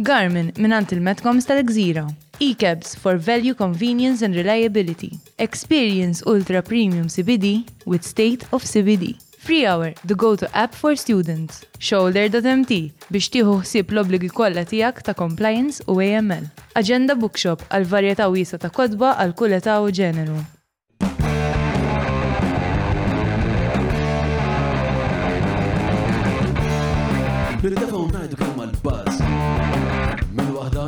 Garmin minant il-Metcoms tal-Gżira. E-cabs for value, convenience and reliability. Experience ultra premium CBD with state of CBD. Free Hour, the go-to app for students. Shoulder.mt biex tieħu ħsieb l-obligi kollha tiegħek ta' compliance u AML. Agenda Bookshop għal varjetà wiesa ta' kodba għal kull età u ġeneru. Bil-defa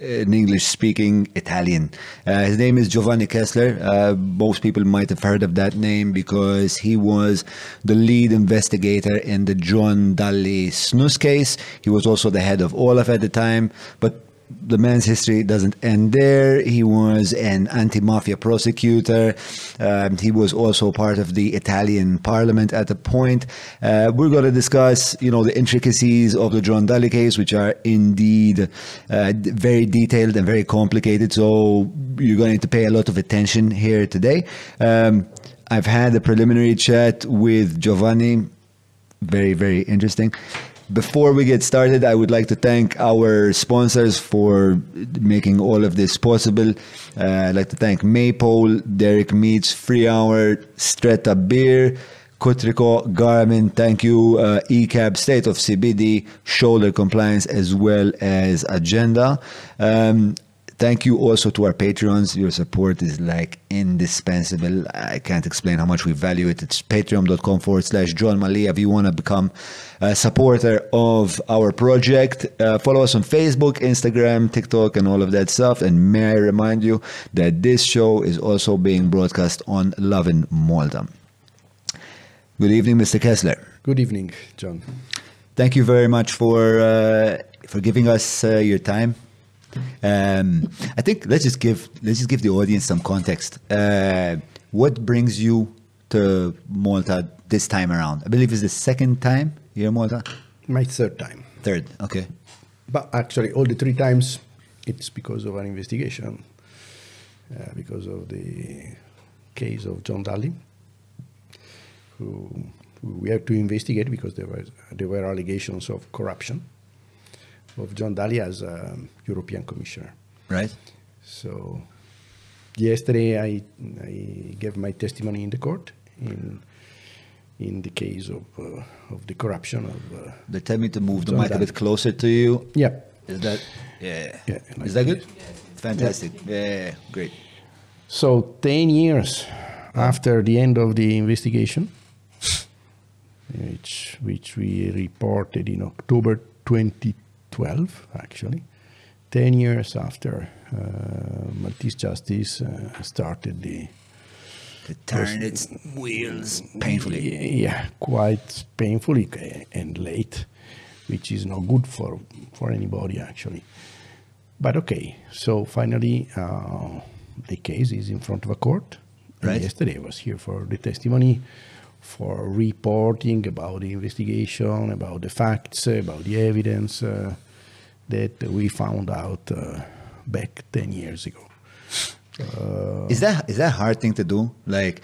an English speaking Italian. Uh, his name is Giovanni Kessler. Uh, most people might have heard of that name because he was the lead investigator in the John Dalli snus case. He was also the head of Olaf at the time, but the man's history doesn't end there. He was an anti-mafia prosecutor. Um, he was also part of the Italian parliament at a point. Uh, we're going to discuss, you know, the intricacies of the John Dalli case, which are indeed uh, very detailed and very complicated. So you're going to pay a lot of attention here today. Um, I've had a preliminary chat with Giovanni very very interesting before we get started i would like to thank our sponsors for making all of this possible uh, i'd like to thank maypole derek meats free hour stretta beer Kutriko, Garmin, thank you, uh, ECAB, State of CBD, Shoulder Compliance, as well as Agenda. Um, Thank you also to our patrons. Your support is like indispensable. I can't explain how much we value it. It's patreon.com forward slash Jon Mallia. If you want to become a supporter of our project, uh, follow us on Facebook, Instagram, TikTok, and all of that stuff. And may I remind you that this show is also being broadcast on Lovin Malta. Good evening, Mr. Kessler. Good evening, John. Thank you very much for uh, for giving us uh, your time. Um, I think let's just give let's just give the audience some context. Uh, what brings you to Malta this time around? I believe it's the second time here in Malta. My third time. Third, okay. But actually, all the three times, it's because of an investigation, uh, because of the case of John Dalli, who, who we have to investigate because there, was, there were allegations of corruption of John Dalli as a European Commissioner. Right. So yesterday I, I gave my testimony in the court in in the case of uh, of the corruption of uh, They tell me to move the mic a bit closer to you. yeah Is that yeah? Yeah, like Is that good? Fantastic. Yeah, great. So 10 years after the end of the investigation, which, which we reported in October 2012, actually, 10 years after uh, Maltese Justice uh, started the. To turn its wheels painfully. Yeah, quite painfully and late, which is not good for, for anybody, actually. But okay, so finally, uh, the case is in front of a court. Right. yesterday I was here for the testimony, for reporting about the investigation, about the facts, about the evidence uh, that we found out uh, back 10 years ago. Is that is that a hard thing to do? Like,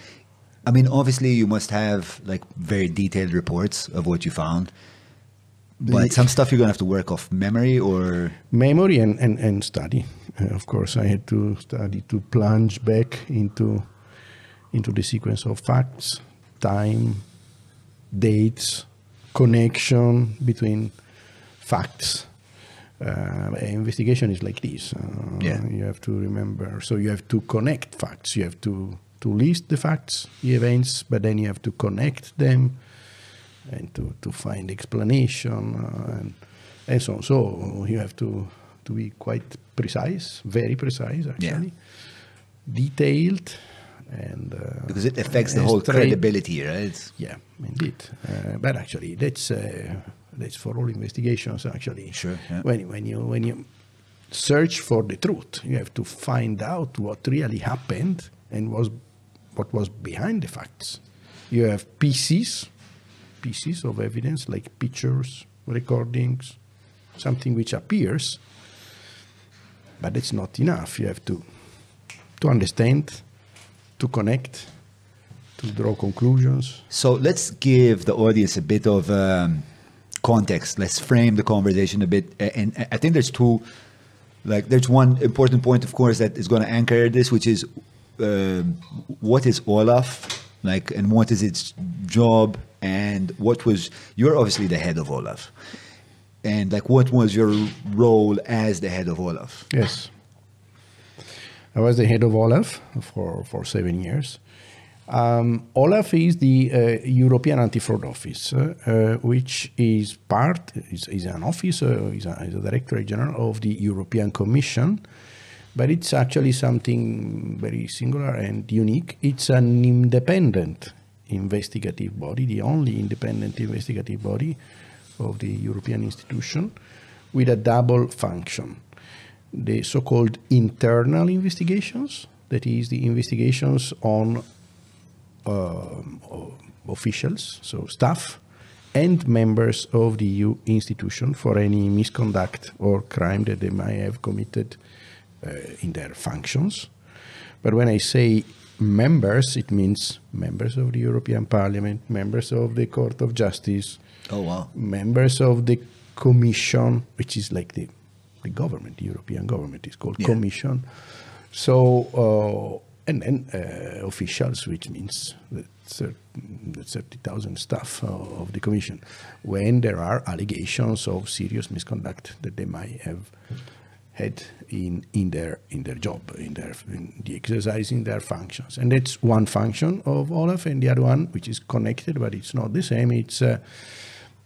I mean, obviously you must have like very detailed reports of what you found, but some stuff you're gonna have to work off memory or memory and, and, and study. Uh, of course, I had to study to plunge back into into the sequence of facts, time, dates, connection between facts. Uh, investigation is like this. Uh, Yeah. You have to remember. So you have to connect facts. You have to to list the facts, the events, but then you have to connect them and to, to find explanation uh, and, and so on. So you have to, to be quite precise, very precise actually, detailed, and uh, Because it affects the whole credibility, right? Yeah, indeed. Uh, but actually, that's uh, that's for all investigations. Actually, Sure, yeah. When when you when you search for the truth, you have to find out what really happened and was what was behind the facts. You have pieces, pieces of evidence like pictures, recordings, something which appears, but it's not enough. You have to to understand, to connect, to draw conclusions. So let's give the audience a bit of um, context. Let's frame the conversation a bit. And I think there's two, like, there's one important point, of course, that is going to anchor this, which is um, what is Olaf, like, and what is its job, and what was, you're obviously the head of Olaf. And, like, what was your role as the head of Olaf? Yes. I was the head of Olaf for, for seven years. Um, Olaf is the uh, European Anti-Fraud Office, uh, which is part, is, is an office, is, a, is a Directorate General of the European Commission, but it's actually something very singular and unique. It's an independent investigative body, the only independent investigative body of the European institution, with a double function the so-called internal investigations, that is the investigations on officials, so staff, and members of the EU institution for any misconduct or crime that they might have committed uh, in their functions. But when I say members, it means members of the European Parliament, members of the Court of Justice, Oh, wow. members of the commission, which is like the, the government, the European government is called Yeah. commission. So, uh, and then uh, officials, which means the 30,000 staff uh, of the commission, when there are allegations of serious misconduct that they might have had in, in their in their job, in their in the exercising their functions, and that's one function of Olaf, and the other one, which is connected but it's not the same. It's uh,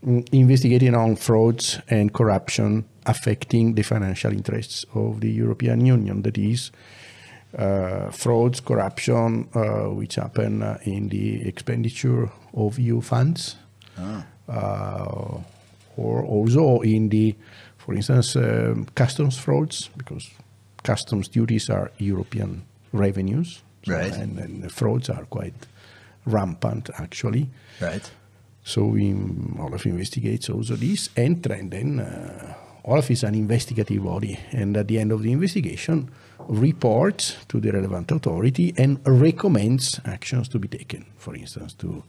mm, investigating on frauds and corruption affecting the financial interests of the European Union. That is, uh, frauds, corruption, uh, which happen uh, in the expenditure of EU funds, uh, or also in the, for instance, um, customs frauds, because customs duties are European revenues, so- Right. and, and the frauds are quite rampant actually. Right. So we, Olaf investigates also this, and, and then uh, Olaf is an investigative body, and at the end of the investigation, reports to the relevant authority and recommends actions to be taken. For instance, to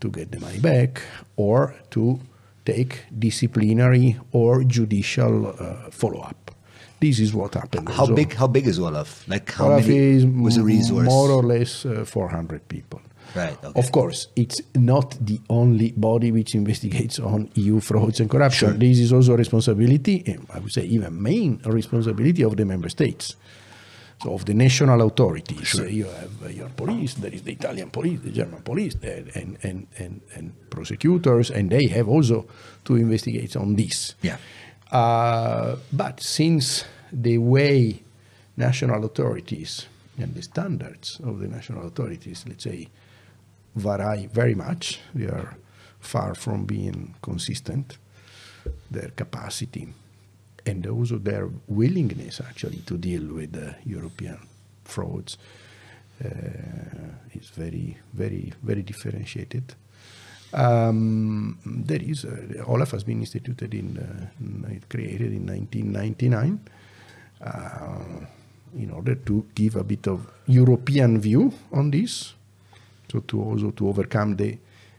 to get the money back, or to take disciplinary or judicial uh, follow up. This is what happened. How big? How big is Olaf? Like how Olaf many is was a resource? more or less uh, 400 people. Right, okay. Of course, it's not the only body which investigates on EU frauds and corruption. Sure. This is also a responsibility, I would say even main responsibility of the member states. So of the national authorities. Uh, you have uh, your police, there is the Italian police, the German police, and, and, and, and prosecutors, and they have also to investigate on this. Yeah. Uh, but since the way national authorities and the standards of the national authorities, let's say, vary very much, they are far from being consistent, their capacity and also their willingness actually to deal with the European frauds uh, is very, very, very differentiated. Um, there is uh, Olaf has been instituted in, uh, created in 1999 uh, in order to give a bit of European view on this, so to also to overcome the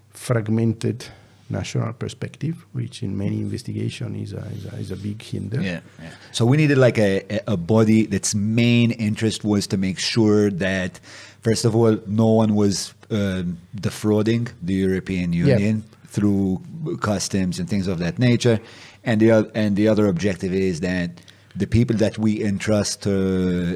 fragmented national perspective, which in many investigation is a, is a, is a big hinder. Yeah, yeah. So we needed like a, a- body that's main interest was to make sure that, first of all, no one was um, defrauding the European Union through customs and things of that nature, and the and the other objective is that the people that we entrust to,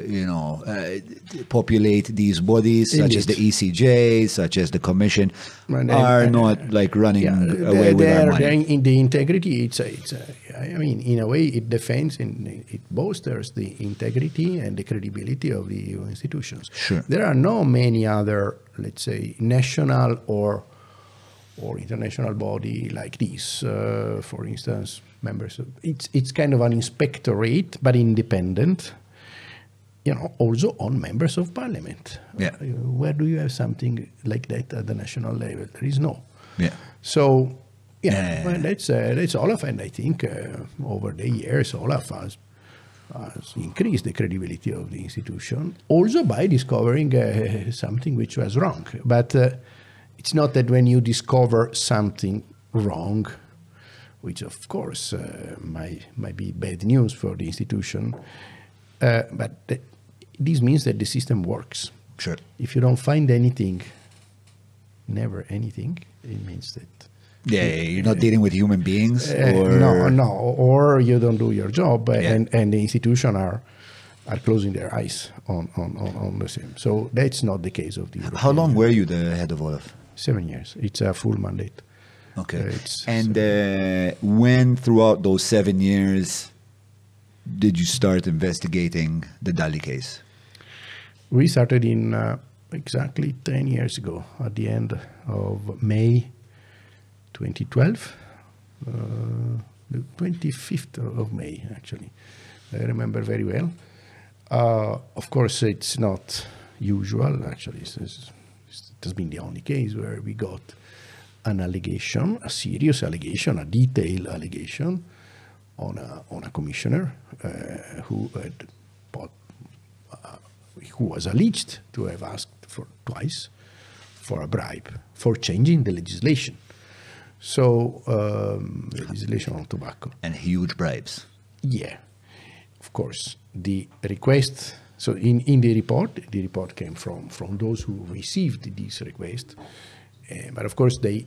you know, uh, populate these bodies, such as the ECJ, such as the Commission, And, uh, are uh, not like running Yeah, away they're- with our they're- money. in the integrity, it's a, it's a, I mean, in a way, it defends and it bolsters the integrity and the credibility of the EU institutions. Sure. There are no many other, let's say, national or or international body like this. Uh, for instance, members. It's it's kind of an inspectorate, but independent. You know, also on members of parliament. Yeah. Uh, Where do you have something like that at the national level? There is no. Yeah. So, yeah, Yeah. well, that's uh, that's Olaf, and I think uh, over the years, Olaf has, has increased the credibility of the institution, also by discovering uh, something which was wrong. But uh, it's not that when you discover something wrong, which of course uh, might might be bad news for the institution, uh, but that, this means that the system works. Sure. If you don't find anything, never anything, it means that Yeah, you're not dealing with human beings, uh, or no, no, or you don't do your job, uh, Yeah. and and the institution are are closing their eyes on on, on, on the same. So that's not the case of the. How long Union. were you the head of Olaf? Seven years. It's a full mandate. Okay. It's and uh, when throughout those seven years did you start investigating the Dalli case? We started in uh, exactly 10 years ago, at the end of May 2012, uh, the 25th of May, actually. I remember very well. Uh, of course, it's not usual, actually. It's, it's, it has been the only case where we got an allegation, a serious allegation, a detailed allegation on a, on a commissioner uh, who had bought who was alleged to have asked for twice for a bribe for changing the legislation. So, um, legislation on tobacco. And huge bribes. Yeah, of course. The request. So, in, in the report, the report came from from those who received this request, uh, but of course they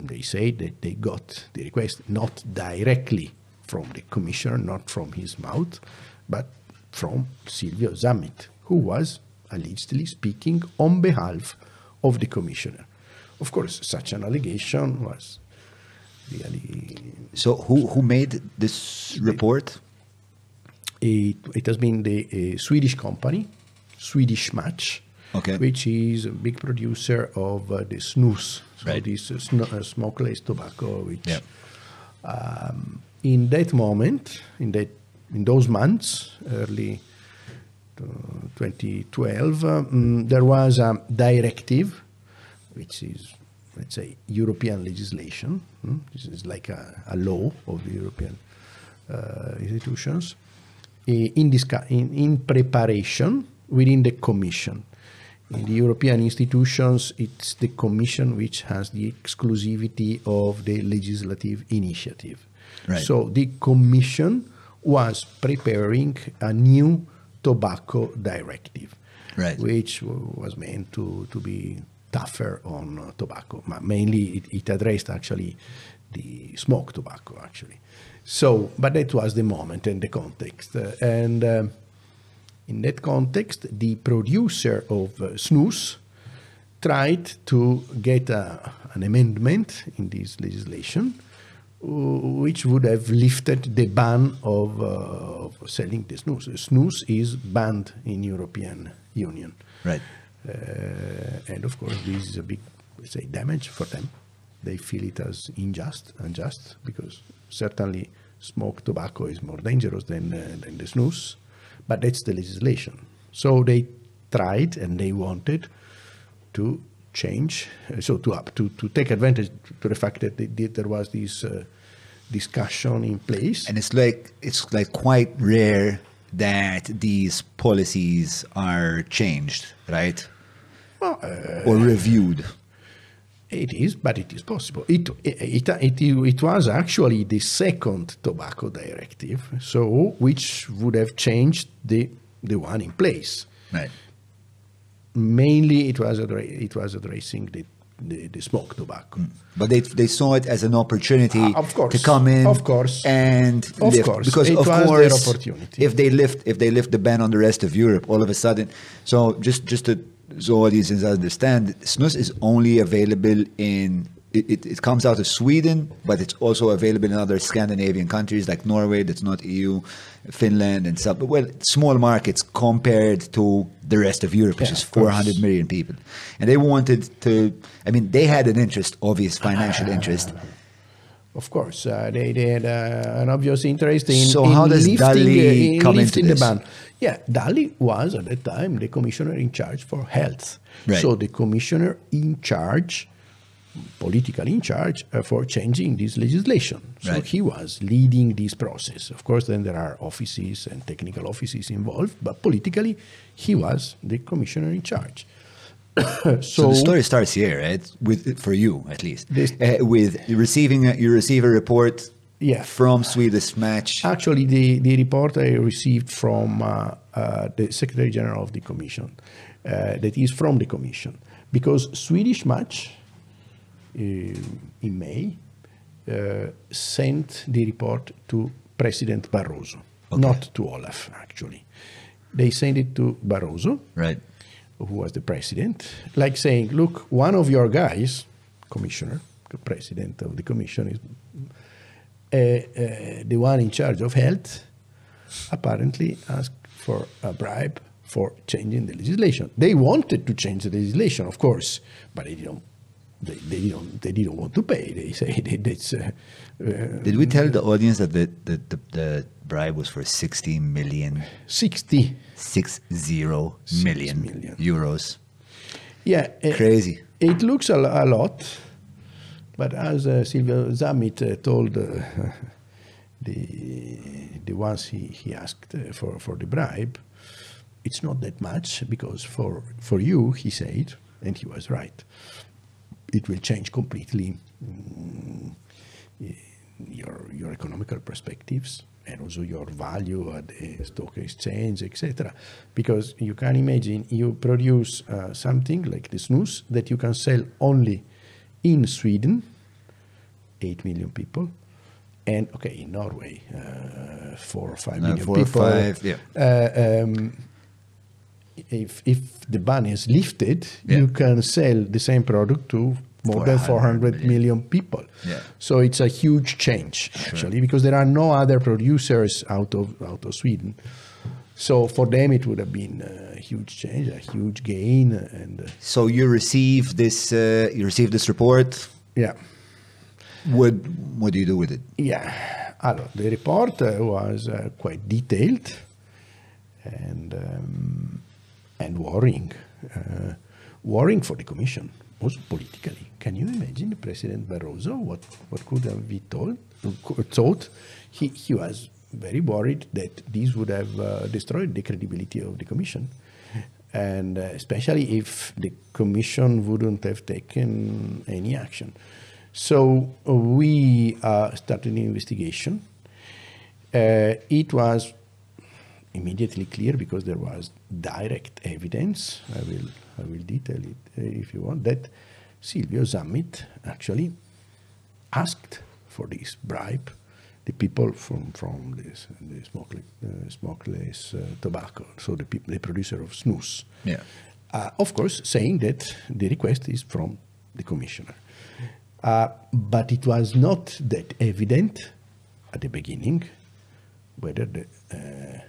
they say that they got the request not directly from the commissioner, not from his mouth, but from Silvio Zammit, who was allegedly speaking on behalf of the commissioner. Of course, such an allegation was really So who who made this report? it, it has been the uh, Swedish company, Swedish Match, Okay. which is a big producer of uh, the snus, so Right. this uh, sno- uh, smokeless tobacco. Which, Yeah. um, in that moment, in that in those months, early uh, 2012, uh, mm, there was a directive, which is let's say European legislation. mm, This is like a, a law of the European uh, institutions in, in, in preparation within the Commission. In the European institutions, it's the Commission which has the exclusivity of the legislative initiative. Right. So the Commission was preparing a new tobacco directive, Right. which was meant to, to be tougher on uh, tobacco. Mainly, it, it addressed actually the smoke tobacco, actually. So, but that was the moment and the context. Uh, and um in that context, the producer of uh, snus tried to get a, an amendment in this legislation uh, which would have lifted the ban of, uh, of selling the snus. Snus is banned in European Union. Right. Uh, and of course, this is a big, say, damage for them. They feel it as unjust, unjust, because certainly smoked tobacco is more dangerous than, uh, than the snus, but that's the legislation. So they tried and they wanted to change, uh, so to up to, to take advantage to the fact that they, did- there was this uh, discussion in place. And it's like it's like quite rare that these policies are changed, right? Well, uh, Or reviewed. It is, but it is possible. It, it, it, it, was actually the second tobacco directive, so which would have changed the, the one in place. Right. Mainly, it was, it was addressing the the, the smoked tobacco. But they they saw it as an opportunity Uh, of course, to come in, of course. and Of lift. course, because it of course, opportunity. if they lift if they lift the ban on the rest of Europe, all of a sudden, so just just to so audiences understand, snus is only available in. It, it, it comes out of Sweden, but it's also available in other Scandinavian countries like Norway, that's not EU, Finland, and some well, small markets compared to the rest of Europe, which is 400 million people. And they wanted to, I mean, they had an interest, obvious financial interest. Of course, uh, they, they had uh, an obvious interest in, So in how does lifting, uh, in come into lifting this? the ban. Yeah, Dalli was at that time the commissioner in charge for health. Right. So the commissioner in charge, politically in charge uh, for changing this legislation. So Right. he was leading this process. Of course, then there are offices and technical offices involved, but politically, he was the commissioner in charge. so, So, the story starts here, right? With for you at least, This- uh, with receiving a, you receive a report, Yeah. from Swedish Match. Actually, the, the report I received from uh, uh, the Secretary General of the Commission, uh, that is from the Commission, because Swedish Match uh, in May uh, sent the report to President Barroso, Okay. not to Olaf, actually. They sent it to Barroso, Right. who was the president, like saying, look, one of your guys, commissioner, the president of the commission, is the one in charge of health, apparently asked for a bribe for changing the legislation. They wanted to change the legislation, of course, but they didn't. They, they didn't. They didn't want to pay. They say that it's. Uh, uh, Did we tell the audience that the, the, the, the bribe was for 60 million, Sixty. six zero million, million. euros? Yeah. Crazy. It looks a, a lot, but as uh, Silvio Zammit uh, told uh, the the ones he, he asked for, for the bribe, it's not that much because for for you, he said, and he was right, it will change completely mm, your your economical perspectives and also your value at the stock exchange, etc. Because you can imagine you produce uh, something like the snus that you can sell only in Sweden, eight million people, and okay in Norway, uh, four or five Uh, million four or people. five, yeah. Uh, um, if if the ban is lifted, Yeah. you can sell the same product to more than 400 400 million. million people. Yeah. So it's a huge change actually because there are no other producers out of out of Sweden. So for them it would have been a huge change, a huge gain, and uh, So you receive this, uh, you receive this report. yeah, What, what do you do with it? yeah. Alors, the report uh, was uh, quite detailed and um, and worrying, uh, worrying for the Commission, also politically. Can you imagine President Barroso? What what could have been told? Thought he he was very worried that this would have uh, destroyed the credibility of the Commission, and uh, especially if the Commission wouldn't have taken any action. So we uh, started an investigation. Uh, it was immediately clear because there was direct evidence. I will I will detail it uh, if you want that Silvio Zammit actually asked for this bribe the people from from this the smokeless, uh, smokeless uh, tobacco, so the people, the producer of snus. Yeah. Uh, of course, saying that the request is from the commissioner. Uh, but it was not that evident at the beginning whether the uh,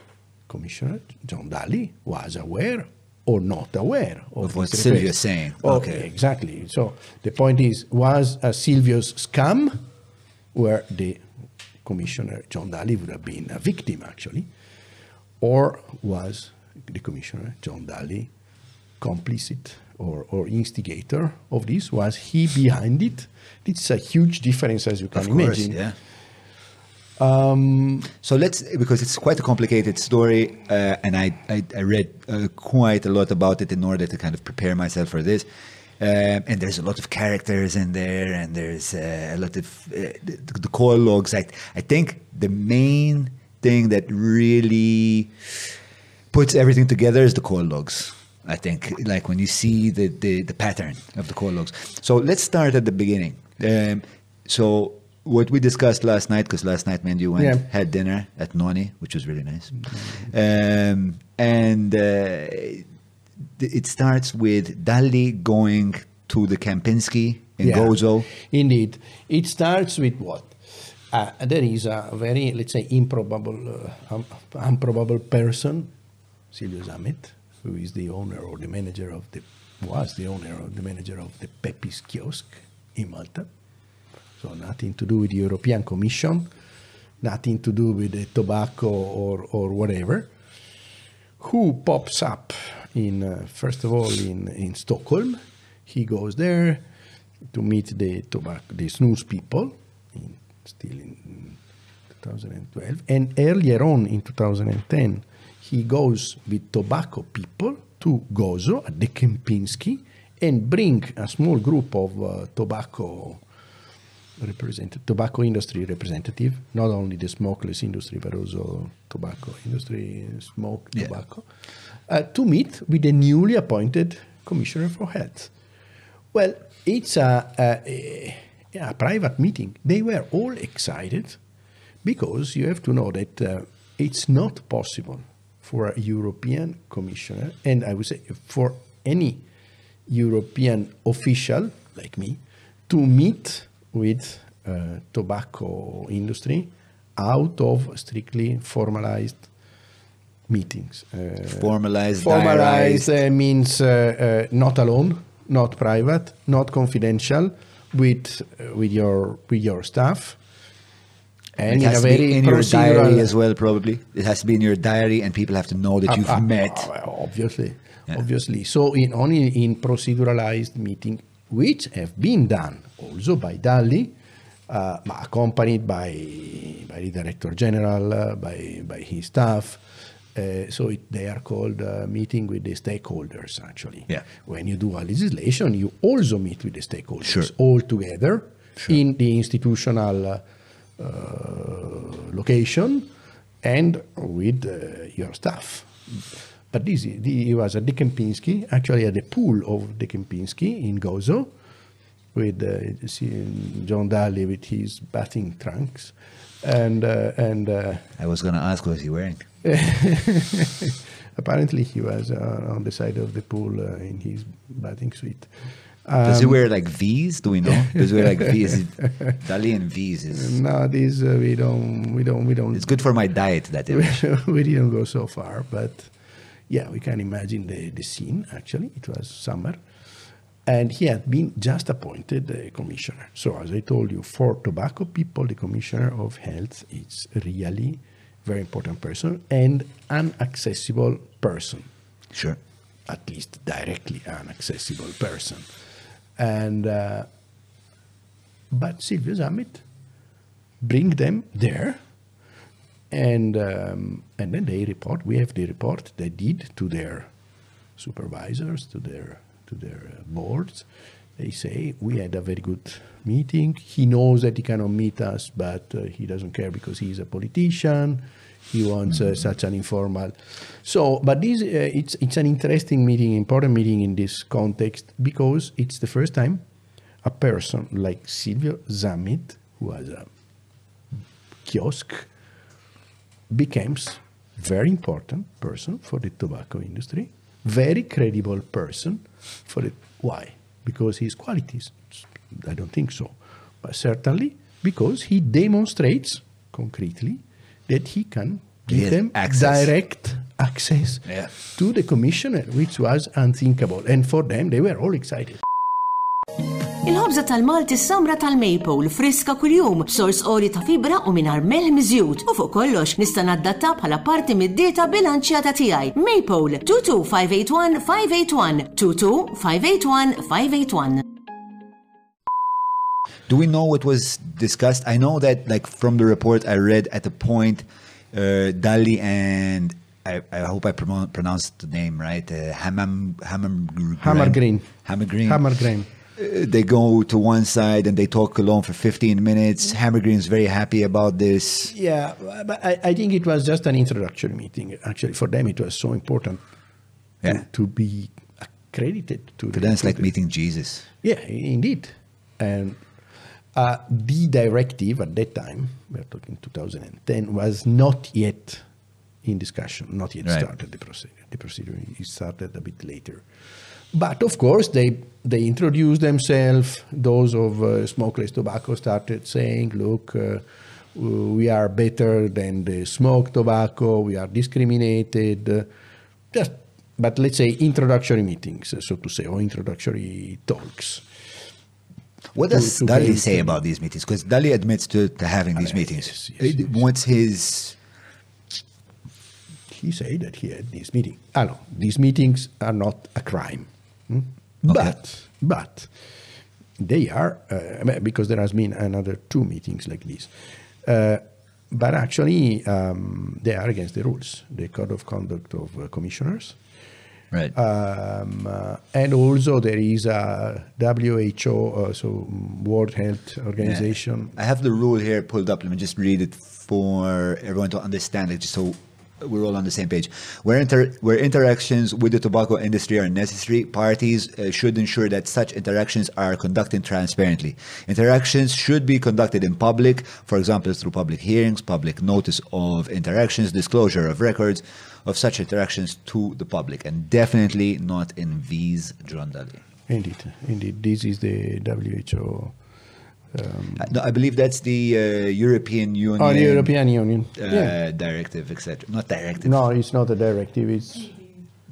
commissioner, John Dalli, was aware or not aware of, Of what Silvio is saying. Okay, Okay. exactly. So the point is, was a Silvio's scam where the commissioner, John Dalli, would have been a victim actually, or was the commissioner, John Dalli, complicit or, or instigator of this? Was he behind it? It's a huge difference, as you can Of course, imagine. yeah. so let's because it's quite a complicated story, uh, and I I, I read uh, quite a lot about it in order to kind of prepare myself for this. Um, and there's a lot of characters in there, and there's uh, a lot of uh, the, the call logs. I I think the main thing that really puts everything together is the call logs. I think, like when you see the, the, the pattern of the coal logs. So let's start at the beginning. Um, so what we discussed last night, because last night, man, you went Yeah. had dinner at Noni, which was really nice. Um, and uh, it starts with Dalli going to the Kempinski in Yeah, Gozo. Indeed. It starts with what? Uh, there is a very, let's say, improbable, uh, um, improbable person, Silvio Zammit, who is the owner or the manager of the, was the owner or the manager of the Peppi's kiosk in Malta. So nothing to do with the European Commission, nothing to do with the tobacco or, or whatever who pops up in uh, first of all in, in Stockholm. He goes there to meet the tobacco, the snus people, in, still in 2012, and earlier on in 2010, he goes with tobacco people to Gozo at the Kempinski and bring a small group of uh, tobacco represent tobacco industry representative, not only the smokeless industry but also tobacco industry, smoke Yeah. tobacco, uh, to meet with the newly appointed commissioner for health. Well, it's a, a, a, a private meeting. They were all excited because you have to know that uh, it's not possible for a European commissioner, and I would say for any European official like me, to meet with uh, tobacco industry out of strictly formalized meetings. Uh, Formalized, formalized uh, means uh, uh, not alone, not private, not confidential, with uh, with your with your staff, and it in has a to be in your diary as well, probably. It has to be in your diary, and people have to know that you've Ah, ah, met. ah, obviously, Yeah. obviously. So in only in proceduralized meeting, which have been done also by Dalli, uh, accompanied by by the director general, uh, by by his staff. Uh, so it, they are called uh, meeting with the stakeholders. Actually, Yeah. When you do a legislation, you also meet with the stakeholders Sure. all together in the institutional. Uh, location and with uh, your staff. But this is- the- he was at the Kempinski, actually at the pool of the Kempinski in Gozo, with uh, John Dalli with his bathing trunks, and uh, and uh, I was going to ask, what was he wearing? apparently he was uh, on the side of the pool uh, in his bathing suit. Does he Um, wear like V's? Do we know? Does he wear like V's? Dalli and V's is. No, this uh, we don't, we don't, we don't. It's good for my diet, that image. we didn't go so far, but yeah, we can imagine the, the scene. Actually, it was summer, and he had been just appointed a commissioner. So, as I told you, for tobacco people, the commissioner of health is really very important person and an accessible person, Sure. at least directly an accessible person, and. Uh, but Silvio Zammit bring them there and um, and then they report we have the report they did to their supervisors to their to their uh, boards they say we had a very good meeting he knows that he cannot meet us but uh, he doesn't care because he's a politician he wants uh, such an informal so but this uh, it's it's an interesting meeting important meeting in this context because it's the first time a person like Silvio Zammit who has a kiosk becomes very important person for the tobacco industry, very credible person for it. Why? Because his qualities. I don't think so, but certainly because he demonstrates concretely that he can give has them access. direct access Yeah. to the commissioner, which was unthinkable. And for them, they were all excited. Il-ħobza tal-Malti samra tal-Maple friska kuljum, sors oli ta' fibra u minar melħ miżjud. U fuq kollox nista' naddatta bħala parti mid-dieta bilanċjata tiegħi. Maple 22581 581 22581 581. Do we know what was discussed? I know that, like, from the report I read at the point, uh, Dalli and I, I hope I pronoun- pronounced the name right. Uh, Hamam Hamam Hammer Green. Hammer Green. Hammer Green. Uh, they go to one side and they talk alone for 15 minutes. Hammer Green is very happy about this. Yeah, but I, I think it was just an introductory meeting. Actually, for them, it was so important Yeah. to be accredited to. For the- them, it's like meeting Jesus. Yeah, indeed. And uh, the directive at that time, we're talking 2010, was not yet in discussion, not yet Right. started the procedure. The procedure is started a bit later. But of course, they they introduced themselves. Those of uh, smokeless tobacco started saying, "Look, uh, we are better than the smoked tobacco. We are discriminated." Just, but let's say introductory meetings, so to say, or introductory talks. What does to Dalli say about these meetings? Because Dalli admits to, to having these Uh, meetings. yes, yes, yes. What's his. he said that he had this meeting. Ah, no, these meetings are not a crime, hmm? Okay. but but they are uh, because there has been another two meetings like this. Uh, but actually, um, they are against the rules, the code of conduct of uh, commissioners. Right. Um, uh, and also there is a WHO, uh, so World Health Organization. I have the rule here pulled up. Let me just read it for everyone to understand it, just so we're all on the same page. Where, inter- where interactions with the tobacco industry are necessary, parties uh, should ensure that such interactions are conducted transparently. Interactions should be conducted in public, for example, through public hearings, public notice of interactions, disclosure of records of such interactions to the public, and definitely not in these John Dalli. Indeed, indeed, this is the WHO. Um, Uh, No, I believe that's the uh, European Union. oh, the European Union. uh, yeah. directive, etc. Not directive. No, it's not a directive. It's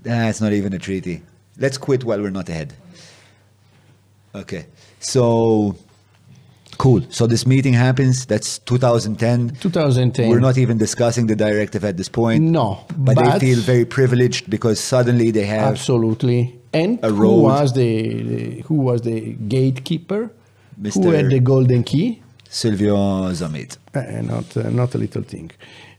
Ah, it's not even a treaty. Let's quit while we're not ahead. Okay, so cool. So this meeting happens. That's 2010. 2010. We're not even discussing the directive at this point. No, but, but- they feel very privileged because suddenly they have absolutely. And a who was the, the who was the gatekeeper? Who Mr. had the golden key? Silvio Zammit. Uh, not uh, not a little thing.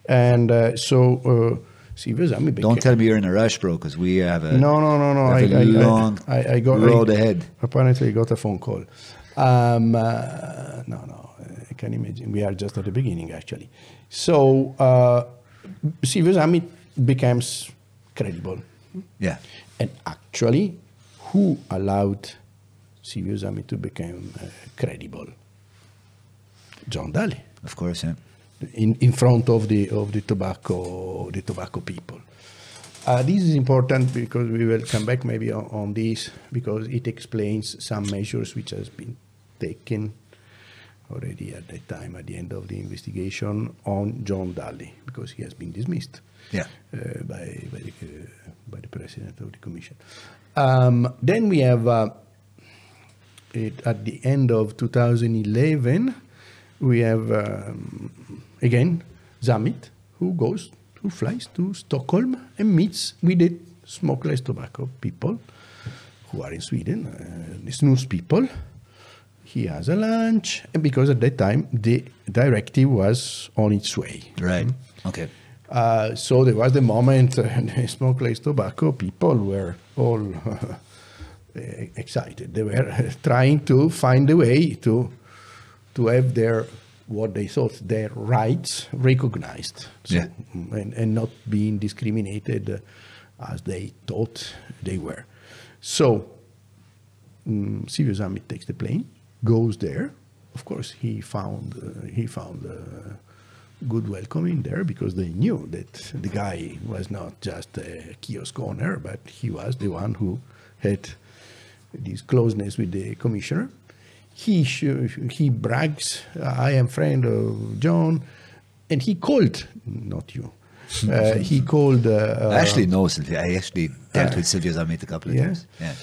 And uh, so uh, Silvio became. Don't tell me you're in a rush, bro, because we have a No, no, no, no. have a I, I, long I, I, I got road I, ahead. Apparently, I got a phone call. Um, uh, no, no. I can imagine. We are just at the beginning, actually. So uh, Silvio Zammi becomes credible. Yeah. And actually, who allowed Silvio Zammi to become uh, credible? John Dalli Of course, yeah. in, in front of the of the tobacco the tobacco people. Uh, this is important because we will come back maybe on, on this because it explains some measures which has been taken already at that time at the end of the investigation on John Dalli because he has been dismissed Yeah. uh, by by the, by the president of the commission. Um, then we have uh, it, at the end of 2011, we have um, again Zammit who goes, who flies to Stockholm and meets with the smokeless tobacco people who are in Sweden, uh, the snus people. He has a lunch, and because at that time the directive was on its way. Right. Okay. Uh, so there was the moment uh, the smokeless tobacco people were all excited. They were trying to find a way to to have their what they thought their rights recognized, so, Yeah. and, and not being discriminated uh, as they thought they were. So um, Silvio Zammit takes the plane, goes there. Of course, he found uh, he found uh, good welcoming there because they knew that the guy was not just a kiosk owner, but he was the one who had this closeness with the commissioner. He sh- he brags, "I am friend of John," and he called not you. Uh, he called. Uh, I actually know Sylvia. I actually dealt uh, with Sylvia Zammit a couple of yeah. times. Yeah.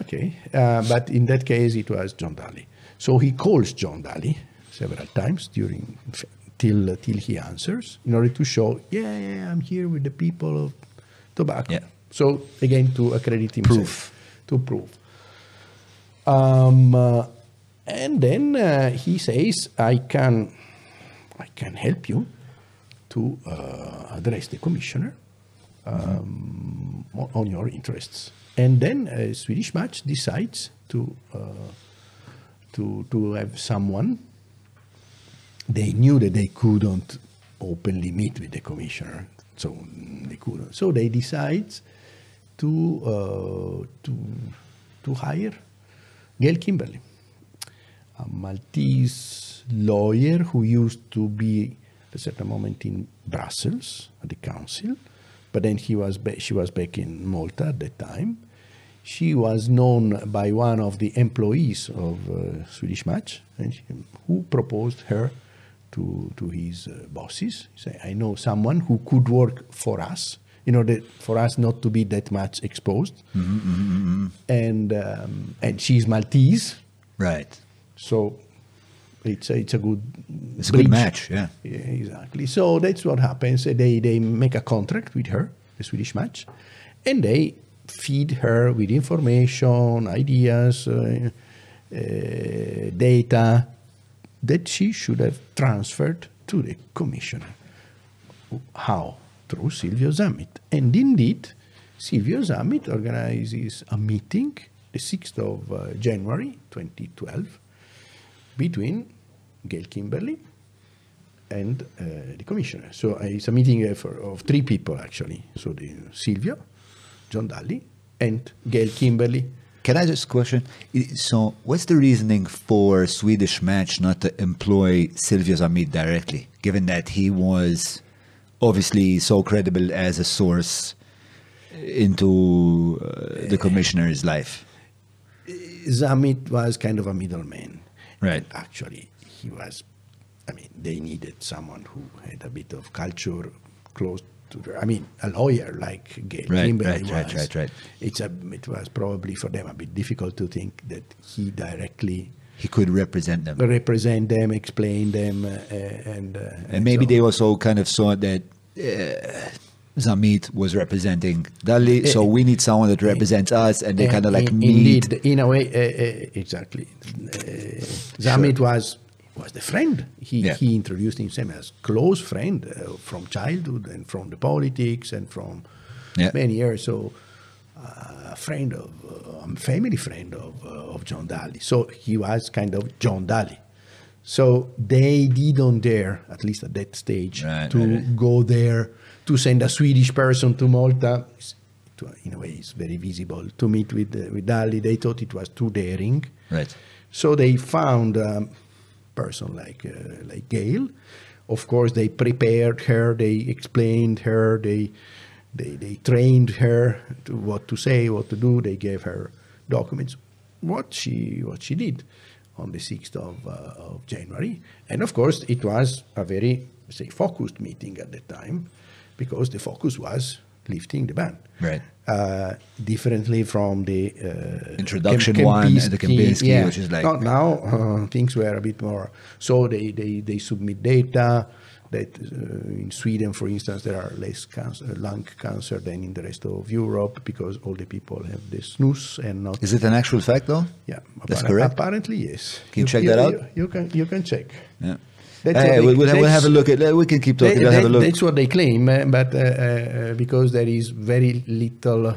Okay, uh, but in that case, it was John Dalli. So he calls John Dalli several times during till till he answers in order to show, yeah, yeah, I'm here with the people of tobacco. Yeah. So again, to accredit himself, Proof. to prove. Um, uh, and then uh, he says, I can, I can help you to uh, address the commissioner um, on, on your interests. And then uh, Swedish Match decides to uh, to to have someone. They knew that they couldn't openly meet with the commissioner, so they couldn't. So they decide to uh, to to hire Gayle Kimberley, a Maltese lawyer who used to be at a certain moment in Brussels at the council, but then he was she was back in Malta at that time. She was known by one of the employees of uh, Swedish Match, and she, who proposed her to to his uh, bosses. He said, "I know someone who could work for us." In order for us not to be that much exposed, and um, and she's Maltese, Right. so it's a, it's a good It's a good match, yeah. Yeah, exactly. So that's what happens. They they make a contract with her, the Swedish match, and they feed her with information, ideas, uh, uh, data that she should have transferred to the commissioner. How? Through Silvio Zammit. And indeed, Silvio Zammit organizes a meeting the 6th of uh, January 2012 between Gayle Kimberley and uh, the commissioner. So uh, it's a meeting uh, of three people actually. So the Silvio, John Dalli, and Gayle Kimberley. Can I just question? So, what's the reasoning for Swedish Match not to employ Silvio Zammit directly, given that he was obviously so credible as a source into uh, the commissioner's life? Zammit was kind of a middleman. Right. Actually, he was, I mean, they needed someone who had a bit of culture close to the, I mean, a lawyer like Gayle Right, Kimberley right, was. right, right, right. It's a, it was probably for them a bit difficult to think that he directly He could represent them. represent them, explain them, uh, and, uh, And maybe so- they also kind of saw that uh, Zammit was representing Dalli, so we need someone that represents us, and they kind of like in, meet. Indeed, in a way, uh, uh, exactly. Uh, Zammit was was the friend. He Yeah. he introduced himself as close friend uh, from childhood and from the politics and from Yeah. many years. So uh, a friend of uh, a family friend of uh, of John Dalli. So he was kind of John Dalli. So they didn't dare, at least at that stage, Right, to right, go there to send a Swedish person to Malta. To- In a way, it's very visible to meet with uh, with Dalli. They thought it was too daring, Right. so they found a person like uh, like Gayle. Of course, they prepared her. They explained her. They they they trained her to what to say, what to do. They gave her documents. What she what she did on the sixth of uh, of January, and of course, it was a very say focused meeting at the time, because the focus was lifting the ban. Right. Uh, differently from the uh, Introduction Kem- one and the Kempinski, which is like- Not now uh, things were a bit more. So they, they, they submit data that uh, in Sweden, for instance, there are less cancer, lung cancer than in the rest of Europe because all the people have the snus and not. Is it an actual fact, though? yeah, That's correct. Apparently, yes. Can you check that out? You, you can you can check. Yeah. That's Hey, what they- we'll, we'll, we'll have a look at. We can keep talking. That- we'll have a look. That's what they claim, uh, but uh, uh, because there is very little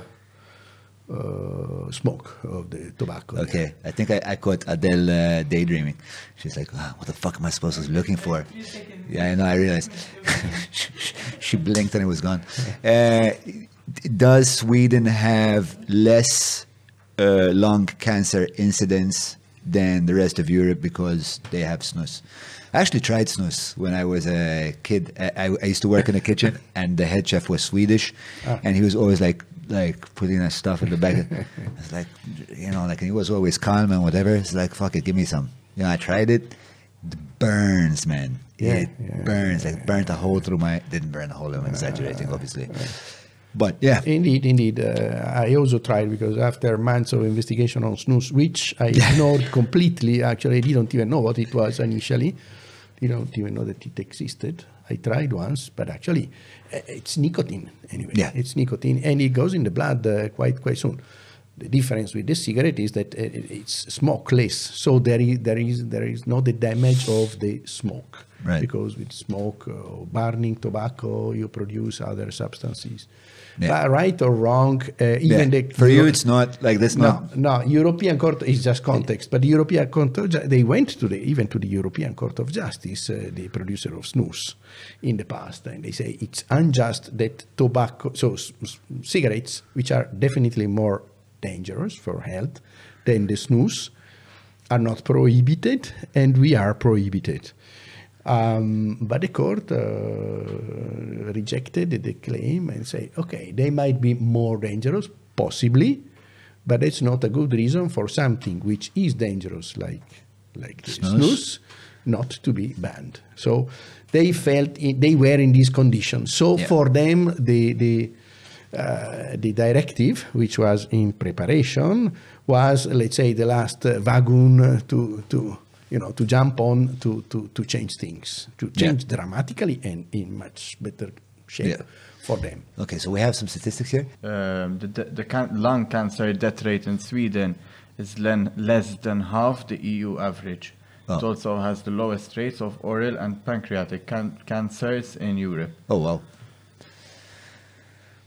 uh, smoke of the tobacco. there. Okay, I think I, I caught Adele uh, daydreaming. She's like, "Ah, "What the fuck am I supposed to be looking for?" Yeah, I know. I realized. she blinked and it was gone. Uh, does Sweden have less uh, lung cancer incidence than the rest of Europe because they have snus? I actually tried snus when I was a kid. I, I- I used to work in a kitchen, and the head chef was Swedish, and he was always like like putting that stuff in the bag. It's like you know, like and he was always calm and whatever. It's like fuck it, give me some. You know, I tried it. It burns, man. Yeah, it yeah, burns. Like burnt a hole through my. Didn't burn a hole. I'm exaggerating, obviously. But yeah, Indeed, indeed. Uh, I also tried because after months of investigation on snus, which I ignored completely, actually, I didn't even know what it was initially. Didn't even know that it existed. I tried once, but actually, uh, it's nicotine anyway. Yeah. It's nicotine, and it goes in the blood uh, quite quite soon. The difference with this cigarette is that uh, it's smokeless, so there is there is there is not the damage of the smoke. Right. Because with smoke or burning tobacco, you produce other substances. Yeah. But right or wrong, uh, even Yeah. the For you, it's not like this. no, Not no. European Court is just context, but the European Court of they went to the even to the European Court of Justice, uh, the producer of snus, in the past, and they say it's unjust that tobacco, so cigarettes, which are definitely more dangerous for health than the snus, are not prohibited, and we are prohibited. Um, but the court uh, rejected the claim and say, okay, they might be more dangerous, possibly, but it's not a good reason for something which is dangerous, like like the Snus. snus, not to be banned. So they felt i they were in these conditions. So Yeah. for them, the the uh, the directive, which was in preparation, was let's say the last uh, wagon to to you know to jump on to to to change things, to Yeah. change dramatically and in much better shape Yeah. for them. okay. So we have some statistics here. Um, the, the, the can- lung cancer death rate in Sweden is len- less than half the EU average. It Oh. also has the lowest rates of oral and pancreatic can- cancers in Europe. Oh wow.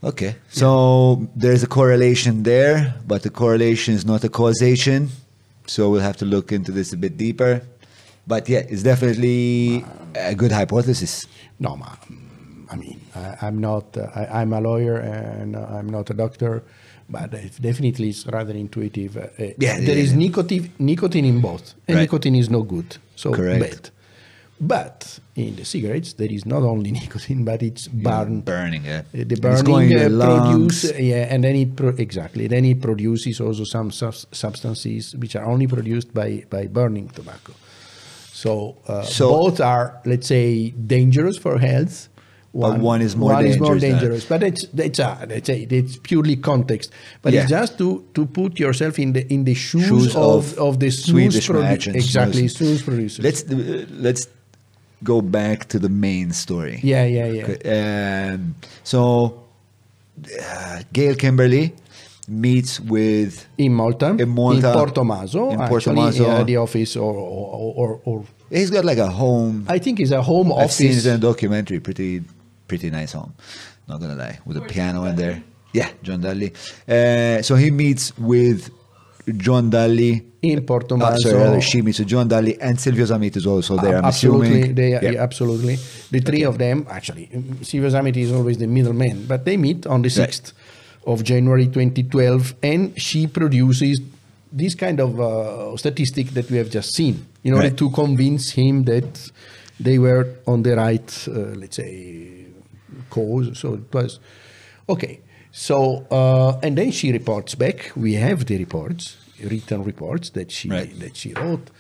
Okay, so there's a correlation there, but the correlation is not a causation. So we'll have to look into this a bit deeper. But yeah, it's definitely a good hypothesis. No, ma, I mean, I, I'm not. Uh, I, I'm a lawyer and I'm not a doctor, but it definitely it's rather intuitive. Uh, uh, Yeah, there yeah, is yeah. nicotine, nicotine in both, and Right. nicotine is no good, so Correct. bad. But in the cigarettes, there is not only nicotine, but it's burn. burning, yeah. Uh, The It's burning uh, produce, uh, yeah, and then it pro- exactly. Then it produces also some substances which are only produced by by burning tobacco. So, uh, So- both are, let's say, dangerous for health. But one is more one is more dangerous. But it's it's a, let's say it's purely context. But it's just to to put yourself in the in the shoes, Shoes of, of of the Swedish produ- exactly snus. snus producers. Let's uh, let's go back to the main story. yeah, yeah, yeah. Um, so uh, Gayle Kimberley meets with In Malta, In Malta, Porto Maso, in actually, Porto Maso. uh, the office, or, or, or, or he's got like a home. I think it's a home I've seen office. it in a documentary. Pretty, pretty nice home. Not gonna lie, with a piano in there. Yeah, John Dalli. Uh, so he meets with John Dalli. In Porto Oh, Maso. sorry, rather she meets John Dalli and Silvio Zammit is also there. I'm absolutely, assuming. they Yeah. yeah, absolutely. The three of them, actually, Silvio Zamiti is always the middleman, but they meet on the Right. 6th of January 2012, and she produces this kind of uh, statistic that we have just seen in order Right. to convince him that they were on the right, uh, let's say, cause. So it was okay. So uh, and then she reports back. We have the reports, written reports that she Right. that she wrote,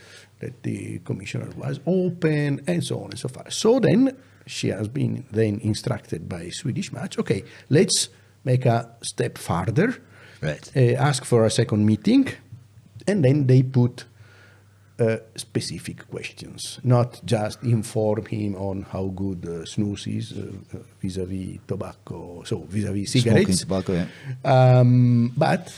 that the commissioner was open, and so on and so forth. So then she has been then instructed by Swedish Match. Okay, let's make a step further. Right. Uh, ask for a second meeting, and then they put uh, specific questions, not just inform him on how good uh, snus is uh, uh, vis-a-vis tobacco, so vis-a-vis Smoking cigarettes. tobacco, yeah. Um, but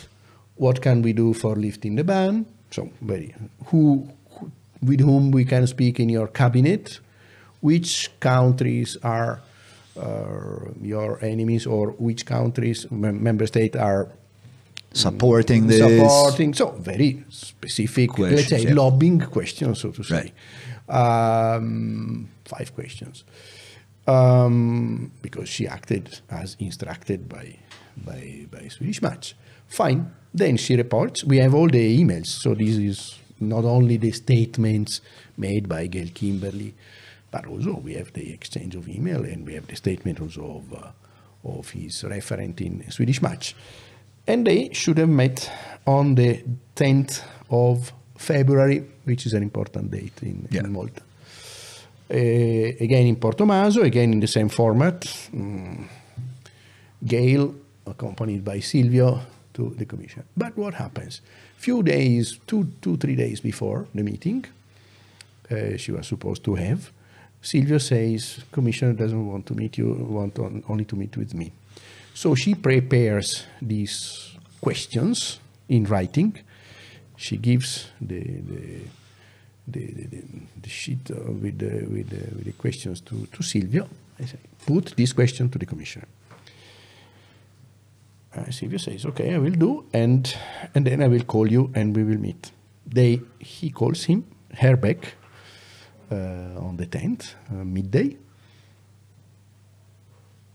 what can we do for lifting the ban? So, very who, who with whom we can speak in your cabinet? Which countries are uh, your enemies, or which countries mem- member state are Supporting this. supporting? So very specific, let's say yeah. lobbying questions, so to say. Um, five questions. Um, because she acted as instructed by, by, by Swedish Match. Fine. Then she reports. We have all the emails. So this is not only the statements made by Gayle Kimberley, but also we have the exchange of email and we have the statement also of, uh, of his referent in Swedish Match. And they should have met on the 10th of February, which is an important date in, Yeah. in Malta. Uh, again in Porto Maso, again in the same format. Mm, Gayle, accompanied by Silvio, to the commission. But what happens? Few days, two, two, three days before the meeting, uh, she was supposed to have, Silvio says, Commissioner doesn't want to meet you, want on, only to meet with me. So she prepares these questions in writing. She gives the, the, the, the, the, sheet uh, with, the, with, the, with the questions to, to Silvio. I say, put this question to the commissioner. Uh, Silvio says, okay, I will do, and, and then I will call you and we will meet. They, he calls him, her back, uh, on the 10th, uh, midday.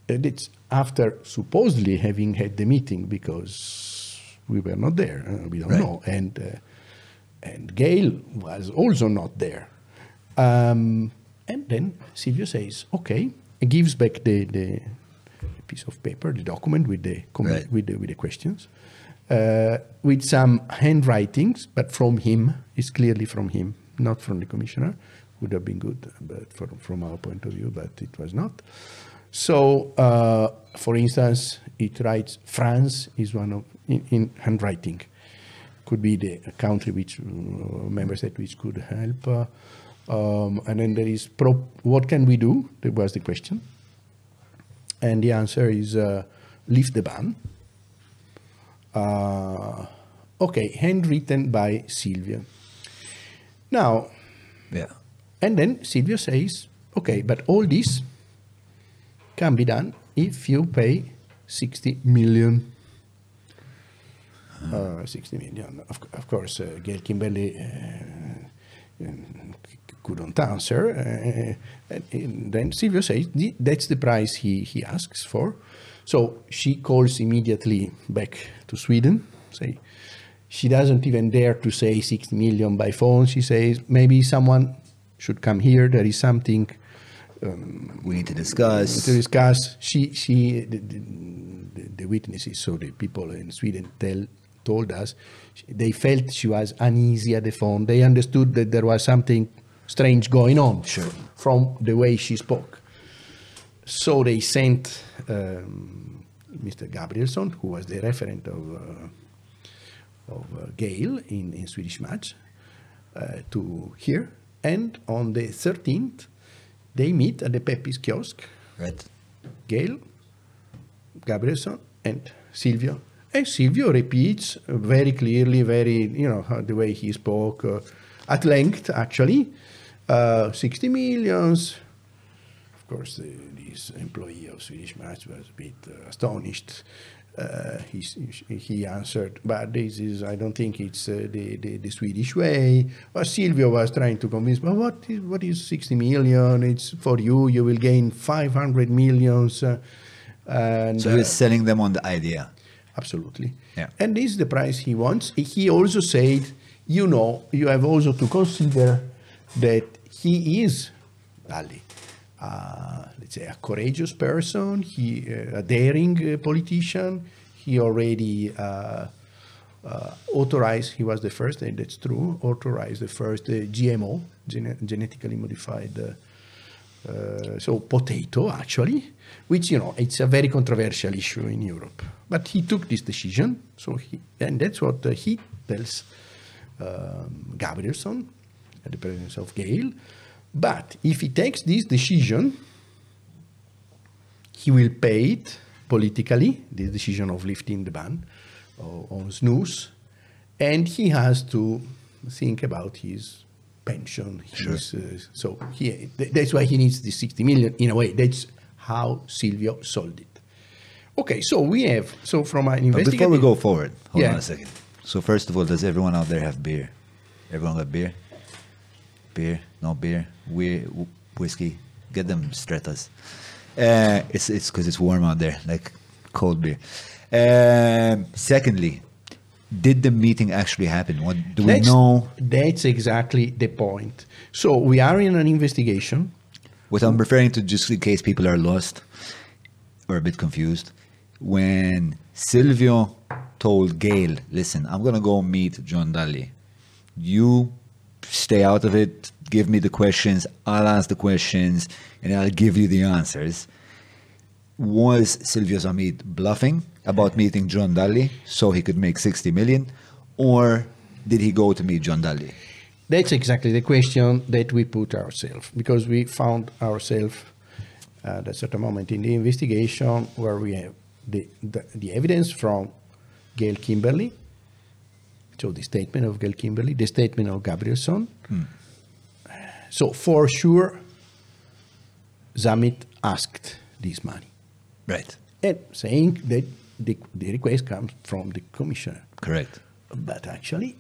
And it's after supposedly having had the meeting because we were not there, uh, we don't Right. know. And, uh, and Gayle was also not there. Um, and then Silvio says, okay, and gives back the, the piece of paper, the document with the, Right. with the, with the questions, uh, with some handwritings, but from him, it's clearly from him, not from the commissioner. Would have been good, but from, from our point of view, but it was not. So, uh, for instance, it writes France is one of in, in handwriting. Could be the country which uh, member state which could help. Uh, um, and then there is pro- what can we do? That was the question. And the answer is uh, lift the ban. Uh, okay, handwritten by Silvio. Now, Yeah. and then Silvio says, okay, but all this can be done if you pay 60 million. Uh, 60 million. Of, of course, uh, Gayle Kimberley uh, um, couldn't answer. Uh, and, and then Silvio says that's the price he, he asks for. So she calls immediately back to Sweden, say, she doesn't even dare to say 60 million by phone. She says maybe someone should come here. There is something We need to discuss. to discuss. She, she, the, the, the- witnesses, so the people in Sweden tell, told us, they felt she was uneasy at the phone. They understood that there was something strange going on Sure. from the way she spoke. So they sent um, Mr. Gabrielsson, who was the referent of, uh, of uh, Gayle in, in Swedish Match, uh, to here. And on the 13th, they meet at the Peppi's kiosk, Right. Gail, Gabrielson, and Silvio. And Silvio repeats very clearly, very, you know, the way he spoke uh, at length, actually. Uh, 60 millions. Of course, the, this employee of Swedish Match was a bit uh, astonished. Uh, he, he answered, but this is, I don't think it's uh, the, the, the Swedish way. But Silvio was trying to convince, but what is, what is 60 million? It's for you, you will gain 500 millions. Uh, and, So he uh, selling them on the idea. Absolutely. Yeah. And this is the price he wants. He also said, you know, you have also to consider that he is Ali, uh, let's say a courageous person, he uh, a daring uh, politician. He already uh, authorized. He was the first, and that's true. Authorized the first GMO, gene- genetically modified. Uh, so potato actually, which you know it's a very controversial issue in Europe. But he took this decision, so he and that's what uh, he tells um, Gabrielsson at the presence of Gayle. But if he takes this decision, he will pay it politically, the decision of lifting the ban on snus, and he has to think about his pension. His, uh, so he, th- that's why he needs the 60 million in a way. That's how Silvio sold it. Okay, so we have, so from an But before we go forward, hold Yeah. on a second. So first of all, does everyone out there have beer? Everyone got beer? Beer? No beer? We whiskey? Get them stratas. Uh, it's it's because it's warm out there, like cold beer. Um, secondly, did the meeting actually happen? What do we That's- know? That's exactly the point. So we are in an investigation. What I'm referring to, just in case people are lost or a bit confused, when Silvio told Gayle, listen, I'm going to go meet John Dalli. You stay out of it, give me the questions, I'll ask the questions, and I'll give you the answers. Was Silvio Zammit bluffing about meeting John Dalli so he could make 60 million? Or did he go to meet John Dalli? That's exactly the question that we put ourselves because we found ourselves at a certain moment in the investigation where we have the, the, the evidence from Gayle Kimberley, so the statement of Gayle Kimberley, the statement of Gabrielsson, hmm. So for sure, Zammit asked this money, Right. and saying that the, the request comes from the commissioner. Correct. But actually,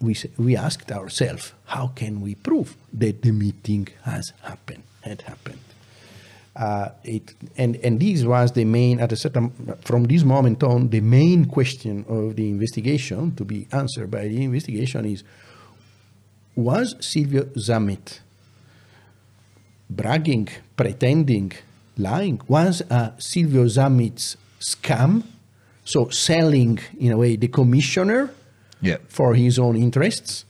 we, we asked ourselves, how can we prove that the meeting has happened, had happened? Uh, it, and, and this was the main, at a certain, from this moment on, the main question of the investigation to be answered by the investigation is, was Silvio Zammit bragging, pretending, lying? Was uh, Silvio Zammit's scam? So selling, in a way, the commissioner Yeah. for his own interests?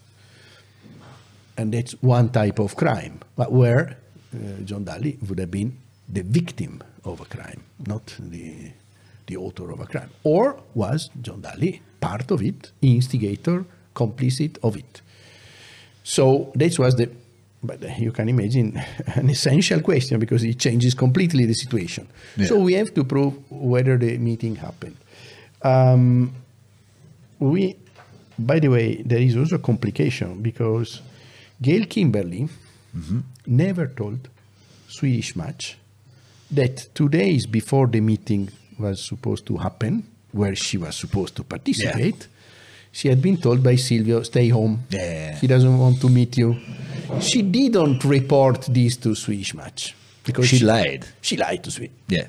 And that's one type of crime, but where uh, John Dalli would have been the victim of a crime, not the, the author of a crime. Or was John Dalli part of it, instigator, complicit of it? So that was the, but you can imagine an essential question because it changes completely the situation. Yeah. So we have to prove whether the meeting happened. Um, we, by the way, there is also a complication because Gayle Kimberley never told Swedish Match that two days before the meeting was supposed to happen, where she was supposed to participate, she had been told by Silvio, stay home. Yeah. He doesn't want to meet you. She didn't report this to Swedish Match because She lied. She lied to Sweden Yeah.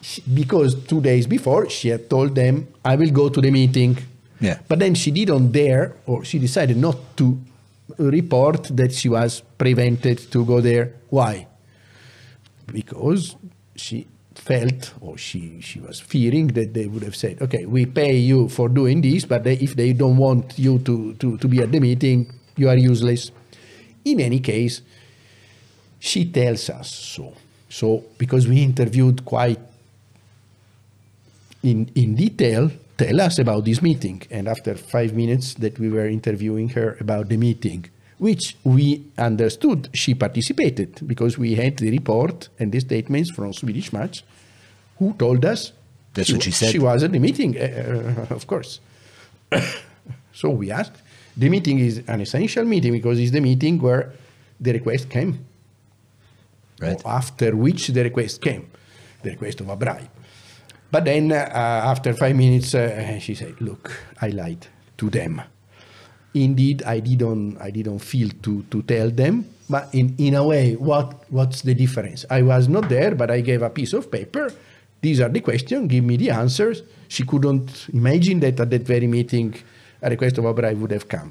she- because two days before she had told them, I will go to the meeting. Yeah. But then she didn't dare, or she decided not to report that she was prevented to go there. Why? Because she felt, or she, she was fearing that they would have said, okay, we pay you for doing this, but they, if they don't want you to, to, to be at the meeting, you are useless. In any case, she tells us so. So, because we interviewed quite in, in detail, tell us about this meeting. And after five minutes that we were interviewing her about the meeting, which we understood she participated because we had the report and the statements from Swedish Match who told us That's what she said. She was at the meeting, uh, of course. so we asked. The meeting is an essential meeting because it's the meeting where the request came Right. after which the request came, the request of a bribe. But then, uh, after five minutes, uh, she said, "Look, I lied to them. Indeed, I didn't. I didn't feel to to tell them. But in in a way, what what's the difference? I was not there, but I gave a piece of paper. These are the questions. Give me the answers. She couldn't imagine that at that very meeting, a request of a bribe would have come.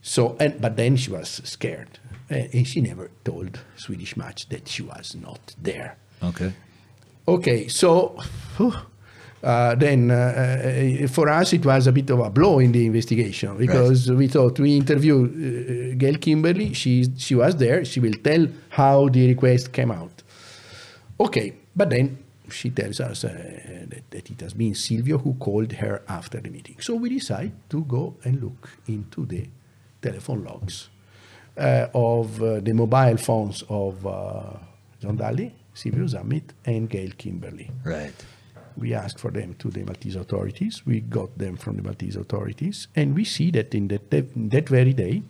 So, and, but then she was scared, uh, and she never told Swedish Match that she was not there. Okay. Okay, so whew, uh, then uh, uh, for us it was a bit of a blow in the investigation because we thought we interview uh, Gayle Kimberley. She she was there. She will tell how the request came out. Okay, but then she tells us uh, that, that it has been Silvio who called her after the meeting. So we decide to go and look into the telephone logs uh, of the mobile phones of John Dalli, Silvio Zammit, and Gayle Kimberley. Right. We asked for them to the Maltese authorities. We got them from the Maltese authorities, and we see that in that, that very day,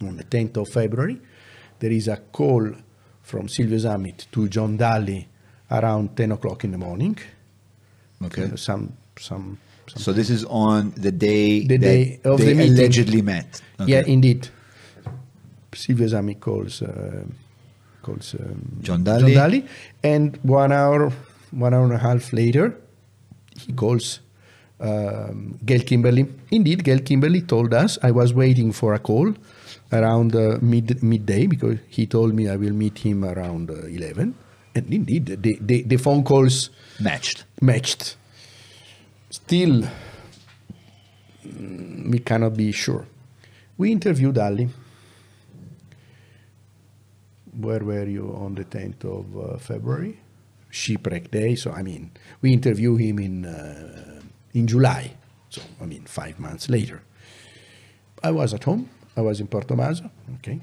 on the 10th of February, there is a call from Silvio Zammit to John Dalli around 10 o'clock in the morning. Okay. Uh, Some, some, some So this is on the day The day of they the meeting. allegedly met. Okay. Yeah, indeed. Silvio Zammit calls uh, calls um, John Dalli. and one hour, one hour and a half later, he calls um, Gayle Kimberley. Indeed, Gayle Kimberley told us I was waiting for a call around uh, mid midday because he told me I will meet him around uh, eleven, and indeed the, the the phone calls Matched. matched. Still, mm, we cannot be sure. We interviewed Ali. Where were you on the 10th of uh, February? Shipwreck Day. So, I mean, we interview him in, uh, in July. So, I mean, five months later. I was at home. I was in Porto Maso. Okay.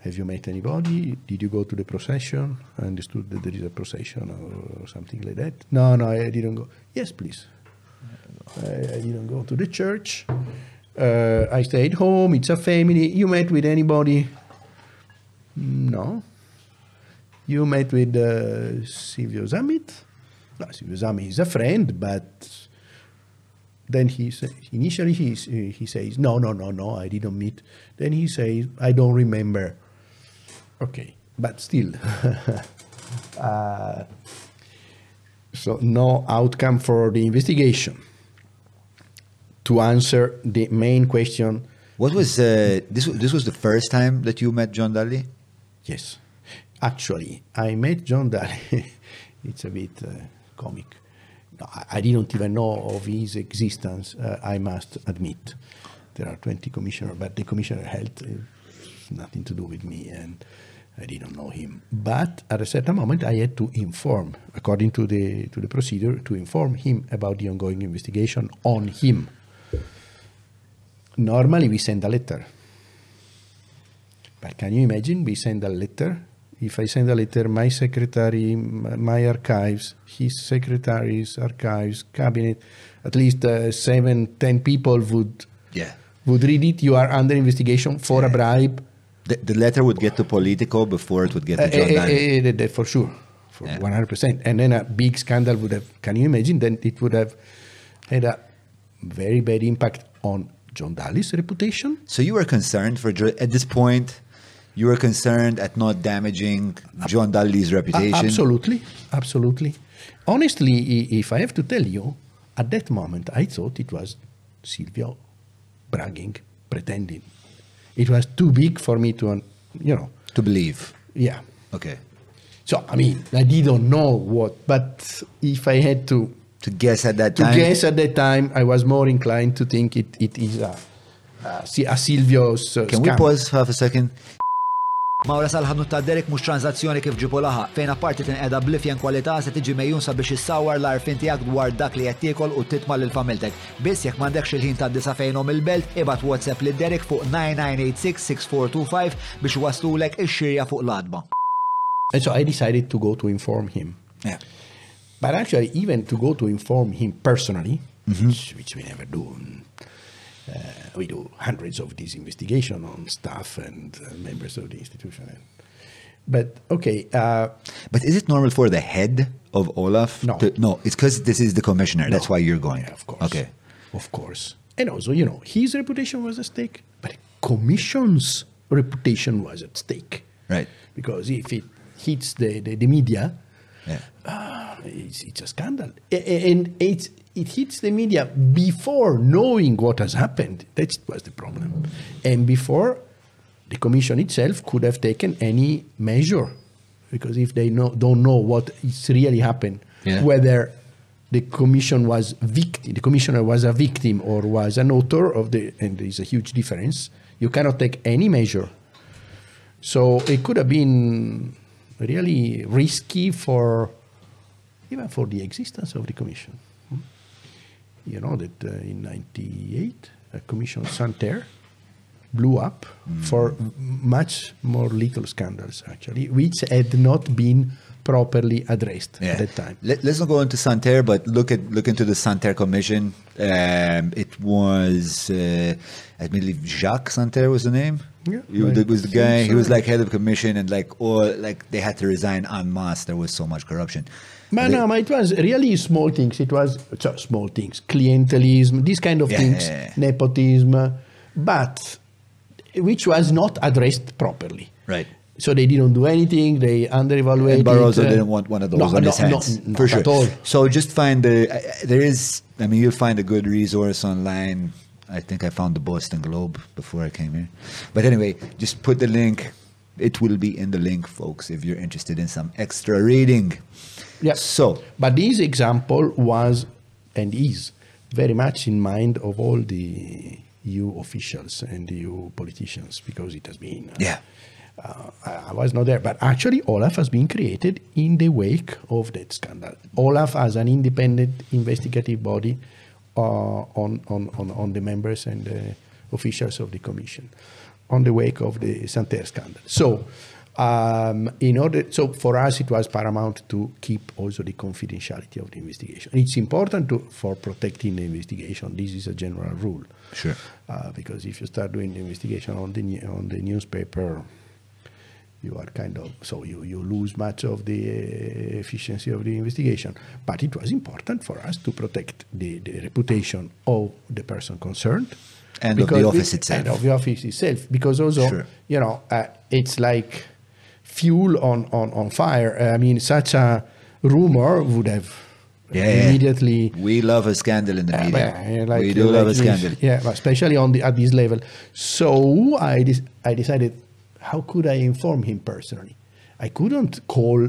Have you met anybody? Did you go to the procession? I understood that there is a procession or something like that. No, no, I didn't go. Yes, please. I, I didn't go to the church. Uh, I stayed home. It's a family. You met with anybody? No. You met with uh, Silvio Zammit? No, Silvio Zammit is a friend, but then he sa- initially he, he says, no, no, no, no, I didn't meet. Then he says, I don't remember. Okay, but still. uh, so no outcome for the investigation. To answer the main question, What was uh, this? This was the first time that you met John Dalli. yes, actually, I met John Dalli. it's a bit uh, comic. I, didn't even know of his existence. Uh, I must admit, there are twenty commissioners, but the commissioner health is nothing to do with me, and I didn't know him. But at a certain moment, I had to inform, according to the to the procedure, to inform him about the ongoing investigation on him. Normally, we send a letter. But can you imagine? We send a letter. If I send a letter, my secretary, my archives, his secretary's archives, cabinet, at least uh, seven, ten people would Yeah. would read it. You are under investigation for a bribe. The, the letter would get to Politico before it would get to John uh, Dalli. uh, for sure, for Yeah. one hundred percent. And then a big scandal would have. Can you imagine? Then it would have had a very bad impact on John Dalli's reputation. So you were concerned for at this point. You were concerned at not damaging John Dalli's reputation. absolutely, absolutely. Honestly, if I have to tell you, at that moment I thought it was Silvio bragging, pretending. It was too big for me to, you know, To believe. yeah. Okay. So I mean, I didn't know what, but if I had to To guess at that to time. guess at that time, I was more inclined to think it, it is a, a, a Silvio's uh, Can we scam. pause half a second? Mawra sal-ħadnu ta' Derek mux tranzazzjoni kif ġipu laħa, fejn apparti tinqeda blifjen kwalità se tiġi mejjun sabiex issawar l-arfin tiegħek dwar dak li qed tiekol u titma' lil familtek. Biss jekk m'għandekx il-ħin ta' disa fejnhom il-belt, ibad WhatsApp lil Derek fuq 9986-6425 biex waslulek ix-xirja fuq l-adba. And so I decided to go to inform him. Yeah. But actually, even to go to inform him personally, Mm-hmm. which, which we never do, we do hundreds of these investigations on staff and uh, members of the institution. And, but okay, uh, But is it normal for the head of Olaf? No. To, no, it's because this is the commissioner. That's why you're going. Yeah, of course. Okay. Of course. And also, you know, his reputation was at stake, but the commission's reputation was at stake. Right. Because if it hits the, the, the media, Yeah. ah, it's, it's a scandal. And it's, it hits the media before knowing what has happened. That was the problem. And before the commission itself could have taken any measure. Because if they know, don't know what is really happened, Yeah. whether the commission was victim, the commissioner was a victim or was an author of the, and there is a huge difference. You cannot take any measure. So it could have been really risky for even for the existence of the commission. You know that uh, in '98, a commission Santer blew up for much more little scandals actually, which had not been properly addressed Yeah. at that time. Let, us not go into Santer, but look at look into the Santer Commission. Um, it was, uh, I believe, Jacques Santerre was the name. Yeah, he I was the guy. He was like head of commission, and like all like they had to resign en masse. There was so much corruption. They- no, but it was really small things. It was so small things, clientelism, these kind of Yeah, things, nepotism, but which was not addressed properly. Right. So they didn't do anything. They underevaluated. And Barroso uh, didn't want one of those no, on no, his no, hands, not for sure. At all. So just find the. I- There is. I mean, you'll find a good resource online. I think I found the Boston Globe before I came here. But anyway, just put the link. It will be in the link, folks, if you're interested in some extra reading. Yeah. So But this example was and is very much in mind of all the EU officials and EU politicians because it has been. uh, yeah, uh, I was not there, but actually Olaf has been created in the wake of that scandal. Olaf as an independent investigative body uh, on, on, on, on the members and the officials of the commission on the wake of the Santer scandal. So Um, in order, so for us, it was paramount to keep also the confidentiality of the investigation. It's important to, for protecting the investigation. This is a general rule. Sure. Uh, because if you start doing the investigation on the on the newspaper, you are kind of so you, you lose much of the uh, efficiency of the investigation. But it was important for us to protect the, the reputation of the person concerned And of the office itself. and of the office itself, because also Sure. you know uh, it's like fuel on on on fire. I mean, such a rumor would have Yeah, yeah. immediately. We love a scandal in the Uh, media. well, yeah, like- we do like love a scandal. Yeah, but especially on the at this level. So I de- I decided, how could I inform him personally? I couldn't call,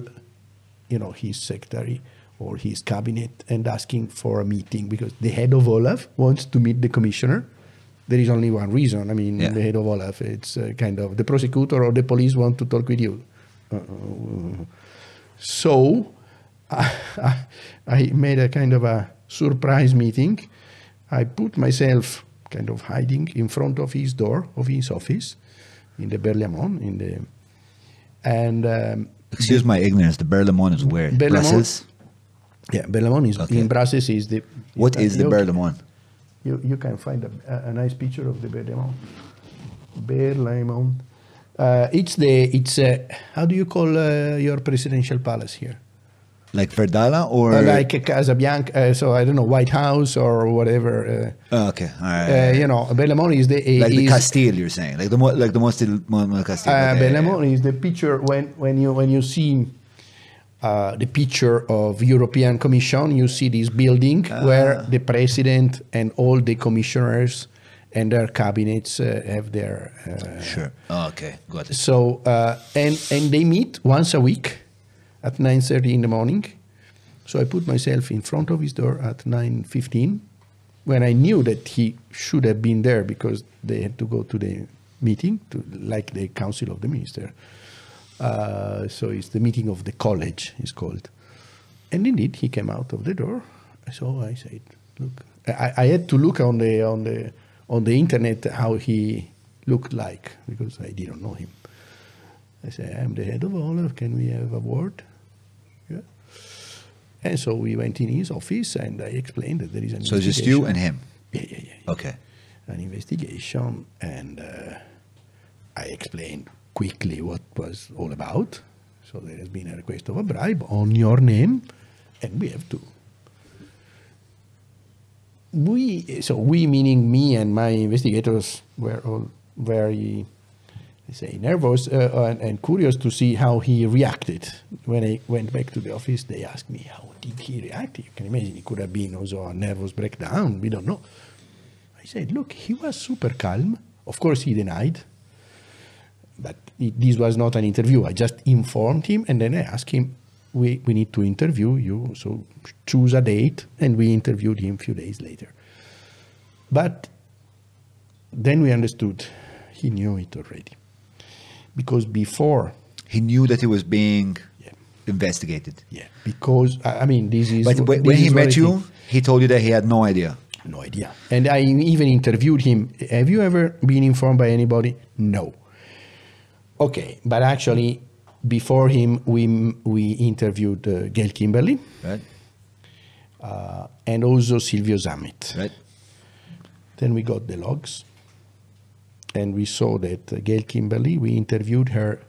you know, his secretary or his cabinet and asking for a meeting because the head of Olaf wants to meet the commissioner. There is only one reason. I mean, Yeah. the head of Olaf, it's uh, kind of the prosecutor or the police want to talk with you. Uh, so I, I made a kind of a surprise meeting. I put myself kind of hiding in front of his door of his office in the Berlaymont in the and um, Excuse my ignorance. The Berlaymont is where? Berlaymont- Brussels? yeah Berlaymont is Okay. in Brussels is the What is the Berlaymont? You, you can find a, a, a nice picture of the Berlaymont. Berlaymont. Uh, it's the it's uh, how do you call uh, your presidential palace here? Like Verdala or? Uh, like a Casabianca, uh, so I don't know White House or whatever. Oh, okay, all uh, you know, Berlaymont is the like the Castile, you're saying, like the mo- like the most Mo- Mo- Castile. Uh, is the picture when, when you when you see uh, the picture of European Commission, you see this building where Ah. the president and all the commissioners and their cabinets uh, have their. Uh. Sure. Oh, okay, got it. So uh, and and they meet once a week at nine thirty in the morning. So I put myself in front of his door at nine fifteen, when I knew that he should have been there because they had to go to the meeting, to like the council of the minister. Uh, so it's the meeting of the college is called, and indeed he came out of the door. So I said, "Look, I, I had to look on the on the on the internet how he looked like because I didn't know him." I said, I'm the head of Olaf. Can we have a word? Yeah. And so we went in his office and I explained that there is an So just you and him. Yeah, yeah, yeah. yeah. Okay. An investigation, and uh, I explained quickly what was all about. So there has been a request of a bribe on your name, and we have to. We so we meaning me and my investigators were all very, say, nervous uh, and, and curious to see how he reacted. When I went back to the office, they asked me how did he react. You can imagine it could have been also a nervous breakdown. We don't know. I said, look, he was super calm. Of course, he denied. But it, this was not an interview. I just informed him and then I asked him, we, we need to interview you, so choose a date. And we interviewed him a few days later. But then we understood he knew it already. Because before, He knew that he was being Yeah. investigated. yeah, because, I I mean, this is. But when, when he is what I met you, he told you that he had no idea. No idea. And I even interviewed him. Have you ever been informed by anybody? No. Okay, but actually, before him, we we interviewed uh, Gayle Kimberley Right? uh, and also Silvio Zammit. Right? Then we got the logs, and we saw that uh, Gayle Kimberley. We interviewed her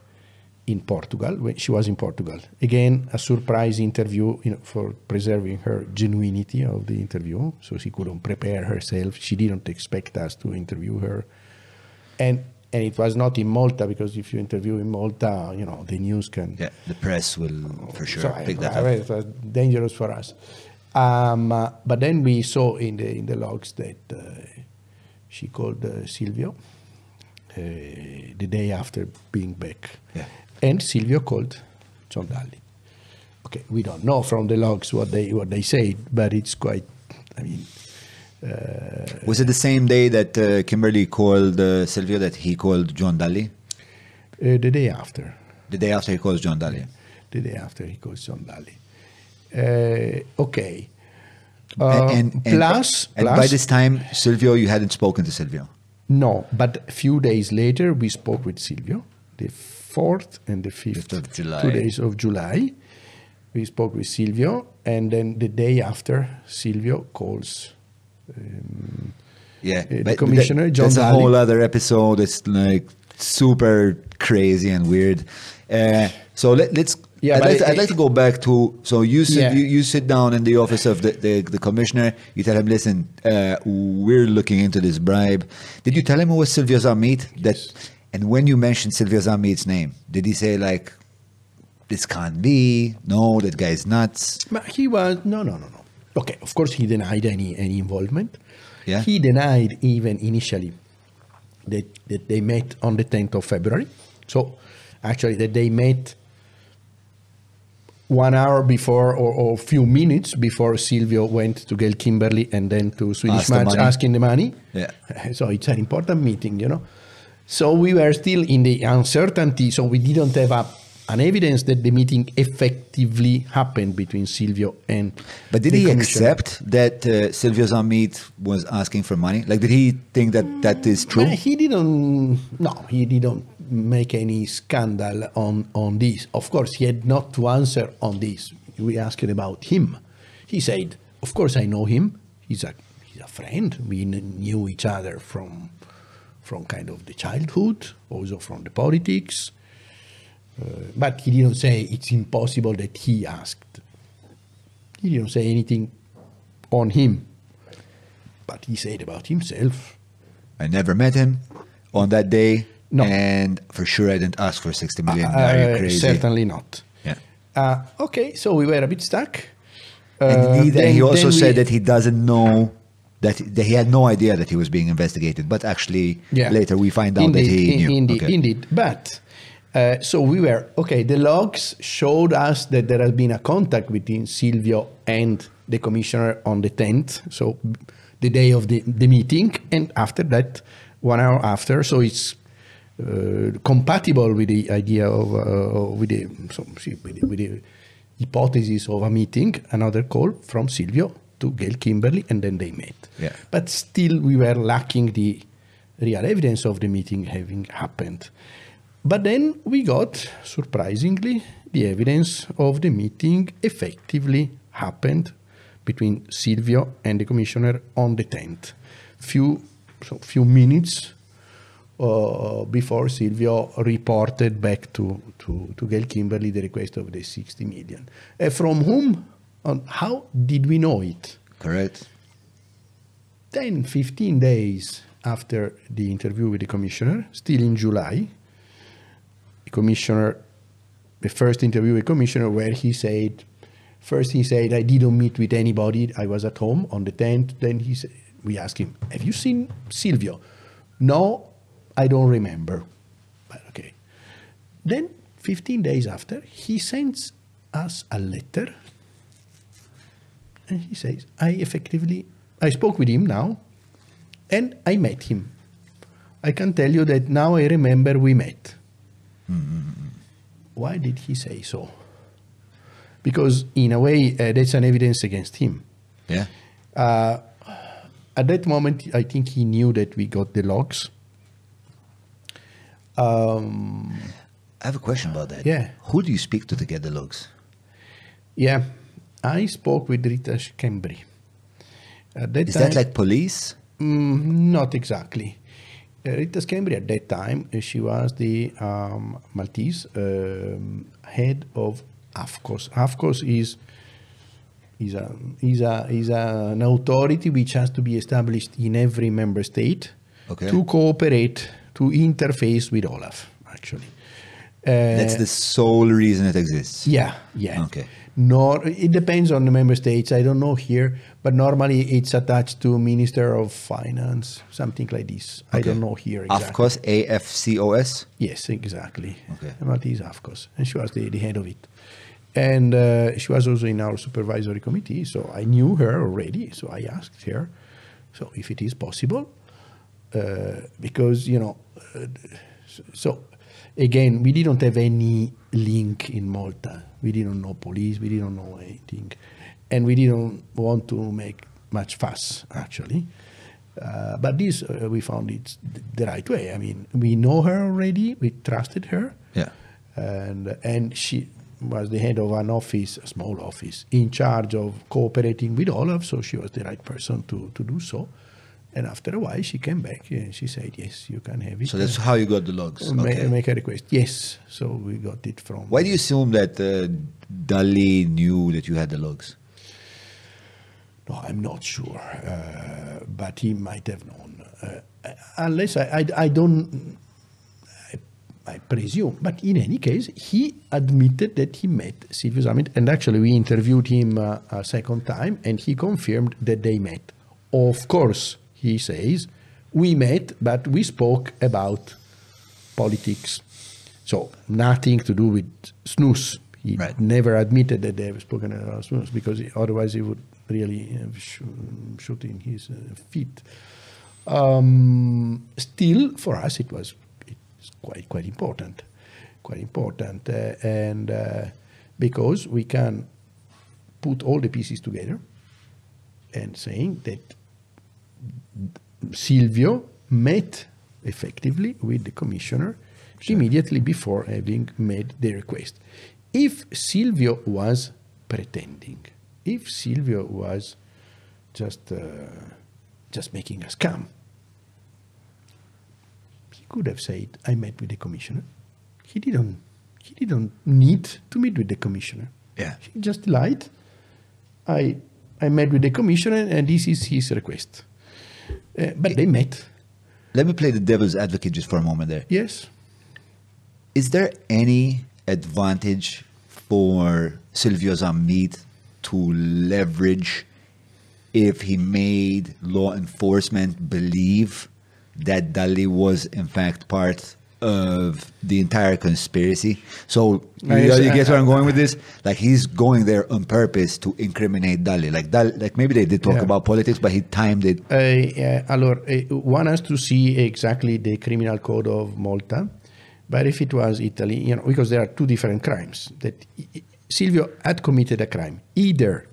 in Portugal when she was in Portugal. Again, a surprise interview you know, for preserving her genuinity of the interview, so she couldn't prepare herself. She didn't expect us to interview her, and and it was not in Malta because if you interview in Malta, you know the news can Yeah, the press will for sure so I- pick that I- up. It was dangerous for us. Um, uh, but then we saw in the in the logs that uh, she called uh, Silvio uh, the day after being back, Yeah. and Silvio called John Dalli. Okay, we don't know from the logs what they what they said, but it's quite. I mean, Was it the same day that uh, Kimberley called uh, Silvio that he called John Dalli? uh, the day after. The day after he calls John Dalli. The day after he calls John Dalli. Uh, okay. Uh, and, and, plus, and plus by this time, Silvio, you hadn't spoken to Silvio. No, but a few days later we spoke with Silvio the 4th and the 5th, Fifth of July. two days of July. We spoke with Silvio, and then the day after, Silvio calls. Um, Yeah, the but commissioner, that- John That's a whole other episode. It's like super crazy and weird. Uh, so let, let's. Yeah, I'd, like to, it- I'd like to go back to. So you sit, Yeah. you, you sit down in the office of the, the, the commissioner. You tell him, listen, uh, we're looking into this bribe. Did you tell him it was Silvio Zammit? That, and when you mentioned Silvio Zammit's name, did he say like, this can't be? No, that guy's nuts. But he was no, no, no, no. Okay, of course he denied any any involvement. Yeah. He denied even initially that that they met on the 10th of February. So actually that they met one hour before or, or a few minutes before Silvio went to Gayle Kimberley and then to Swedish Ask Match money. asking the money. Yeah. So it's an important meeting, you know. So we were still in the uncertainty, so we didn't have a, an evidence that the meeting effectively happened between Silvio and. But did he accept that uh, Silvio Zammit was asking for money? Like, did he think that that is true? He didn't. No, he didn't make any scandal on on this. Of course, he had not to answer on this. We asked him about him. He said, "Of course, I know him. He's a he's a friend. We knew each other from from kind of the childhood, also from the politics." Uh, but he didn't say it's impossible that he asked. He didn't say anything on him. But he said about himself, I never met him on that day. No. And for sure, I didn't ask for 60 million. Are you Uh, crazy? Certainly not. Yeah. Uh, okay, so we were a bit stuck. And Uh, he, then- he also said we- that he doesn't know that, that he had no idea that he was being investigated. But actually, Yeah. later we find out indeed, that he knew. Indeed, Okay. indeed. But uh, so we were okay. The logs showed us that there has been a contact between Silvio and the commissioner on the tenth, so the day of the, the meeting, and after that, one hour after. So it's uh, compatible with the idea of uh, with the so, with the, with the hypothesis of a meeting. Another call from Silvio to Gayle Kimberley, and then they met. Yeah. But still, we were lacking the real evidence of the meeting having happened. But then we got, surprisingly, the evidence of the meeting effectively happened between Silvio and the commissioner on the 10th. Few, so few minutes uh, before Silvio reported back to, to, to Gayle Kimberley the request of the 60 million. Uh, from whom? On how did we know it? Correct. 10, 15 days after the interview with the commissioner, still in July, the commissioner, the first interview with commissioner, where he said, first he said, I didn't meet with anybody, I was at home on the 10th. Then he said, we asked him, Have you seen Silvio? No, I don't remember. But okay. Then, 15 days after, he sends us a letter and he says, I effectively, I spoke with him now and I met him. I can tell you that now I remember we met. Why did he say so? Because, in a way, uh, that's an evidence against him. Yeah. Uh, at that moment, I think he knew that we got the logs. Um, I have a question about that. Yeah. Who do you speak to to get the logs? yeah, I spoke with Rita Schembri. Is time, that like police? Mm, not exactly. Rita Schembri at that time, uh, she was the um, Maltese um, head of AFCOS. AFCOS is is a is a is a, an authority which has to be established in every member state Okay. to cooperate to interface with Olaf. Actually, uh, That's the sole reason it exists. yeah, yeah. Okay. Nor it depends on the member states. I don't know here, but normally it's attached to Minister of Finance, something like this. I don't know here exactly. AFCOS, A F C O S. Yes, exactly. Okay. Maltese AFCOS, and she was the, the head of it. And uh, she was also in our supervisory committee, so I knew her already. So I asked her, so if it is possible, uh, because you know, uh, so again, we didn't have any link in Malta. We didn't know police. We didn't know anything, and we didn't want to make much fuss actually. Uh, but this, uh, we found it the right way. I mean, we know her already, we trusted her, Yeah. and, and she was the head of an office, a small office, in charge of cooperating with Olaf, so she was the right person to, to do so. And after a while, she came back and she said, Yes, you can have it. So that's how you got the logs. Ma- Okay. make a request. Yes. So we got it from. Why do you assume that uh, Dalli knew that you had the logs? No, I'm not sure, uh, but he might have known. Uh, unless I, I, I don't, I, I presume. But in any case, he admitted that he met Silvio Zammit, and actually we interviewed him uh, a second time, and he confirmed that they met. Of course, he says, we met, but we spoke about politics. So nothing to do with snus. He Right. never admitted that they have spoken about snus because he- otherwise he would really have sh- shoot in his uh, feet. Um, still, for us, it was it's quite quite important, quite important, uh, and uh, because we can put all the pieces together and saying that Silvio met effectively with the commissioner immediately before having made the request. If Silvio was pretending, if Silvio was just uh, just making a scam, he could have said, "I met with the commissioner." He didn't. He didn't need to meet with the commissioner. Yeah. He just lied. I I met with the commissioner, and this is his request. Uh, but they met. Let me play the devil's advocate just for a moment there. Yes. Is there any advantage for Silvio Zammit to leverage if he made law enforcement believe that Dalli was in fact part of the entire conspiracy? So you, I- you get where I'm going with this? Like he's going there on purpose to incriminate Dalli. Like Dalli, like maybe they did talk Yeah. about politics, but he timed it. Uh, uh, allora, uh, one has to see exactly the criminal code of Malta, but if it was Italy, you know, because there are two different crimes that Silvio had committed a crime, either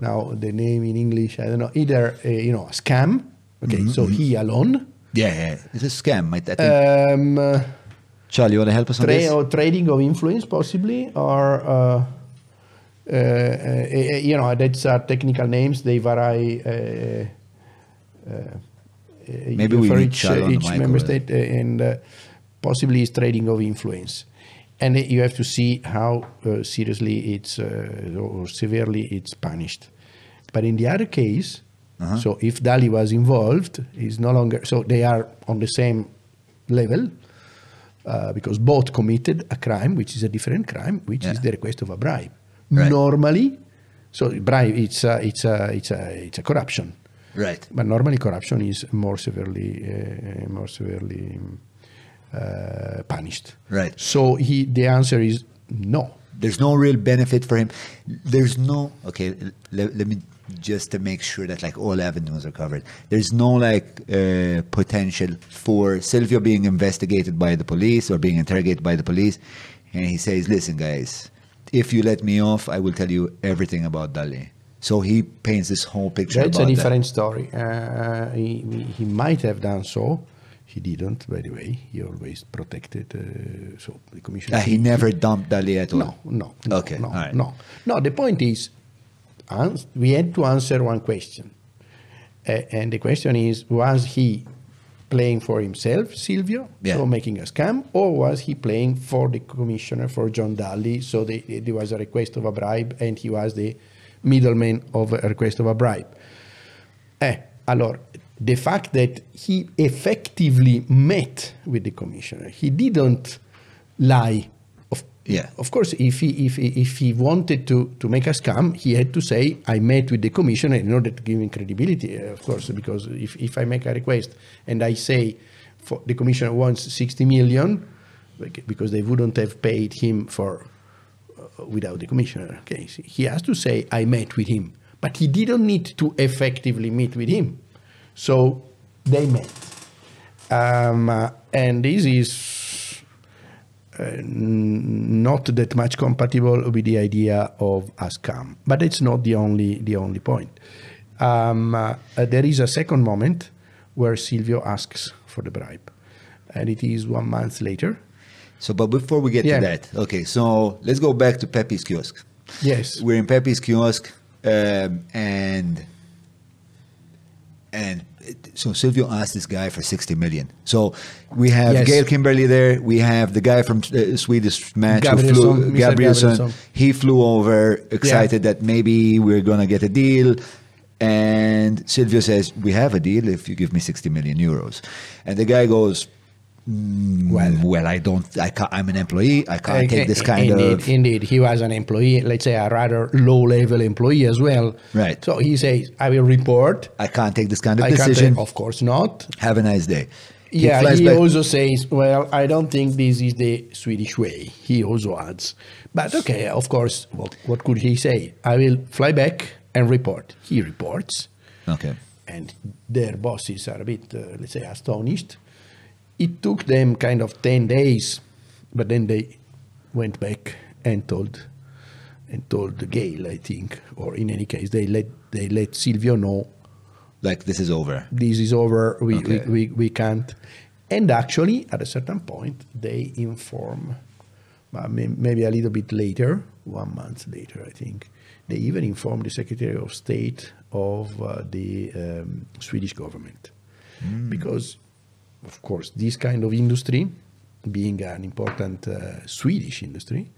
now the name in English, I don't know, either uh, you know a scam. Okay, so he alone. Yeah, yeah. It's a scam. I, I think. Um, uh, Charlie, you want to help us on this? or trading of influence, possibly, or uh, uh, uh, you know, that's uh, technical names. They vary. Maybe we for each, Charlie on the each member state, and uh, possibly is trading of influence. And you have to see how uh, seriously it's uh, or severely it's punished. But in the other case, Uh-huh. so if Dalli was involved, is no longer. So they are on the same level uh, because both committed a crime, which is a different crime, which is the request of a bribe. Right. Normally, so bribe it's a, it's a, it's a, it's a corruption, Right. but normally corruption is more severely uh, more severely uh, punished. Right. So he the answer is no. There's no real benefit for him. There's no okay. Let, let me just to make sure that like all avenues are covered. There's no like uh, potential for Silvio being investigated by the police or being interrogated by the police, and he says, "Listen, guys, if you let me off, I will tell you everything about Dalli." So he paints this whole picture. That's a about that. different story. Uh, he, he might have done so. He didn't, by the way. He always protected. Uh, so the commission. Ah, he never dumped Dalli at all. No, no, no, Okay, no, right. no. No, the point is, we had to answer one question, uh, and the question is: Was he playing for himself, Silvio, Yeah. so making a scam, or was he playing for the commissioner, for John Dalli? So the, there was a request of a bribe, and he was the middleman of a request of a bribe. Eh, allora, the fact that he effectively met with the commissioner, he didn't lie. Of, Yeah. of course, if he, if, if he wanted to, to make a scam, he had to say, I met with the commissioner in order to give him credibility, uh, of course, because if, if I make a request and I say for, the commissioner wants 60 million, because they wouldn't have paid him for uh, without the commissioner. Okay, he has to say I met with him, but he didn't need to effectively meet with him. So they met, um, uh, and this is uh, not that much compatible with the idea of a scam. But it's not the only the only point. Um, uh, uh, there is a second moment where Silvio asks for the bribe. And it is one month later. So, but before we get Yeah. to that, okay, so let's go back to Pepe's kiosk. Yes. We're in Pepe's kiosk, um, and and so Silvio asked this guy for 60 million. So we have Yes. Gayle Kimberley there. We have the guy from uh, Swedish Match who flew, Mr. Gabrielsson. Gabrielsson. He flew over, excited that maybe we're gonna get a deal. And Silvio says, "We have a deal if you give me 60 million euros." And the guy goes, "Mm, Well- well, I don't. I can't, I'm an employee. I can't take this kind indeed, of." Indeed, he was an employee, let's say a rather low-level employee as well. Right. So he says, "I will report." I can't take this kind of I decision. take- of course not. Have a nice day. Yeah, he back- also says, "Well, I don't think this is the Swedish way." He also adds, "But okay, of course, what, what could he say? I will fly back and report." He reports, Okay. and their bosses are a bit, uh, let's say, astonished. It took them kind of ten days, but then they went back and told and told the Gayle, I think, or in any case, they let they let Silvio know Like this is over. this is over, we, Okay. we, we, we can't. And actually, at a certain point, they inform, uh, maybe a little bit later, one month later, I think, they even inform the Secretary of State of uh, the um, Swedish government. Because, of course, this kind of industry, being an important uh, Swedish industry,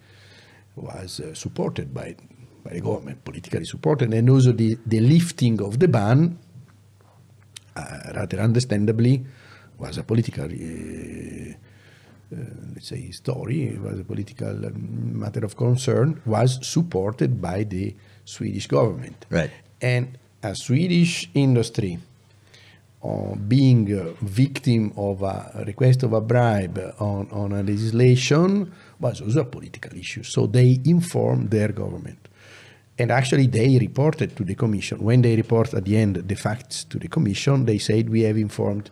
was uh, supported by, by the government, politically supported, and also the, the lifting of the ban uh, rather understandably, was a political, uh, uh, let's say, story, it was a political um, matter of concern, was supported by the Swedish government. Right. And a Swedish industry uh, being a victim of a request of a bribe on, on a legislation was also a political issue. So they informed their government. And actually, they reported to the commission. When they report at the end the facts to the commission, they said, We have informed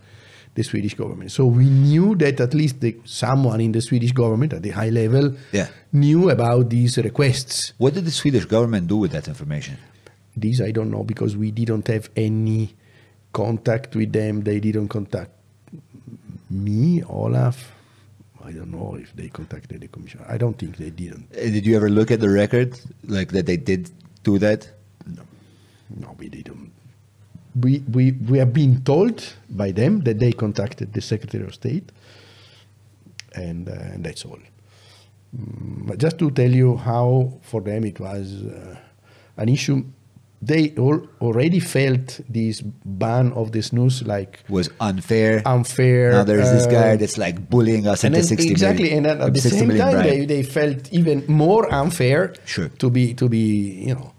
the Swedish government. So we knew that at least the, someone in the Swedish government at the high level Yeah. knew about these requests. What did the Swedish government do with that information? This I don't know because we didn't have any contact with them. They didn't contact me, Olaf. I don't know if they contacted the commission. I don't think they didn't. Uh, Did you ever look at the record, like that they did do that? No, no, we didn't. We, we, we have been told by them that they contacted the Secretary of State, and, uh, and that's all. Mm, but just to tell you how for them it was uh, an issue, they al- already felt this ban of this news like Was unfair. unfair. now there's this guy uh, that's like bullying us and into 60 exactly, million- and at the same time, bribe. they, they felt even more unfair Sure. to be to be you know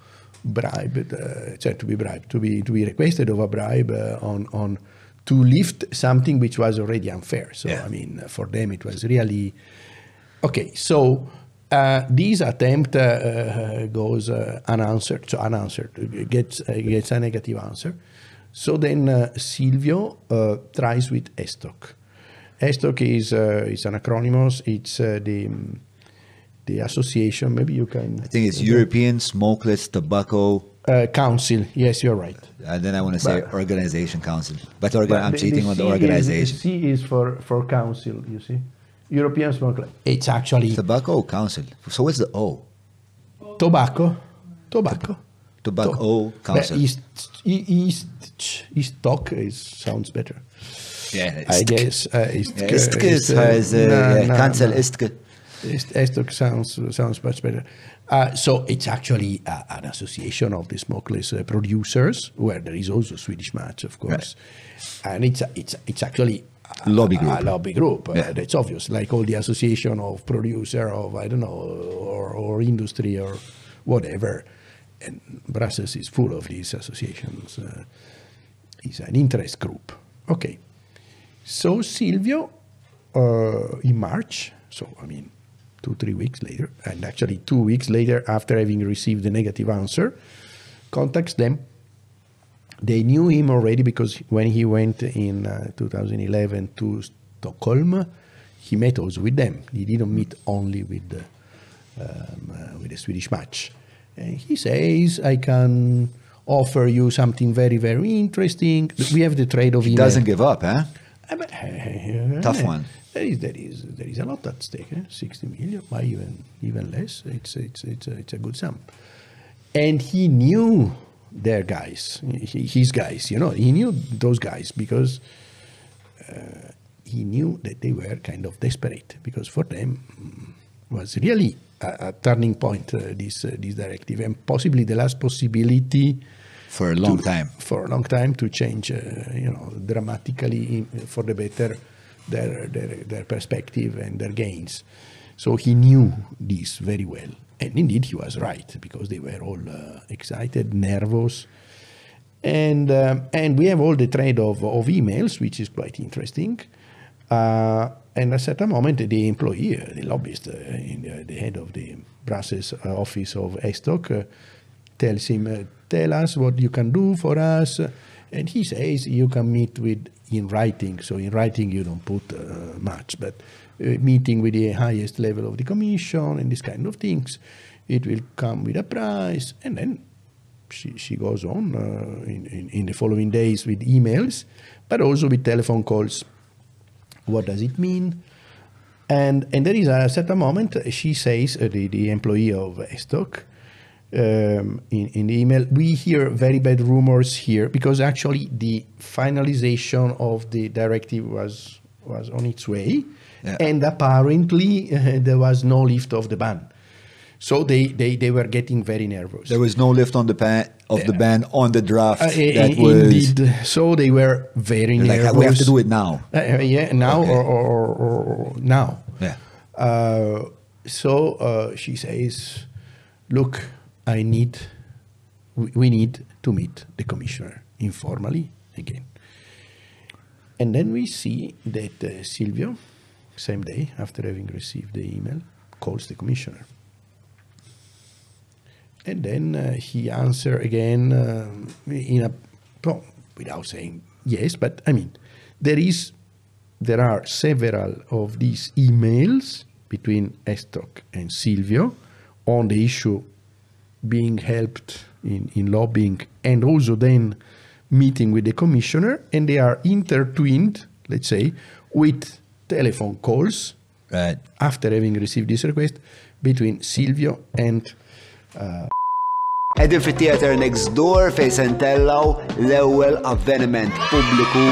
bribed, uh, sorry, to be bribed, to be to be requested of a bribe uh, on on to lift something which was already unfair. So Yeah. I mean, for them it was really okay. So. Uh, this attempt uh, uh, goes uh, unanswered, so unanswered, gets, gets a negative answer. So then uh, Silvio uh, tries with ESTOC. ESTOC is, uh, is an acronym, it's uh, the, the association, maybe you can. I think it's European Smokeless Tobacco, Uh, council, yes, you're right. and then I want to say But- Organization Council. But, orga- But I'm cheating on the C is- organization. the C is for, for council, you see. European Smoke It's actually Tobacco Council. So what's the O? tobacco. Tobacco. Tobacco To- Council. East, east, east talk is, sounds better. Yeah, I Istke. guess. Uh, ist, Yeah, Istke is, ist, has, uh, no, yeah, no, Council no. Istke. Est- sounds sounds much better. Uh, so it's actually uh, an association of the smokeless uh, producers, where there is also Swedish Match, of course, and it's it's it's actually a, Lobby group. A lobby group. Uh, Yeah. that's obvious, like all the association of producer of I don't know or, or industry or whatever. And Brussels is full of these associations. Uh, it's an interest group. Okay. So Silvio, uh, in March, so I mean, two, three weeks later, and actually two weeks later after having received the negative answer, contacts them. They knew him already because when he went in uh, 2011 to Stockholm, he met also with them. He didn't meet only with the, um, uh, with the Swedish Match. And he says, I can offer you something very, very interesting. We have the trade of He email. doesn't give up, huh? Uh, but, uh, Tough uh, one. There is, there is, there is a lot at stake. Eh? Sixty million, why even, even less? It's, it's, it's, a, it's a good sum. And he knew their guys, his guys. You know, he knew those guys because uh, he knew that they were kind of desperate because for them mm, was really a, a turning point. Uh, this, uh, this directive and possibly the last possibility For a long to- time. For a long time to change, uh, you know, dramatically in, for the better their, their their perspective and their gains. So he knew this very well, and indeed he was right because they were all uh, excited, nervous, and um, and we have all the thread of, of emails, which is quite interesting. Uh, and at a certain moment, the employee, uh, the lobbyist, uh, in the, the head of the Brussels uh, office of ESTOC, uh, tells him, uh, "Tell us what you can do for us." And he says, "You can meet with in writing. So in writing, you don't put uh, much, but uh, meeting with the highest level of the commission and these kind of things. It will come with a price, and then she, she goes on uh, in, in, in the following days with emails, but also with telephone calls. What does it mean? And, and there is a certain moment uh, she says, uh, the, the employee of Estoc, um, in, in the email, we hear very bad rumors here because actually the finalization of the directive was, was on its way. Yeah. And apparently uh, there was no lift of the ban. So they, they, they were getting very nervous. There was no lift on the ban of the ban on the draft. Uh, that was indeed. So they were very like nervous. we have to do it now. Uh, uh, yeah, now Okay. or, or, or, or now. Yeah. Uh, so uh, she says, "Look, I need, we, we need to meet the commissioner informally again." And then we see that uh, Silvio, same day after having received the email, calls the commissioner. And then uh, he answer again um, in a well, without saying yes, but I mean there is there are several of these emails between Estoc and Silvio on the issue being helped in, in lobbying and also then meeting with the commissioner and they are intertwined, let's say, with telephone calls Right. after having received this request between Silvio and Edin fit theater next door fej sentellaw l-ewwel avveniment pubbliku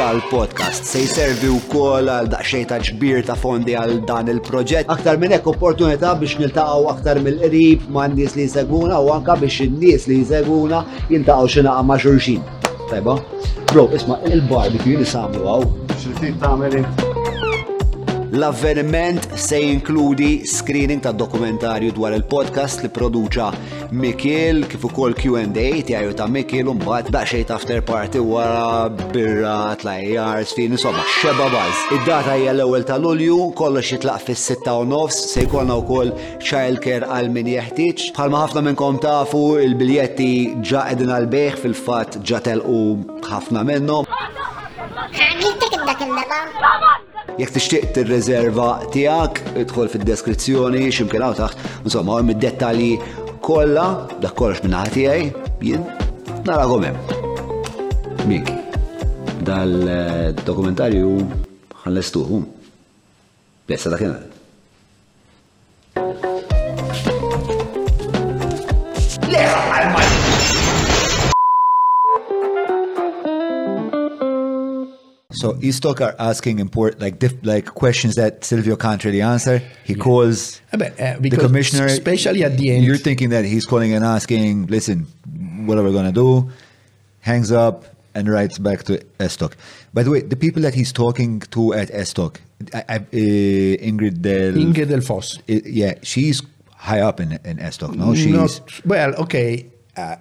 tal-podcast. Se jservi wkoll għal daqsxejn ta' ġbir ta' fondi għal dan il-proġett. Aktar minn hekk opportunità biex niltaqgħu aktar mill-qrib ma' nies li jseguna u anka biex in-nies li jseguna jintaqgħu xi naqa' ma' xulxin. Tajba? Bro, isma' il-barbecue li samlu għaw. Xil-tip tagħmel L-avveniment se jinkludi screening ta' dokumentarju dwar il-podcast li produċa Mikil kif ukoll Q&A tiegħu ta' Mikil u mbagħad daqsxejn after party wara birra tlajjar sfin insomma xeba baż. Id-data hija l-ewwel ta' Lulju, kollox jitlaq fis-6 u nofs, se jkollna wkoll childcare għal min jeħtieġ. Bħalma ħafna minnkom tafu il-biljetti ġa qegħdin għal beħ fil-fatt ġa telqu ħafna minnhom. Għamiltek dak il-leba? Jek tixtieq tir-reserva tiegħek, idħol fid-deskrizzjoni x'imkien hawn taħt, insomma hemm id-dettalji kollha, dak kollox minn ħati tiegħi, jien naragom hemm. Mik, dal-dokumentarju ħallestuħu. Lessa dak kien. So Estoc are asking important like diff, like questions that Silvio can't really answer. He calls Uh, but, uh, the commissioner, especially at the end- You're thinking that he's calling and asking, "Listen, what are we gonna do?" Hangs up and writes back to Estoc. By the way, the people that he's talking to at Estoc, I, I, uh, Ingrid Del, Inge Delfosse. uh, yeah, she's high up in in Estoc. No, she's Not, well, okay, uh,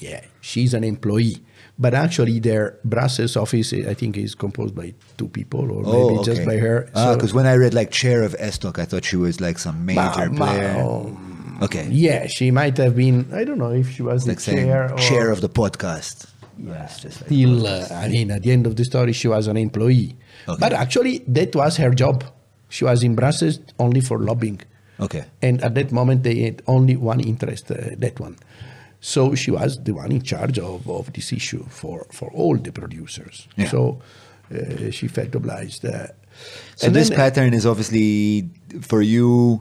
yeah, she's an employee. But actually, their Brussels office, I think, is composed by two people, or maybe just Oh, okay. by her. Ah, So- because when I read like chair of Estoc, I thought she was like some major Ma- ma- player. oh, okay, yeah, she might have been. I don't know if she was like the chair or chair of the podcast. Yeah, just like- still, uh, I mean, at the end of the story, she was an employee. Okay. But actually, that was her job. She was in Brussels only for lobbying. Okay. And at that moment, they had only one interest, uh, that one. So she was the one in charge of, of this issue for, for all the producers. Yeah. So uh, she felt obliged. Uh, So and this then- pattern is obviously for you.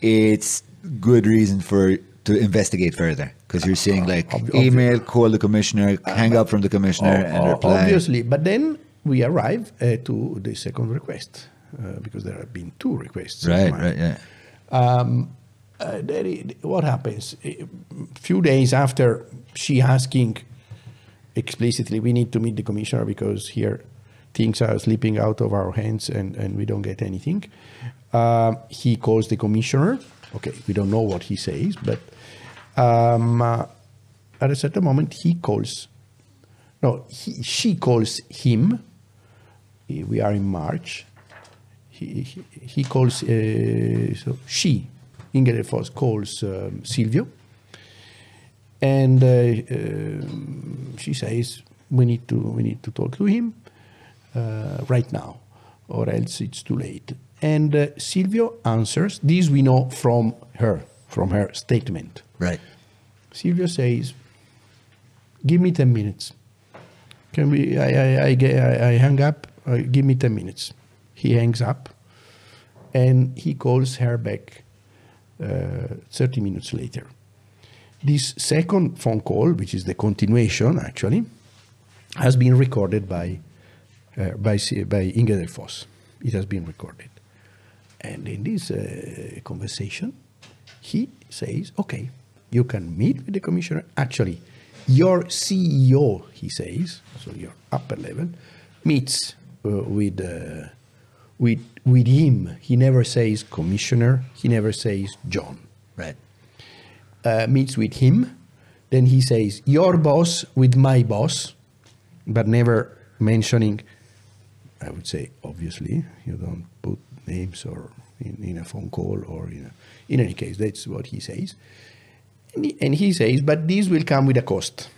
It's good reason for to investigate further because you're seeing like ob- email, call the commissioner, hang up from the commissioner, and reply. Obviously, but then we arrive uh, to the second request uh, because there have been two requests. Right, right, yeah. Um, uh, what happens? A few days after she asking explicitly, we need to meet the commissioner because here things are slipping out of our hands and, and we don't get anything. Um, he calls the commissioner. Okay, we don't know what he says, but um, uh, at a certain moment he calls. No, he, she calls him. We are in March he, he, he calls, uh, so she, Ingrid Foss, calls um, Silvio. And uh, um, she says, we need, to, we need to talk to him uh, right now, or else it's too late. And uh, Silvio answers, this we know from her, from her statement. Right. Silvio says, give me 10 minutes. Can we, I, I, I, I, I hang up, uh, give me 10 minutes. He hangs up and he calls her back uh, 30 minutes later. This second phone call, which is the continuation actually, has been recorded by, uh, by, by Inge Foss. It has been recorded. And in this uh, conversation, he says, okay, you can meet with the commissioner. Actually, your CEO, he says, so your upper level, meets uh, with, uh, with, with him. He never says commissioner, he never says John. Right. Uh, meets with him. Then he says, your boss with my boss, but never mentioning, I would say, obviously, you don't put names or in, in a phone call or in, a, in any case, that's what he says. And he, and he says, but this will come with a cost.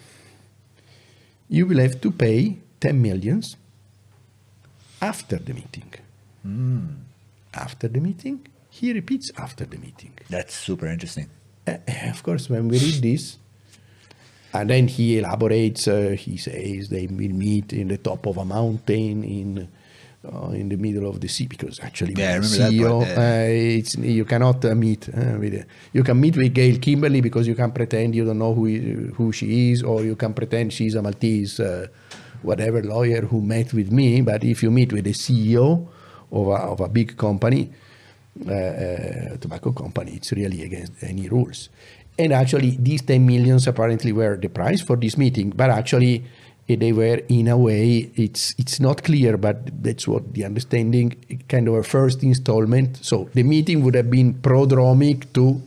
You will have to pay 10 millions after the meeting. After the meeting, he repeats after the meeting. That's super interesting. Uh, of course, when we read this, and then he elaborates, uh, he says they will meet in the top of a mountain in uh, in the middle of the sea because actually Yeah, CEO, uh, it's, you cannot uh, meet uh, with you can meet with Gayle Kimberley because you can pretend you don't know who who she is or you can pretend she's a Maltese uh, whatever lawyer who met with me but if you meet with the CEO of a, of a big company uh, tobacco company. It's really against any rules. And actually, these 10 millions apparently were the price for this meeting, but actually, eh, they were in a way, it's, it's not clear, but that's what the understanding, kind of a first installment. So the meeting would have been prodromic to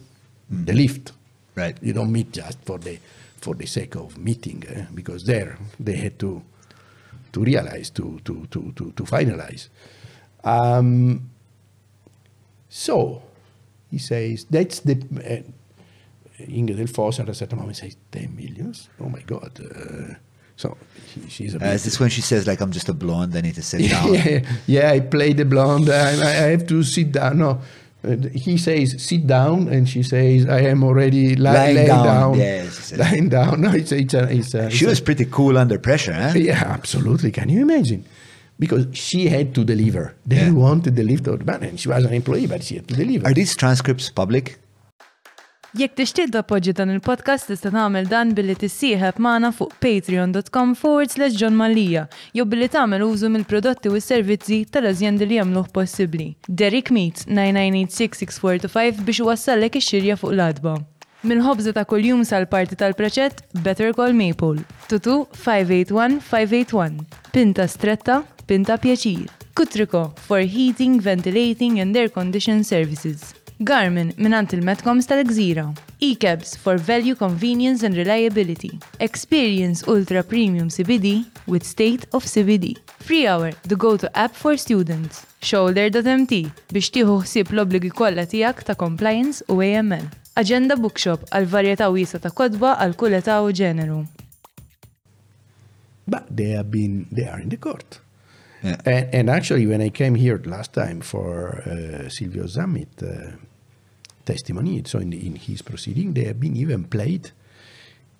the lift. Right. You don't meet just for the, for the sake of meeting, eh, because there they had to, to realize, to, to, to, to, to finalize. Um, so he says, that's the. Uh, Inge Delfosse at a certain moment says, 10 millions? Oh my God. Uh, so she, she's a Uh, is this when she says like I'm just a blonde? I need to sit down. yeah, yeah, I play the blonde. I, I have to sit down. No, uh, he says sit down, and she says I am already li- Lying laying down. down. Said- lying down. No, it's a, it's a, it's a, She it's was a- pretty cool under pressure, huh? yeah, absolutely. Can you imagine? Because she had to deliver. They Yeah. wanted the lift of the ban, and she was an employee, but she had to deliver. Are these transcripts public? Jekk tixtieq tappoġġi dan il-podcast tista' tagħmel dan billi tissieħeb magħna fuq patreon.com forward slash John Malija jew billi tagħmel użu mill-prodotti u s-servizzi tal-ażjendi li jagħmluh possibbli. Derek Meets 9986645 biex iwassallek ix-xirja fuq l-adba. Mill-ħobża ta' kuljum sal-parti tal-preċett Better Call Maple. Tutu 581-581. Pinta stretta, pinta pjaċir. Kutriko for heating, ventilating and air condition services. Garmin minant il-Metcoms tal-Gżira. E-cabs for value, convenience and reliability. Experience ultra premium CBD with state of CBD. Free Hour, the go-to app for students. Shoulder.mt biex tieħu ħsieb l-obligi kollha tiegħek ta' compliance u AML. Agenda Bookshop għal varjetà wiesa ta' kodba għal kull età u ġeneru. but they have been they are in the court. Yeah. And, and actually, when I came here last time for uh, Silvio Zammit uh, testimony, so in, in his proceeding, they have been even played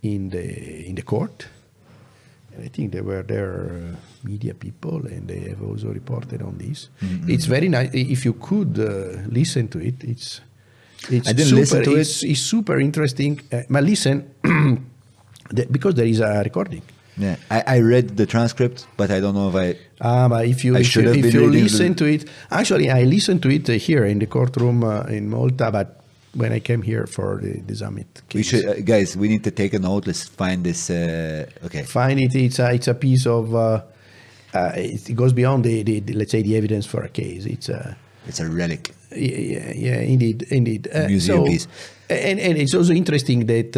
in the in the court. And I think there were there uh, media people, and they have also reported on this. Mm-hmm. It's very nice if you could uh, listen to it. It's it's I didn't super, listen to it's, it's super interesting. Uh, but listen, the- because there is a recording. Yeah, I, I read the transcript, but I don't know if I. Ah, but if you I if should you, have if been you listen the- to it, actually, I listened to it uh, here in the courtroom uh, in Malta, but when I came here for the, the summit We should, uh, guys. We need to take a note. Let's find this. Uh, okay. find it. It's a it's a piece of. Uh, uh, it, it goes beyond the, the, the- let's say the evidence for a case. It's a It's a relic. yeah, yeah, yeah indeed, indeed. Uh, Museum so- piece. And, and it's also interesting that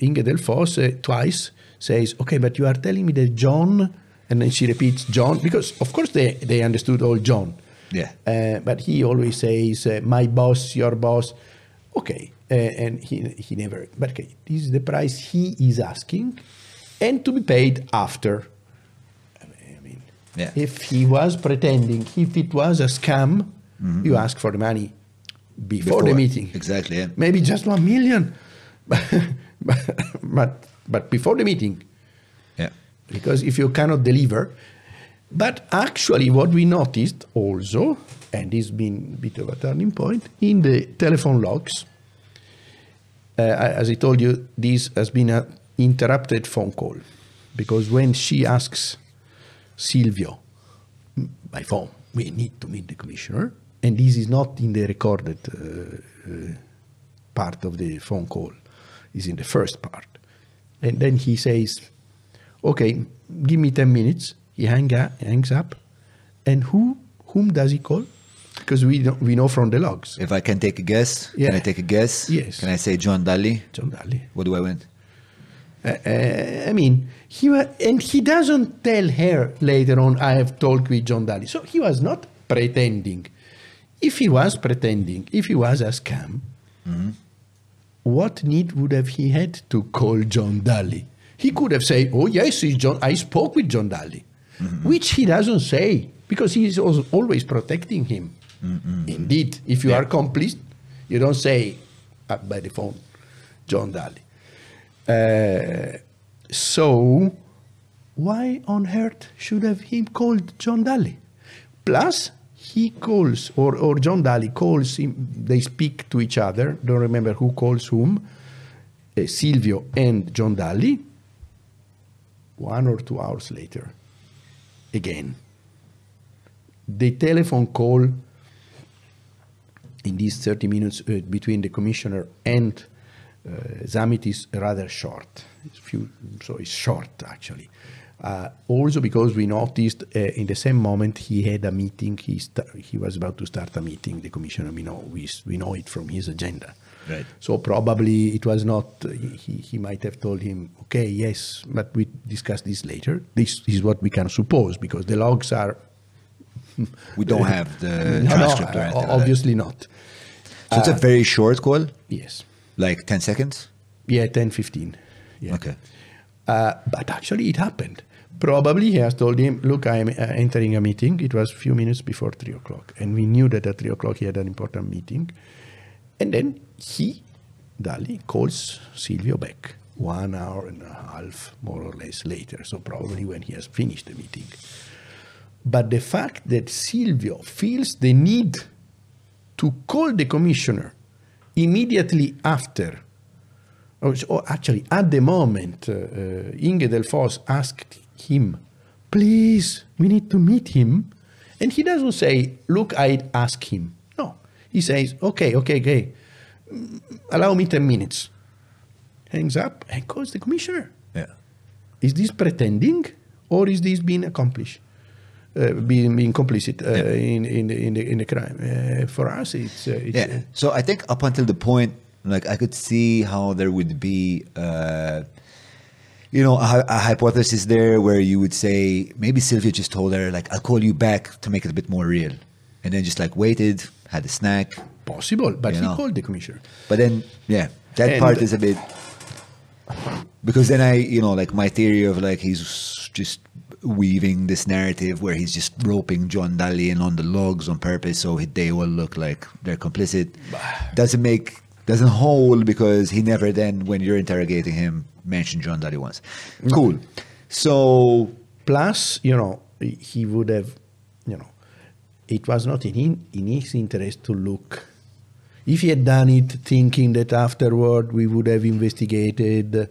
Inge Delfosse uh, twice says, "Okay, but you are telling me that John," and then she repeats John because, of course, they they understood all John. Yeah. Uh, but he always says, uh, "My boss, your boss." Okay, uh, and he he never. But okay, this is the price he is asking, and to be paid after. I mean, Yeah. if he was pretending, if it was a scam, you ask for the money before, the meeting. exactly, yeah. Maybe just one million, but but before the meeting Yeah. because if you cannot deliver. But actually, what we noticed also, and this has been a bit of a turning point, in the telephone logs, uh, as I told you, this has been an interrupted phone call. Because when she asks Silvio "Mm, by phone, we need to meet the commissioner, and this is not in the recorded uh, uh, part of the phone call, is in the first part. And then he says, okay, give me 10 minutes. He hang up, hangs up. And who, whom does he call? Because we, know, we know from the logs. If I can take a guess, can I take a guess? Yes. Can I say John Dalli? John Dalli. What do I win? Uh, uh, I mean, he wa- and he doesn't tell her later on, I have talked with John Dalli. So he was not pretending. If he was pretending, if he was a scam, what need would have he had to call John Dalli? He could have said, "Oh yes, John. I spoke with John Dalli," which he doesn't say because he is always protecting him. Indeed, if you are complicit, you don't say uh, by the phone, John Dalli. Uh, so, why on earth should have him called John Dalli? Plus, he calls, or, or John Daly calls him, they speak to each other, don't remember who calls whom, uh, Silvio and John Daly, one or two hours later, again. The telephone call in these 30 minutes uh, between the commissioner and uh, Zamit is rather short. It's few, so it's short actually. Uh, also because we noticed uh, in the same moment he had a meeting. He he was about to start a meeting. The commissioner, we know we, we know it from his agenda. Right. So probably it was not. uh, He he might have told him, okay, yes, but we discuss this later. This is what we can suppose because the logs are We don't have the no, no, transcript uh, like obviously not. So it's a very short call, Yes. like 10 seconds? Yeah, 10, 15. Yeah. Okay. Uh, but actually, it happened. Probably he has told him, "Look, I am uh, entering a meeting." It was a few minutes before three o'clock, and we knew that at three o'clock he had an important meeting. And then he, Dalli, calls Silvio back one hour and a half, more or less, later. So probably when he has finished the meeting. But the fact that Silvio feels the need to call the commissioner immediately after or, actually, at the moment, uh, uh, Inge Delfosse asked him, please, we need to meet him. And he doesn't say, look, I'd ask him. No. He says, okay, okay, okay, Mm, allow me 10 minutes. Hangs up and calls the commissioner. Yeah. Is this pretending or is this being accomplished? Uh, being, being complicit uh, Yeah. in, in, the, in, the, in the crime. Uh, for us, it's, uh, it's Yeah. So I think up until the point, like I could see how there would be, uh, you know, a, a hypothesis there where you would say maybe Silvio just told her like I'll call you back to make it a bit more real, and then just like waited, had a snack, possible, but he know. called the commissioner. but then yeah, that And- part is a bit because then I, you know, like my theory of like he's just weaving this narrative where he's just roping John Dalli in on the logs on purpose so they will look like they're complicit doesn't make doesn't hold because he never then, when you're interrogating him, mentioned John Dalli once. Cool. So Plus, you know, he would have, you know, it was not in, in, his interest to look. If he had done it thinking that afterward we would have investigated,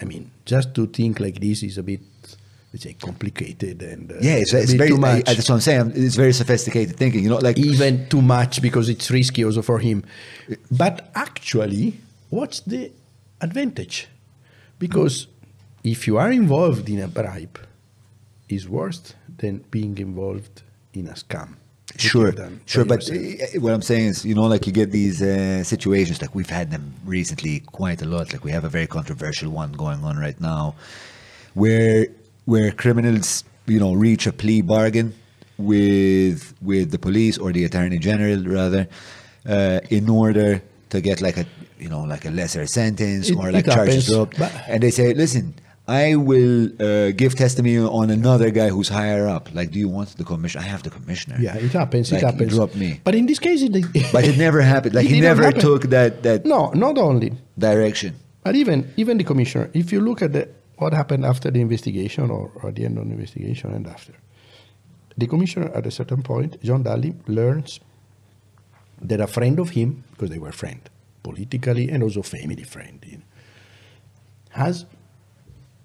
I mean, just to think like this is a bit, let's say, complicated and uh, yeah, it's, it's very. too much. I, that's what I'm saying. It's very sophisticated thinking. You know, like even too much because it's risky also for him. But actually, what's the advantage? Because if you are involved in a bribe, is worse than being involved in a scam. Sure, you've done by sure. But uh, what I'm saying is, you know, like you get these uh, situations, like we've had them recently quite a lot. Like we have a very controversial one going on right now, where where criminals, you know, reach a plea bargain with with the police or the attorney general rather, uh, in order to get like a you know like a lesser sentence It- or like charges happens, up, and they say, listen. I will uh, give testimony on another guy who's higher up. Like, do you want the commissioner? I have the commissioner. yeah, it happens. Like, it happens. Drop me. But in this case, it, But it never happened. Like It he never happen. took that that no, not only, direction. but even even the commissioner. If you look at the, what happened after the investigation or, or at the end of the investigation and after, the commissioner at a certain point, John Dalli learns that a friend of him, because they were friends politically and also family friend, you know, has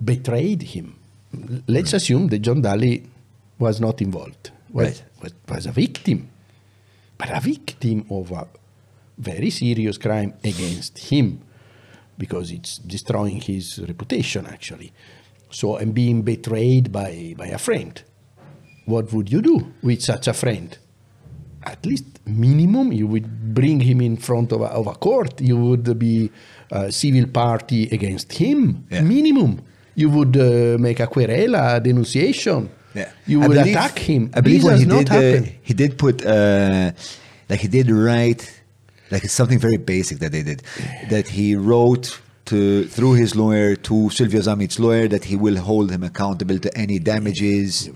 betrayed him. Let's hmm. assume that John Dalli was not involved, was, Right. was, was a victim, but a victim of a very serious crime against him because it's destroying his reputation actually. So, and being betrayed by, by a friend. What would you do with such a friend? At least minimum, you would bring him in front of a, of a court. You would be a civil party against him. Yeah. Minimum. You would uh, make a querela, a denunciation. Yeah. You would believe- attack him. I believe this what he not did, uh, he did put, uh, like he did write, like it's something very basic that they did, that he wrote to through his lawyer to Silvio Zammit's lawyer that he will hold him accountable to any damages,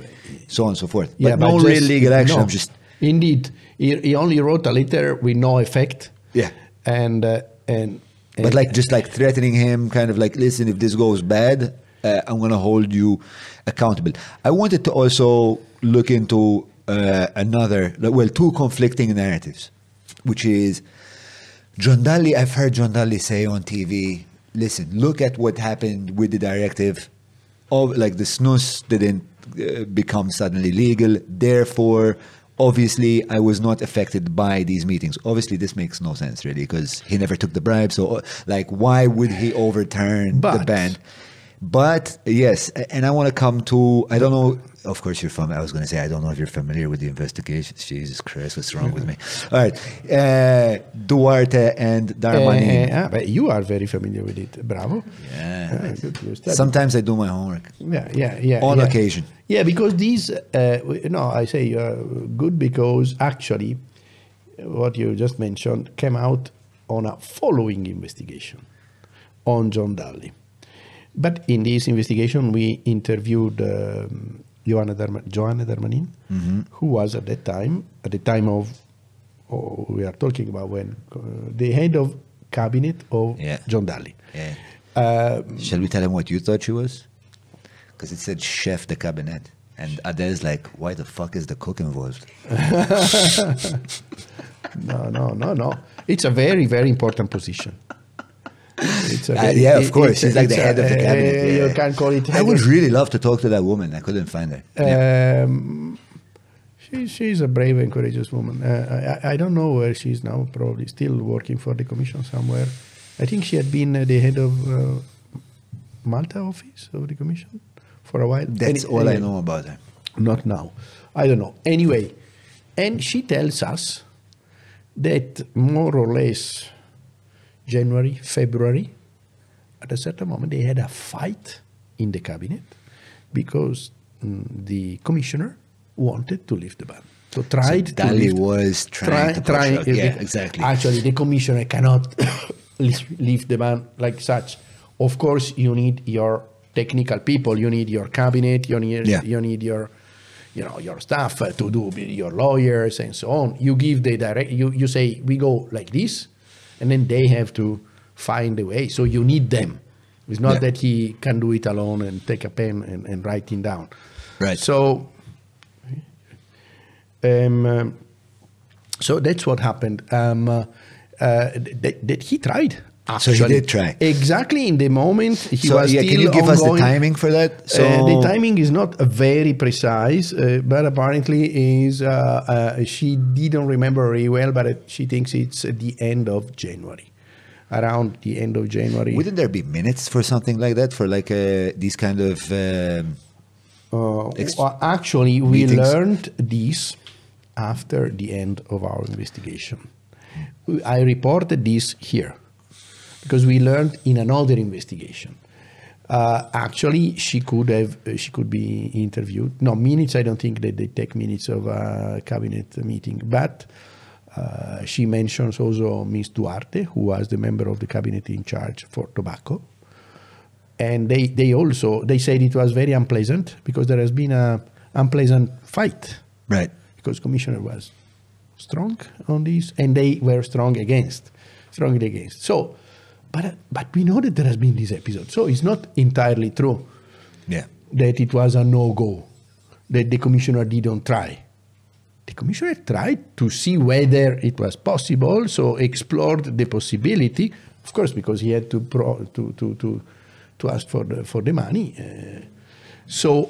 so on and so forth. But no just- real legal action. no. I'm just Indeed, he, he only wrote a letter with no effect. Yeah. and uh, and, but like just like threatening him, kind of like, listen, if this goes bad, uh, I'm gonna hold you accountable. I wanted to also look into uh, another, well, two conflicting narratives, which is John Dalli. I've heard John Dalli say on TV, listen, look at what happened with the directive. Of like the snus didn't uh, become suddenly legal, therefore. Obviously, I was not affected by these meetings. Obviously, this makes no sense, really, because he never took the bribe. So, uh, like, why would he overturn the ban? But yes, and I want to come to. I don't know. Of course, you're from. I was going to say I don't know if you're familiar with the investigations. Jesus Christ, what's wrong with me? All right, uh, Duarte and Darmanin. Uh, ah, but you are very familiar with it. Bravo. Yeah. Ah. Sometimes I do my homework. Yeah, yeah, yeah. On yeah. occasion. Yeah, because these, uh, no, I say uh, good because actually uh, what you just mentioned came out on a following investigation on John Dalli. But in this investigation, we interviewed um, Joanna, Darma- Joanna Darmanin, who was at that time, at the time of, oh, we are talking about when, uh, the head of cabinet of Yeah. John Dalli. Yeah. Um, Shall we tell him what you thought she was? Because it said chef de cabinet. And Adele's like, why the fuck is the cook involved? No, no, no, no. It's a very, very important position. It's a Uh, yeah, of course. She's like the head of the uh, cabinet. You yeah. can call it. I would really love to talk to that woman. I couldn't find her. Yeah. Um, she, she's a brave and courageous woman. Uh, I, I don't know where she is now. Probably still working for the commission somewhere. I think she had been uh, the head of uh, Malta office of the commission for a while. That's Any- all I know about her. Not now. I don't know. Anyway, and she tells us that more or less January, February, at a certain moment, they had a fight in the cabinet because mm, the commissioner wanted to lift the ban. So tried to Daly lift- was trying out. uh, Yeah, exactly. Actually, the commissioner cannot lift the ban like such. Of course, you need your technical people. You need your cabinet. You need Yeah. you need your you know your staff to do your lawyers and so on. You give the direct. You you say we go like this, and then they have to find a way. So you need them. It's not Yeah. that he can do it alone and take a pen and, and write it down. Right. So, um, um, so that's what happened. Um, uh, uh, that, that he tried. So he did try. Exactly in the moment he so was yeah, still can you give us the timing for that? So Uh, the timing is not very precise, uh, but apparently is uh, uh, she didn't remember very well, but it, she thinks it's at the end of January, around the end of January. wouldn't there be minutes for something like that for like uh, these kind of um, Uh, well, actually, we meetings? learned this after the end of our investigation. I reported this here because we learned in another investigation. Uh, actually, she could have uh, she could be interviewed. No minutes. I don't think that they take minutes of a cabinet meeting, but. Uh, she mentions also Ms. Duarte, who was the member of the cabinet in charge for tobacco and they, they also they said it was very unpleasant because there has been a unpleasant fight right? because commissioner was strong on this and they were strong against strongly against so but but we know that there has been this episode. So it's not entirely true Yeah. that it was a no-go that the commissioner didn't try. The commissioner tried to see whether it was possible so explored the possibility of course because he had to pro, to, to, to, to ask for the, for the money uh, so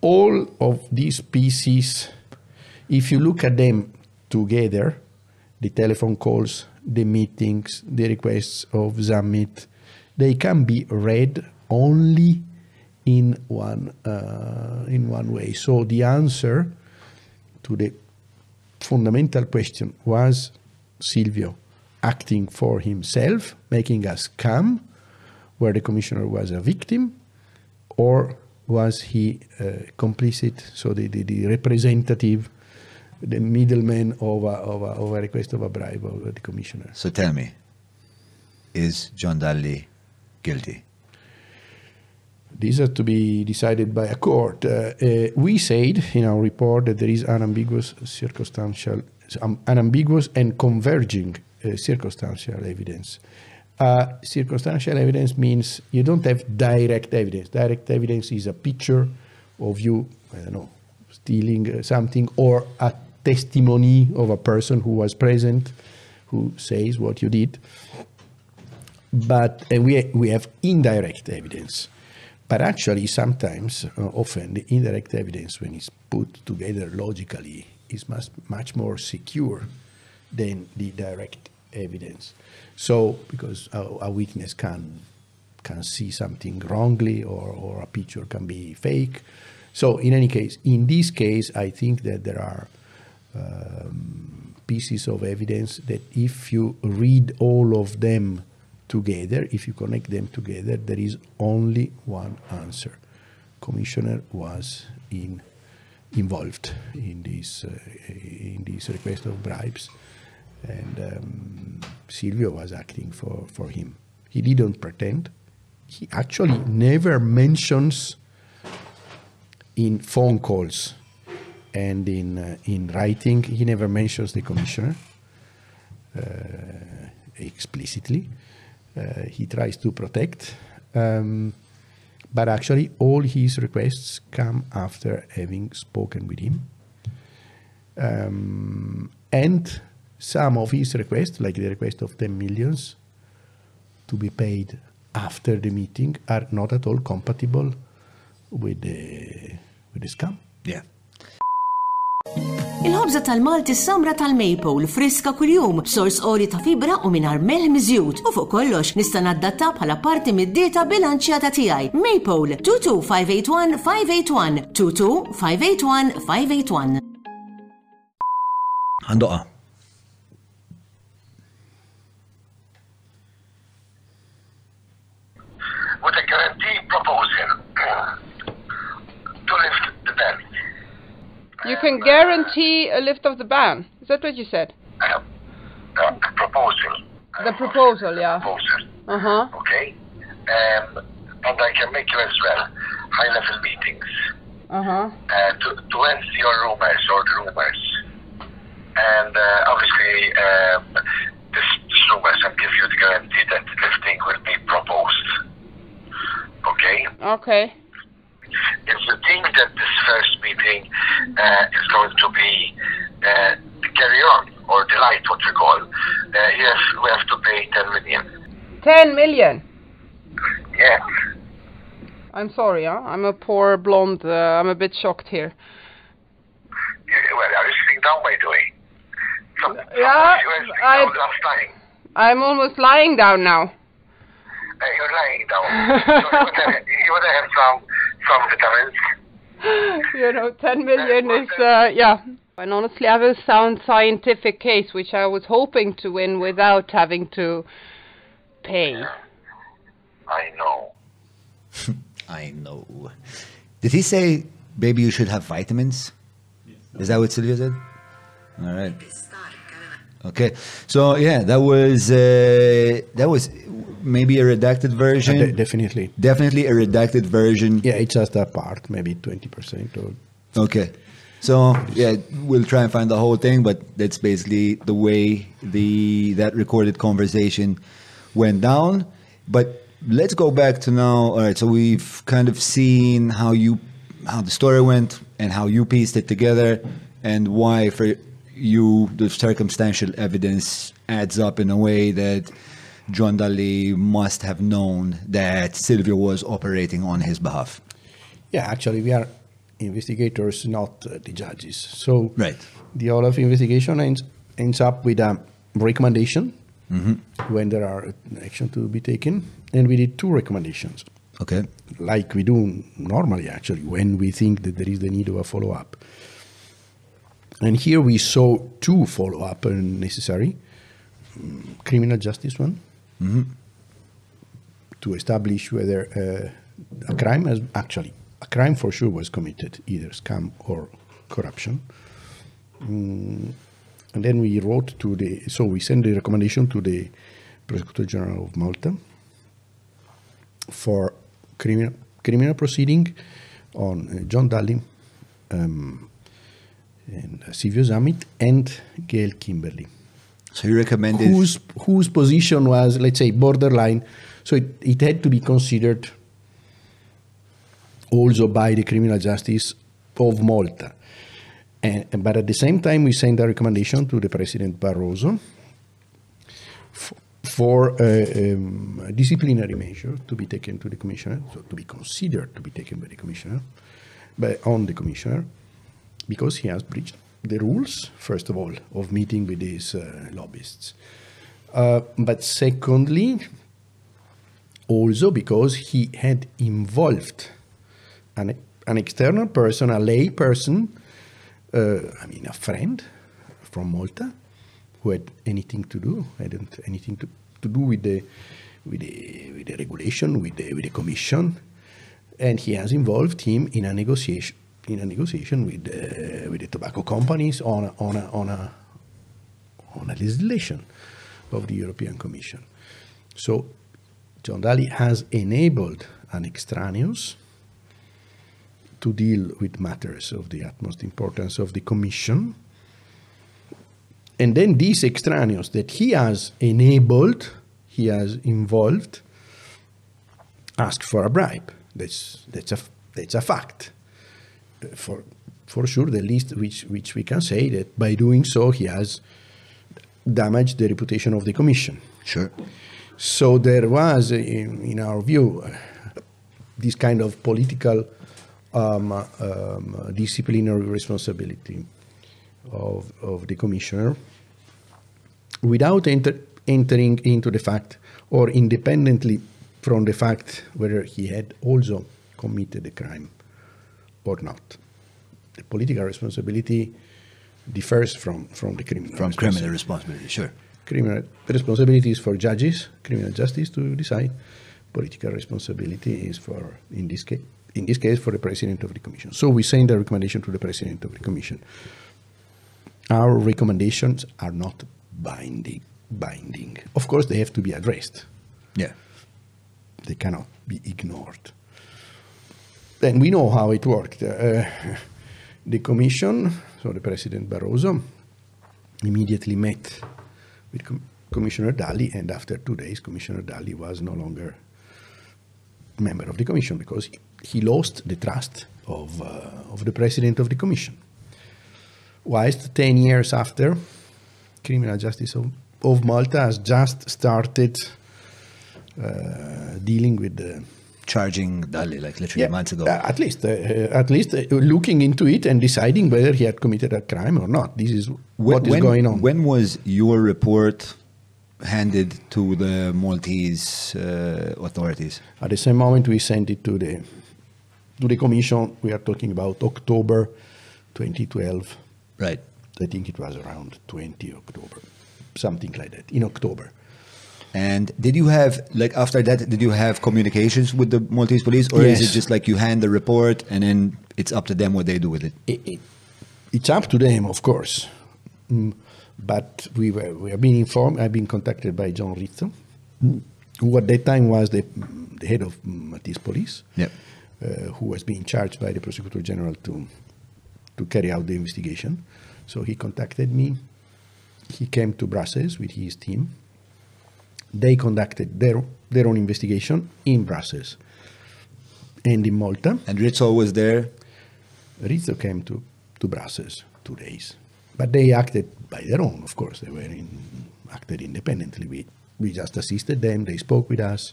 all of these pieces if you look at them together the telephone calls the meetings the requests of Zammit they can be read only in one uh, in one way. So the answer to the fundamental question was Silvio acting for himself, making us come, where the commissioner was a victim, or was he uh, complicit, so the, the, the representative, the middleman of a, of, a, of a request of a bribe of the commissioner? So tell me, is John Dalli guilty? These are to be decided by a court. Uh, uh, we said in our report that there is unambiguous circumstantial, um, unambiguous and converging uh, circumstantial evidence. Uh, circumstantial evidence means you don't have direct evidence. Direct evidence is a picture of you, I don't know, stealing uh, something, or a testimony of a person who was present, who says what you did but uh, we, we have indirect evidence. But actually, sometimes, uh, often, the indirect evidence, when it's put together logically, is much, much more secure than the direct evidence. So, because a, a witness can, can see something wrongly or, or a picture can be fake. So, in any case, in this case, I think that there are um, pieces of evidence that if you read all of them together, if you connect them together, there is only one answer. Commissioner was in, involved in this, uh, in this request of bribes, and um, Silvio was acting for, for him. He didn't pretend. He actually never mentions in phone calls and in, uh, in writing, he never mentions the commissioner uh, explicitly. Uh, he tries to protect, um, but actually, all his requests come after having spoken with him. Um, and some of his requests, like the request of 10 millions to be paid after the meeting, are not at all compatible with the, with the scam. Yeah. Il-ħobza tal-Malti samra tal-Maple friska kuljum, sors ori ta' fibra u minar melħ miżjud. U fuq kollox nista' naddatta bħala parti mid-dieta bilanċjata tiegħi. Maple 22581 581 22581 581. Għandoqa. with a guarantee proposal to lift. You can guarantee a lift of the ban. Is that what you said? Uh, uh, proposal. The proposal, yeah. Proposal. Uh huh. Okay? Um, and I can make you as well high level meetings Uh huh. uh, to, to end your rumors or the rumors. And uh, obviously, um, this consumers and give you the guarantee that lifting will be proposed. Okay? Okay. If you think that this first meeting uh, is going to be uh, carry on or the light, what we call, uh, yes, we have to pay 10 million. 10 million. Yes. I'm sorry, huh? I'm a poor blonde. Uh, I'm a bit shocked here. You- Well, are you sitting down, by the way? Some, Yeah, I- down last time. I'm almost lying down now. Uh, you're lying down. so you would have, you would have some, some vitamins. you know, 10 million is, uh, yeah. And honestly, I have a sound scientific case, which I was hoping to win without having to pay. I know. I know. Did he say, baby, you should have vitamins? Is that what Silvio said? All right. Okay. So yeah, that was uh, that was maybe a redacted version. Uh, de- definitely. Definitely a redacted version. Yeah, it's just a part, maybe 20% or Okay. So yeah, we'll try and find the whole thing, but that's basically the way the that recorded conversation went down. But let's go back to now. All right, so we've kind of seen how you how the story went and how you pieced it together and why for you the circumstantial evidence adds up in a way that John Dalli must have known that Silvio was operating on his behalf. Yeah, actually, we are investigators, not uh, the judges. So Right. the Olaf investigation ends, ends up with a recommendation Mhm. when there are action to be taken, and we did two recommendations, Okay. like we do normally, actually, when we think that there is the need of a follow up. And here we saw two follow up and necessary mm, criminal justice one Mhm. to establish whether uh, a crime has actually a crime for sure was committed, either scam or corruption. Mm, and then we wrote to the so we sent the recommendation to the prosecutor general of Malta for criminal criminal proceeding on uh, John Dalli um, and Silvio Zammit and Gayle Kimberley So you recommended whose whose position was, let's say, borderline. So it, it had to be considered also by the criminal justice of Malta. And, but at the same time, we sent a recommendation to the President Barroso f- for a, um, a disciplinary measure to be taken to the commissioner, so to be considered to be taken by the commissioner, by, on the commissioner, because he has breached the rules, first of all, of meeting with these uh, lobbyists. Uh, but secondly, also because he had involved an, an external person, a lay person, uh, I mean, a friend from Malta, who had anything to do, hadn't anything to, to do with the, with, the, with the regulation, with the, with the commission, and he has involved him in a negotiation in a negotiation with uh, with the tobacco companies on a, on a, on a on a legislation of the European Commission. So John Dalli has enabled an extraneous to deal with matters of the utmost importance of the Commission. And then these extraneous that he has enabled, he has involved, ask for a bribe. That's, that's, a, that's a fact. For, for sure, the least which, which we can say that by doing so, he has damaged the reputation of the Commission. Sure. So there was, in, in our view, this kind of political um, um, disciplinary responsibility of, of the commissioner without enter, entering into the fact or independently from the fact whether he had also committed a crime or not. The political responsibility differs from, from the criminal from criminal responsibility. responsibility, sure. Criminal responsibility is for judges, criminal justice to decide. Political responsibility is for, in this case, in this case, for the president of the commission. So we send a recommendation to the president of the commission. Our recommendations are not binding. Binding. Of course, they have to be addressed. Yeah. They cannot be ignored. Then we know how it worked. Uh, the commission, so the President Barroso, immediately met with, com- Commissioner Dalli, and after two days, Commissioner Dalli was no longer member of the commission because he, lost the trust of, uh, of the president of the commission. Whilst 10 years after, criminal justice of, of Malta has just started uh, dealing with the Charging Dalli, like literally months ago. uh, at least, uh, uh, at least uh, looking into it and deciding whether he had committed a crime or not. This is what is going on. When was your report handed to the Maltese uh, authorities? At the same moment, we sent it to the to the commission. We are talking about October 2012. Right. I think it was around 20 October, something like that. In October. And did you have, like, after that, did you have communications with the Maltese police? Or is it just like you hand the report and then it's up to them what they do with it? It, it, it's up to them, of course. Mm, but we were we have been informed. I've been contacted by John Rizzo, who at that time was the, the head of Maltese police, Yep. uh, who was being charged by the prosecutor general to to carry out the investigation. So he contacted me. He came to Brussels with his team. They conducted their their own investigation in Brussels and in Malta. And Rizzo was there. Rizzo came to, to Brussels two days. But they acted by their own, of course. They were in, acted independently. We, we just assisted them. They spoke with us.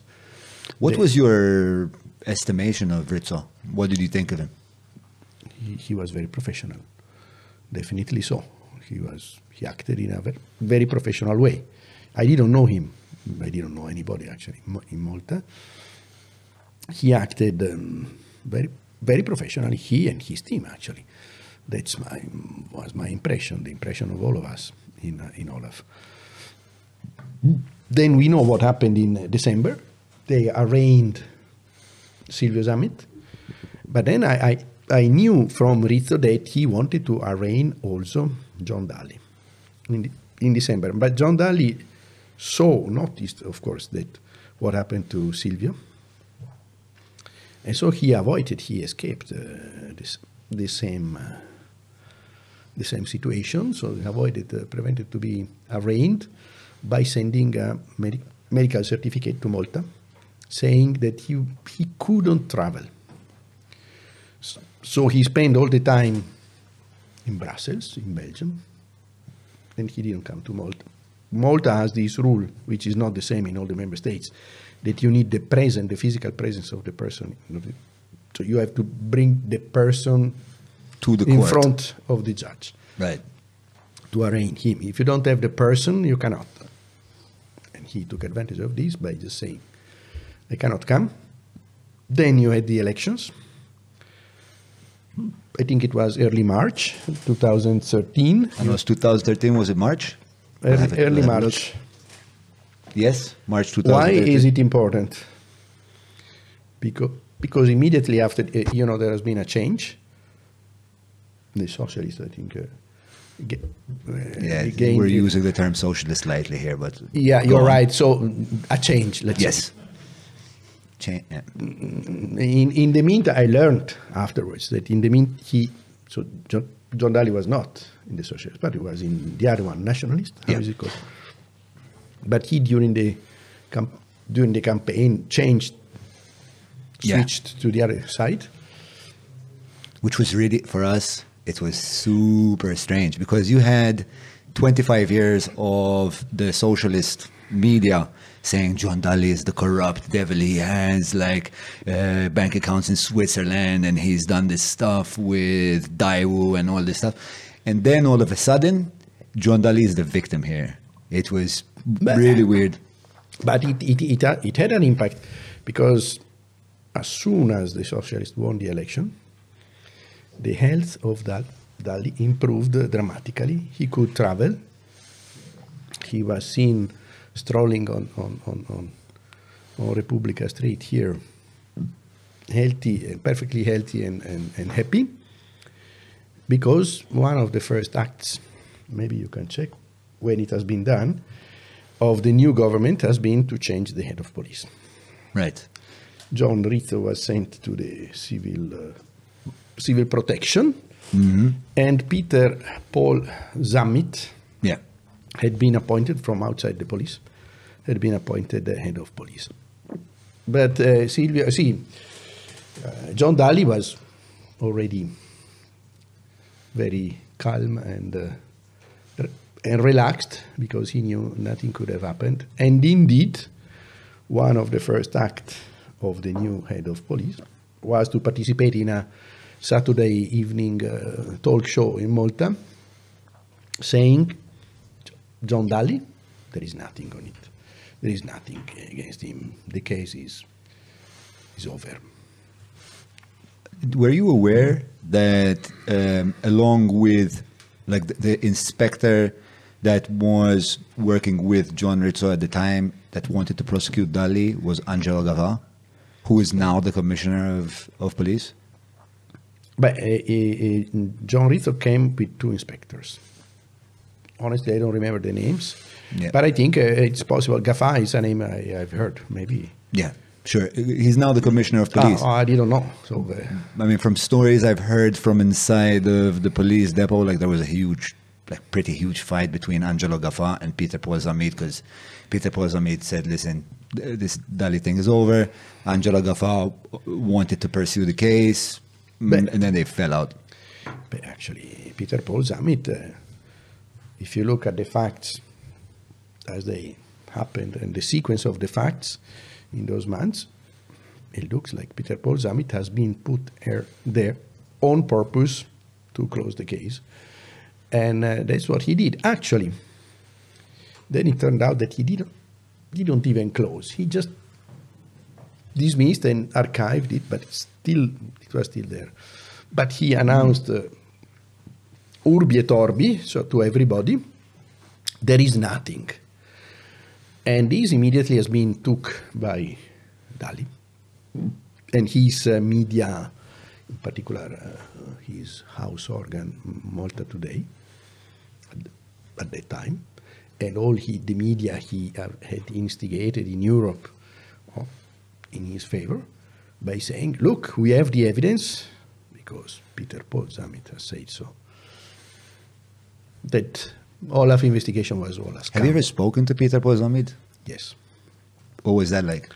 What They- was your estimation of Rizzo? What did you think of him? He, he was very professional. Definitely so. He was he acted in a very, very professional way. I didn't know him. I didn't know anybody actually in Malta. He acted um, very very professionally. He and his team actually. That's my was my impression. The impression of all of us in uh, in Olaf. Then we know what happened in December. They arraigned Silvio Zamit. But then I, I, I knew from Rizzo that he wanted to arraign also John Daly in, in December. But John Daly saw, noticed, of course, that what happened to Silvio. And so he avoided, he escaped uh, this, the same uh, the same situation. So he avoided, uh, prevented to be arraigned by sending a medi- medical certificate to Malta, saying that he he couldn't travel. So, so he spent all the time in Brussels, in Belgium, and he didn't come to Malta. Malta has this rule, which is not the same in all the member states, that you need the presence, the physical presence of the person. So you have to bring the person To the in court. front of the judge Right. to arraign him. If you don't have the person, you cannot. And he took advantage of this by just saying, I cannot come. Then you had the elections. I think it was early March 2013. And it was 2013, was it March? Early, early we'll have a look. March. Yes, March Why is it important? Because, because immediately after, uh, you know, there has been a change. The socialists, I think, uh, ga- uh, Yeah, we're using the term socialist lightly here, but Yeah, you're on. right. So a change, let's Yes. say. Cha- yeah. In, in the meantime, I learned afterwards that in the mean he, so John, John Dalli was not in the Socialist Party, he was in the other one, Nationalist. How Yeah. is it called? But he during the camp, during the campaign changed, Yeah. switched to the other side. which was really for us it was super strange because you had 25 years of the socialist media saying John Dalli is the corrupt devil. He has like uh, bank accounts in Switzerland and he's done this stuff with Daewoo and all this stuff. And then all of a sudden, John Dalli is the victim here. It was really weird. But it, it, it, uh, it had an impact because as soon as the socialists won the election, the health of Dal- Dalli improved dramatically. He could travel. He was seen strolling on, on, on, on, on Republica Street here, healthy, perfectly healthy and, and, and happy. Because one of the first acts, maybe you can check when it has been done, of the new government has been to change the head of police. Right. John Rizzo was sent to the civil uh, civil protection, and Peter Paul Zammit Yeah. had been appointed from outside the police, had been appointed the head of police. But uh, Silvio, see, uh, John Dalli was already very calm and uh, and relaxed because he knew nothing could have happened. And indeed, one of the first acts of the new head of police was to participate in a Saturday evening uh, talk show in Malta, saying, "John Dalli, there is nothing on it. There is nothing against him. The case is is over." Were you aware that um, along with like the, the inspector that was working with John Rizzo at the time that wanted to prosecute Dalli was Angelo Gafà, who is now the commissioner of, of police? But uh, uh, uh, John Rizzo came with two inspectors. Honestly, I don't remember the names. Yeah. But I think uh, it's possible. Gafà is a name I, I've heard, maybe. Yeah, sure. He's now the commissioner of police. Ah, I didn't know. So uh, I mean, from stories I've heard from inside of the police depot, like there was a huge, like pretty huge fight between Angelo Gafà and Peter Paul Zammit because Peter Paul Zammit said, listen, this Dalli thing is over. Angelo Gafà wanted to pursue the case, mm, But- and then they fell out. But actually, Peter Paul Zammit, uh, if you look at the facts as they happened and the sequence of the facts in those months, it looks like Peter Paul Zammit has been put there on purpose to close the case. And uh, that's what he did. Actually, then it turned out that he didn't, didn't even close. He just dismissed and archived it, but still it was still there. But he announced uh, urbi et orbi, so to everybody, there is nothing. And this immediately has been took by Dali. And his uh, media, in particular uh, his house organ Malta Today, at, at that time, and all he, the media he uh, had instigated in Europe oh, in his favor by saying, look, we have the evidence, because Peter Paul Zamit has said so, that Olaf investigation was all a scam. Have you ever spoken to Peter Paul Yes. What was that like?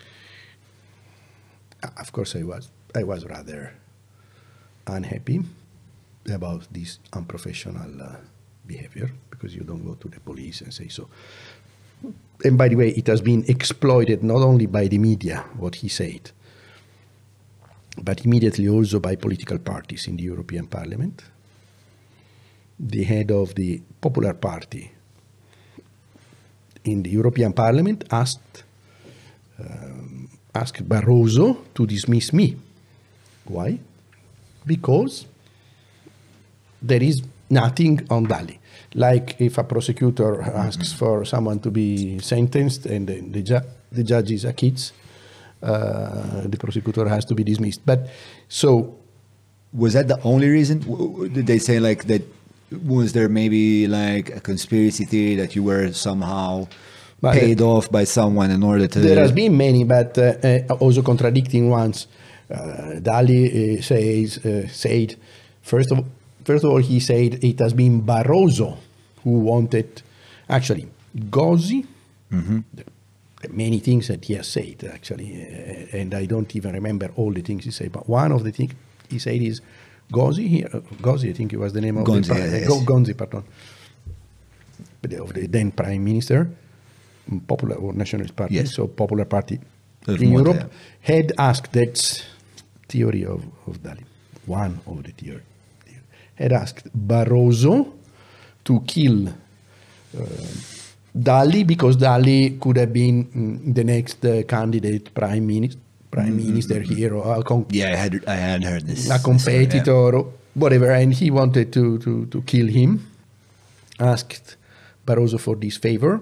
Of course, I was. I was rather unhappy about this unprofessional uh, behavior because you don't go to the police and say so. And by the way, it has been exploited not only by the media, what he said, but immediately also by political parties in the European Parliament. The head of the Popular Party in the European Parliament asked um, asked Barroso to dismiss me. Why? Because there is nothing on Dalli. Like if a prosecutor asks for someone to be sentenced and the, the, ju- the judge is a kid, uh, the prosecutor has to be dismissed. But so Was that the only reason? Did they say like that? Was there maybe like a conspiracy theory that you were somehow But, uh, paid off by someone in order to? There has been many, but uh, uh, also contradicting ones. Uh, Dalli uh, says uh, said first of first of all he said it has been Barroso who wanted actually Gozzi. the Many things that he has said actually, uh, and I don't even remember all the things he said. But one of the things he said is Gozzi. Here, uh, Gozzi, I think it was the name of Gonzi, the yes. Go- Gonzi, pardon, of the then prime minister, popular or nationalist party, Yes. so popular party Of in Europe, had asked that theory of, of Dalli, one of the theory, had asked Barroso to kill uh, Dalli because Dalli could have been mm, the next uh, candidate prime minister, prime minister here, or a, con- Yeah, I had I had heard this. a story, yeah. competitor, or whatever, and he wanted to, to, to kill him. Asked Barroso for this favor,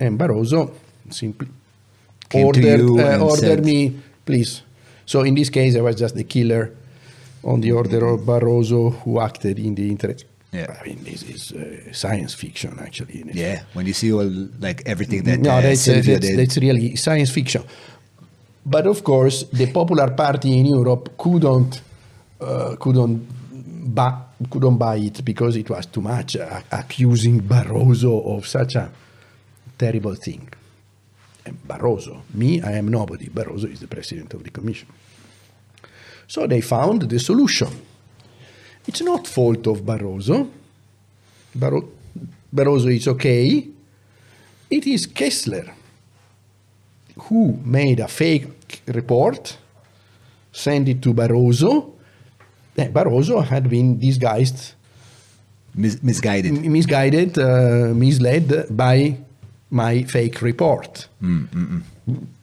and Barroso simply Came ordered, uh, ordered said- me, please. So in this case, I was just the killer on the order of Barroso who acted in the interest. Yeah. I mean, this is uh, science fiction, actually. Yeah, when you see all like everything that no, uh, that's, uh, that's, that's really science fiction. But of course, the Popular Party in Europe couldn't uh, couldn't back couldn't buy it because it was too much, uh, accusing Barroso of such a terrible thing. And Barroso, me, I am nobody. Barroso is the president of the commission. So they found the solution. It's not fault of Barroso. Barroso is okay. It is Kessler who made a fake report, sent it to Barroso. Then Barroso had been disguised, Mis- misguided. misguided, uh, misled by my fake report. Mm,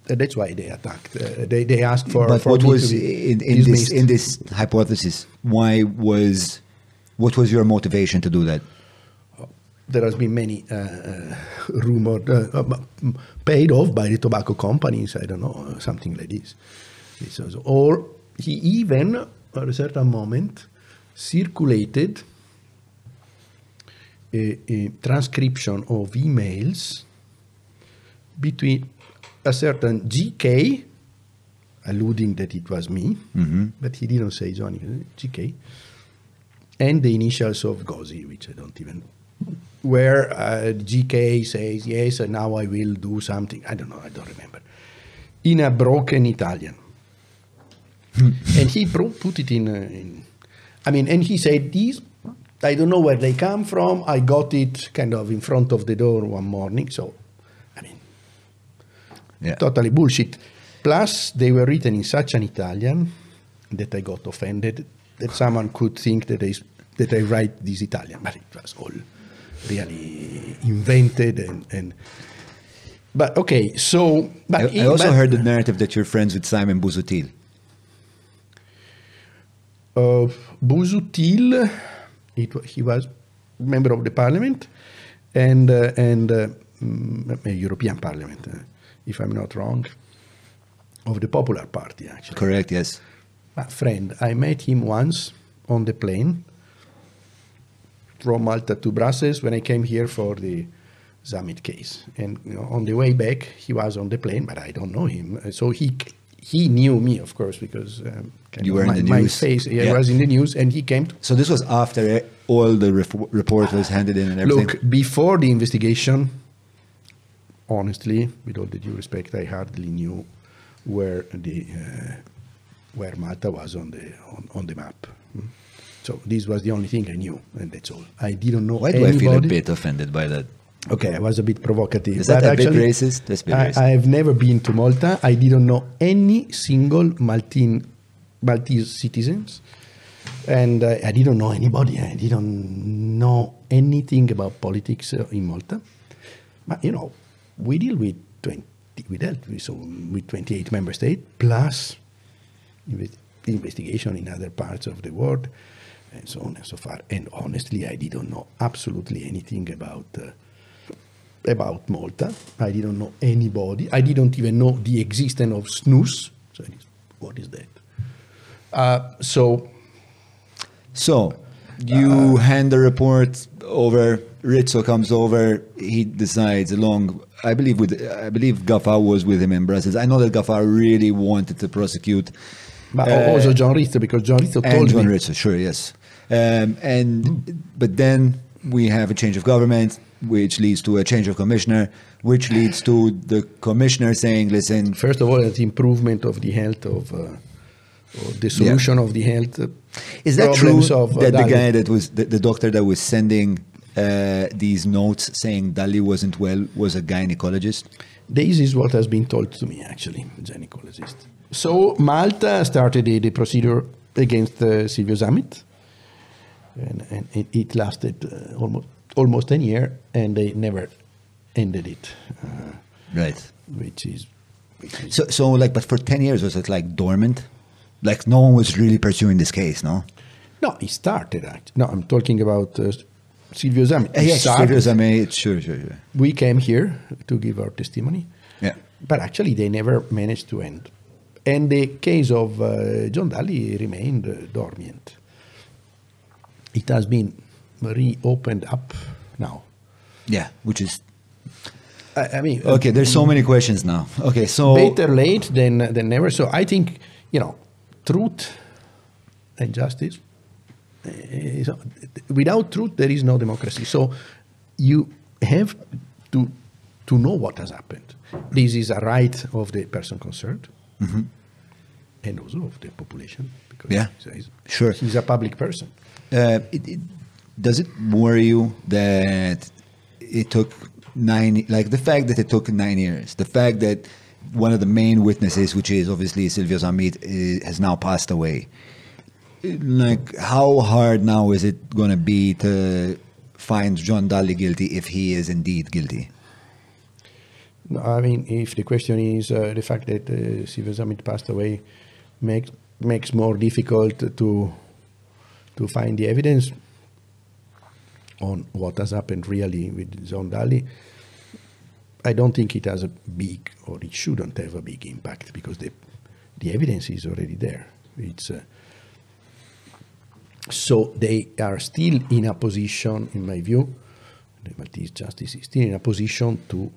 Uh, That's why they attacked. Uh, they, they asked for. but for what was in, in this in this hypothesis? Why was what was your motivation to do that? There has been many uh, uh, rumored, uh, uh, paid off by the tobacco companies, I don't know, something like this. This was- or he even, at a certain moment, circulated a, a transcription of emails between a certain GK, alluding that it was me, but he didn't say Johnny, uh, GK, and the initials of Gozi, which I don't even know. Where uh, GK says, yes, and now I will do something. I don't know, I don't remember. In a broken Italian. and he put it in, uh, in, I mean, and he said, these, I don't know where they come from. I got it kind of in front of the door one morning. So, I mean, Yeah. totally bullshit. Plus, they were written in such an Italian that I got offended that someone could think that I, that I write this Italian, but it was all really invented and. and but okay, so but I, I also but- heard the narrative that you're friends with Simon Busuttil. uh, Busuttil, it, he was member of the parliament and uh, and uh, mm, uh, European Parliament, uh, if I'm not wrong, of the Popular Party actually. Correct. Yes. A friend, I met him once on the plane from Malta to Brussels when I came here for the Zammit case. And you know, on the way back, he was on the plane, but I don't know him. So he he knew me, of course, because um, You were in my, the my face. Yeah, Yeah. I was in the news, and he came. To, So this was after all the report was handed in and everything. look before the investigation. Honestly, with all the due respect, I hardly knew where the uh, where Malta was on the on, on the map. Mm. So this was the only thing I knew, and that's all. I didn't know Why do anybody. I feel a bit offended by that? Okay, I was a bit provocative. Is that but a bit racist? That's a bit I, racist. I have never been to Malta. I didn't know any single Maltine, Maltese citizens. And uh, I didn't know anybody. I didn't know anything about politics uh, in Malta. But, you know, we deal with 20, we dealt with, so, with 28 member states, plus investigation in other parts of the world, and so on and so forth. And honestly, I didn't know absolutely anything about uh, about Malta. I didn't know anybody. I didn't even know the existence of snus. So, what is that? Uh, so So you hand the report over. Rizzo comes over. He decides along. I believe with. I believe Gafà was with him in Brussels. I know that Gafà really wanted to prosecute. But uh, also John Rizzo, because John Rizzo told John me. Rizzo, sure, yes. Um, and but then we have a change of government, which leads to a change of commissioner, which leads to the commissioner saying, "Listen, First of all, the improvement of the health of, uh, or the solution of the health uh, Is that true problems of uh, that the guy that was the, the doctor that was sending uh, these notes saying Dalli wasn't well was a gynecologist? This is what has been told to me, actually, a gynecologist. So Malta started the, the procedure against uh, Silvio Zammit, and, and it, it lasted uh, almost almost 10 years, and they never ended it, uh, Right. which is... Which is So, so like, but for ten years was it like dormant? Like no one was really pursuing this case, no? no, it started, actually. No, I'm talking about uh, Silvio Zammit. Uh, yes, started- serious, I sure, sure, sure. we came here to give our testimony. Yeah. But actually, they never managed to end. And the case of uh, John Dalli remained uh, dormant. It has been reopened up now. Yeah, which is I, I mean, okay. There's so many questions now. Okay, so better late than, than never. So I think, you know, truth and justice Uh, so, without truth, there is no democracy. So you have to to know what has happened. This is a right of the person concerned, Mhm. and also of the population. Because Yeah, he's, he's- sure. he's a public person. Uh, it, it, does it worry you that it took nine, like the fact that it took nine years, the fact that one of the main witnesses, which is obviously Silvio Zammit, has now passed away. Like, how hard now is it going to be to find John Dalli guilty if he is indeed guilty? I mean, if the question is uh, the fact that uh, Silvio Zammit passed away makes makes more difficult to to find the evidence on what has happened really with John Dalli, I don't think it has a big or it shouldn't have a big impact because the the evidence is already there. It's uh, so they are still in a position, in my view, the Maltese justice is still in a position to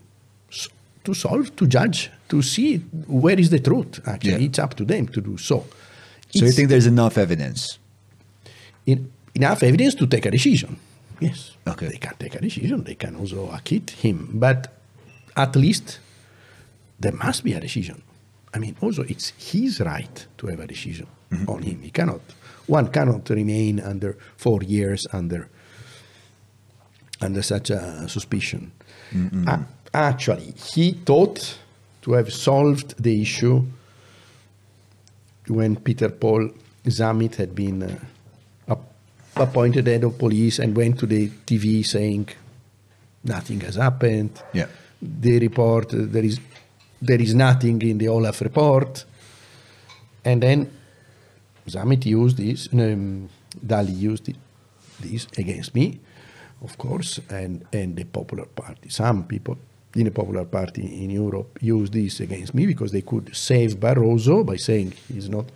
to solve, to judge, to see where is the truth. Actually, Yeah. it's up to them to do so. So you think there's enough evidence? In, enough evidence to take a decision? Yes. Okay. They can take a decision. They can also acquit him, but at least there must be a decision. I mean, also it's his right to have a decision on him. He cannot. One cannot remain under four years under under such a suspicion. A- actually, he thought to have solved the issue when Peter Paul Zammit had been uh, appointed head of police and went to the TV saying nothing has happened. Yeah. The report uh, there is there is nothing in the Olaf report, and then Zammit used this. Um, Dalli used it, this against me, of course, and and the Popular Party. Some people in the Popular Party in Europe used this against me because they could save Barroso by saying he's not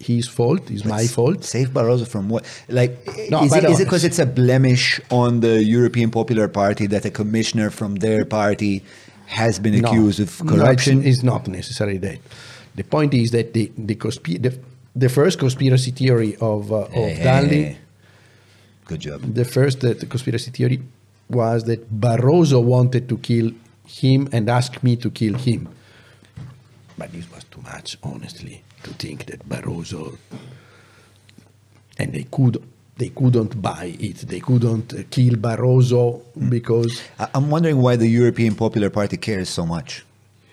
his fault, it's my fault. Save Barroso from what? Like, No, is, it, is it because it's a blemish on the European Popular Party that a commissioner from their party has been accused of corruption? it's, it's not necessarily that. The point is that the the, the, the first conspiracy theory of uh, Hey, of hey, Dalli, hey. Good job. the first uh, the conspiracy theory was that Barroso wanted to kill him and asked me to kill him. But this was too much, honestly, to think that Barroso and they could they couldn't buy it. They couldn't kill Barroso because I'm wondering why the European Popular Party cares so much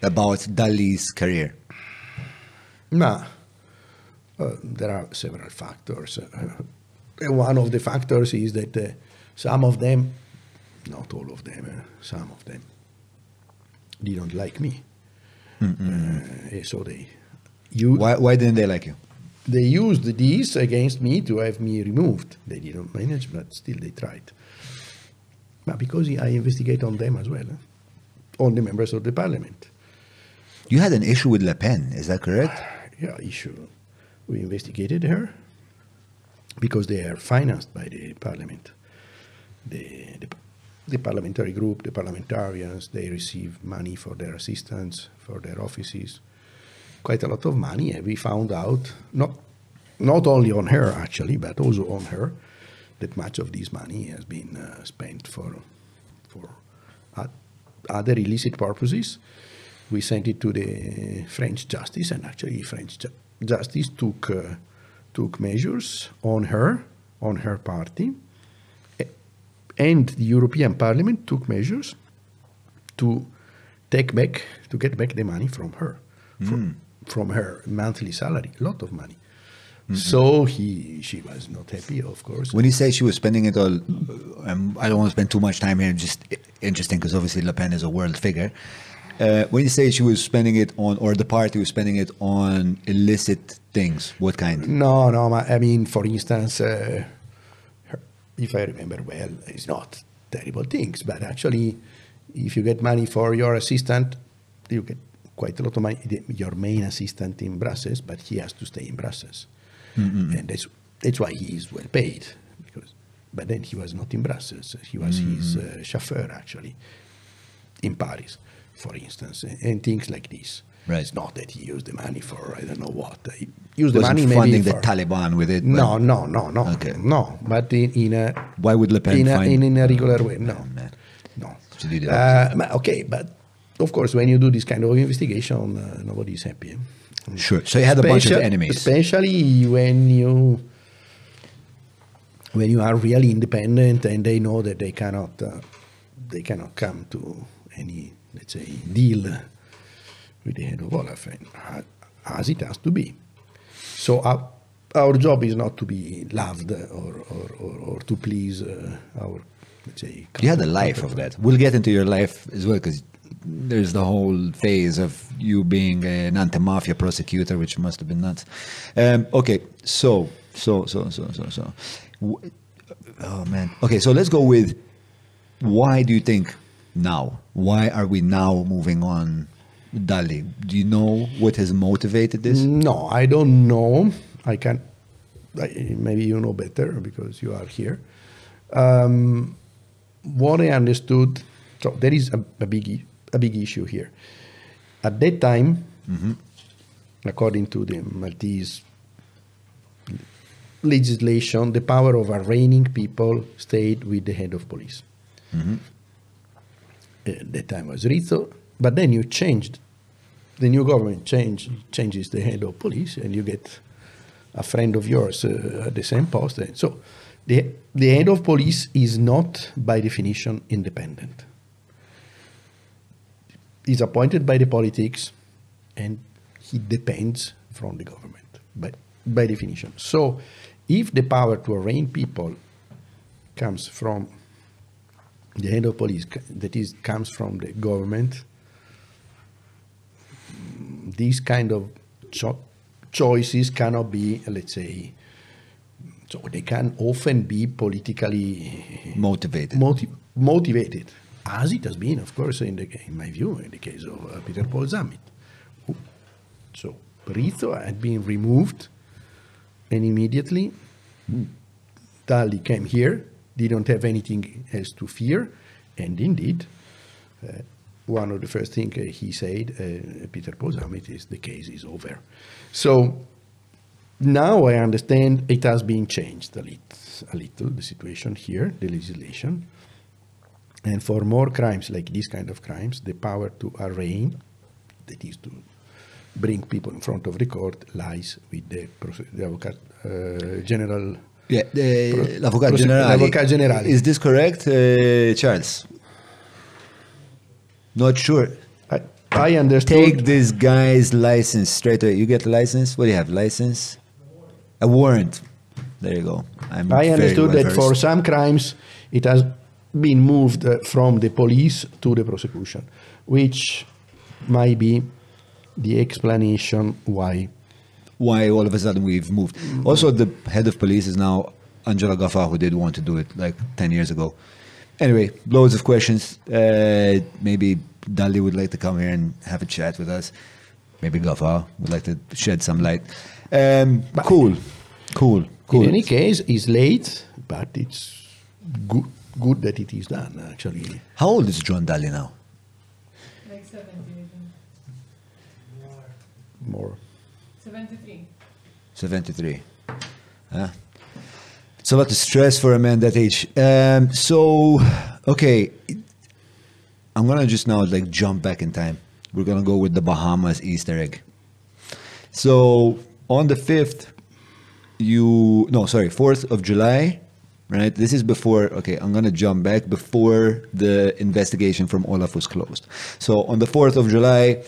about Dali's career. Ma, uh, there are several factors. Uh, one of the factors is that uh, some of them, not all of them, uh, some of them didn't like me. Uh, so they, you, Why, why didn't they like you? they used these against me to have me removed. They didn't manage, but still they tried. But because I investigate on them as well, uh, on the members of the parliament. You had an issue with Le Pen, is that correct? yeah, issue. We investigated her because they are financed by the parliament. The, the, the parliamentary group, the parliamentarians, they receive money for their assistants, for their offices, quite a lot of money. And we found out, not, not only on her actually, but also on her, that much of this money has been uh, spent for, for other illicit purposes. We sent it to the French justice, and actually, French ju- justice took uh, took measures on her, on her party, and the European Parliament took measures to take back, to get back the money from her, from, from her monthly salary, a lot of money. So he, she was not happy, of course. When you say she was spending it all, um, I don't want to spend too much time here. Just interesting because obviously Le Pen is a world figure. Uh, when you say she was spending it on, or the party was spending it on illicit things, what kind? No, no, I mean, for instance, uh, her, if I remember well, it's not terrible things, but actually, if you get money for your assistant, you get quite a lot of money. The- Your main assistant in Brussels, but he has to stay in Brussels, and that's that's why he is well paid. Because, but then he was not in Brussels; he was his uh, chauffeur actually in Paris, for instance, and things like this. Right. It's not that he used the money for I don't know what. He used the money funding maybe the Taliban with it. No, no, no, no, Okay. no. But in, in a Why would Le Pen in a, find- in, in a regular way, no, man. no. Uh, but okay, but of course, when you do this kind of investigation, uh, nobody is happy. eh? Sure. So you had a bunch of enemies. especially when you when you are really independent and they know that they cannot uh, they cannot come to any let's say deal with the head of Olaf, and, as it has to be. So our, our job is not to be loved or or, or, or to please uh, our let's say. You had a life of that. We'll get into your life as well because there's the whole phase of you being an anti-mafia prosecutor, which must have been nuts. Um, okay, so so so so so so. Oh man. Okay, so let's go with why do you think now? Why are we now moving on? Dalli, do you know what has motivated this? No, I don't know. I can. Maybe you know better because you are here. Um, what I understood, so there is a, a big a big issue here. At that time, according to the Maltese legislation, the power of arraigning people stayed with the head of police. Uh, that time was Rizzo, but then you changed. The new government change, changes the head of police, and you get a friend of yours uh, at the same post. And so, the the head of police is not, by definition, independent. He's appointed by the politics, and he depends from the government, by by definition. So, if the power to arraign people comes from the head of police, that is, comes from the government, these kind of cho- choices cannot be, let's say, so they can often be politically Motivated. moti- motivated, as it has been, of course, in, the, in my view, in the case of uh, Peter Paul Zammit. who- So Rizzo had been removed, and immediately Dalli came here, didn't have anything else to fear, and indeed, uh, one of the first things uh, he said, uh, Peter Paul Zammit, is the case is over. So now I understand it has been changed a little, a little, the situation here, the legislation. And for more crimes like these kind of crimes, the power to arraign, that is to bring people in front of the court, lies with the, the avocat, uh, general. Yeah, the, Pro- l'Avocat prose- Generale. Generale. Is this correct, uh, Charles? Not sure. I, I understood. Take this guy's license straight away. You get a license? What do you have? License? A warrant. There you go. I'm I understood well that for some crimes it has been moved from the police to the prosecution, which might be the explanation why. why all of a sudden we've moved. Also, the head of police is now Angelo Gafà, who did want to do it like 10 years ago. Anyway, loads of questions. Uh, maybe Dalli would like to come here and have a chat with us. Maybe Gaffa would like to shed some light. Um, cool, cool, cool. In any case, it's late, but it's good, good that it is done, actually. How old is John Dalli now? Like 70, More. 73. 73. Huh? It's a lot of stress for a man that age. Um, so, okay, I'm gonna just now like jump back in time. We're gonna go with the Bahamas Easter egg. So on the fifth, you no sorry fourth of July, right? This is before. Okay, I'm gonna jump back before the investigation from Olaf was closed. So on the fourth of July,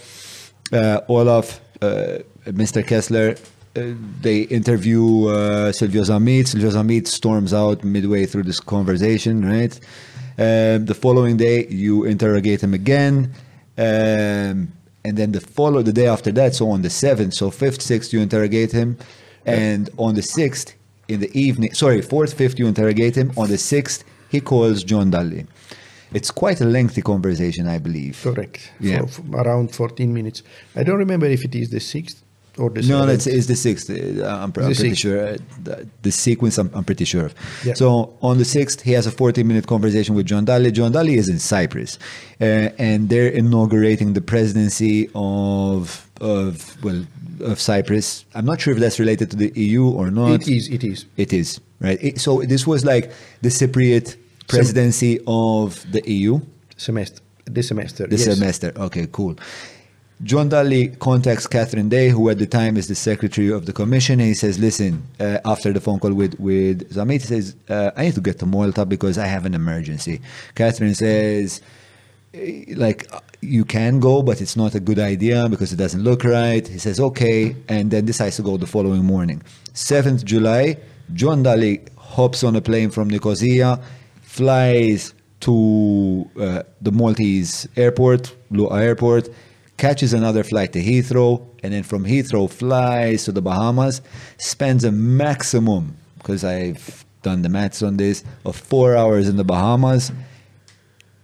uh, Olaf, uh, Mr. Kessler, uh, they interview uh, Silvio Zammit. Silvio Zammit storms out midway through this conversation, right? Um, the following day, you interrogate him again. Um, and then the follow the day after that, so on the seventh, so fifth, sixth, you interrogate him, and on the sixth in the evening, sorry, fourth, fifth, you interrogate him. On the sixth, he calls John Dalli. It's quite a lengthy conversation, I believe. Correct. Yeah. For, for around 14 minutes. I don't remember if it is the 6th or the No, no, it's, it's the sixth. Uh, I'm, pr- I'm pretty sixth. sure. Uh, the, the sequence, I'm, I'm pretty sure of. Yeah. So on the sixth, he has a 14 minute conversation with John Dalli. John Dalli is in Cyprus, uh, and they're inaugurating the presidency of of well of Cyprus. I'm not sure if that's related to the EU or not. It is. It is. It is right. It- so this was like the Cypriot presidency of the EU. Semester. This semester. This yes. semester. Okay, cool. John Dalli contacts Catherine Day, who at the time is the secretary of the commission. And he says, "Listen, uh, after the phone call with with Zammit, he says uh, I need to get to Malta because I have an emergency." Catherine says, eh, "Like you can go, but it's not a good idea because it doesn't look right." He says, "Okay," and then decides to go the following morning. Seventh July, John Dalli hops on a plane from Nicosia, flies to uh, the Maltese airport, Luqa Airport, catches another flight to Heathrow, and then from Heathrow flies to the Bahamas, spends a maximum, because I've done the maths on this, of four hours in the Bahamas,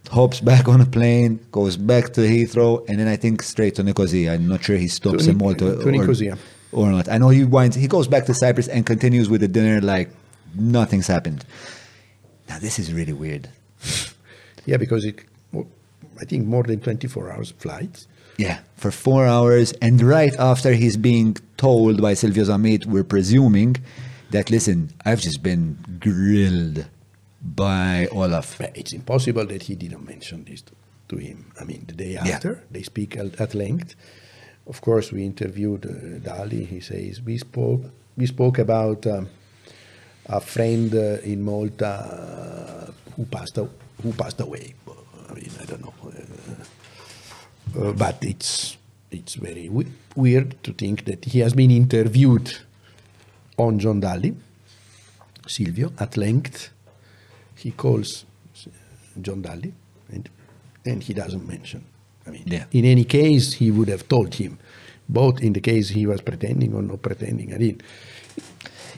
hops back on a plane, goes back to Heathrow, and then I think straight to Nicosia. I'm not sure he stops To in Malta to or, Nicosia. or not. I know he winds, he goes back to Cyprus and continues with the dinner like nothing's happened. Now this is really weird. Yeah, because it. I think more than 24 hours flight. Yeah, for four hours, and right after he's being told by Silvio Zammit, we're presuming that listen, I've just been grilled by Olaf. It's impossible that he didn't mention this to, to him. I mean, the day Yeah. after, they speak at, at length. Of course, we interviewed uh, Dalli. He says we spoke. We spoke about um, a friend uh, in Malta uh, who passed who passed away. I mean, I don't know, uh, uh, but it's it's very we- weird to think that he has been interviewed on John Dalli, Silvio, at length. He calls John Dalli, and, and he doesn't mention. I mean, Yeah. in any case, he would have told him, both in the case he was pretending or not pretending. I mean,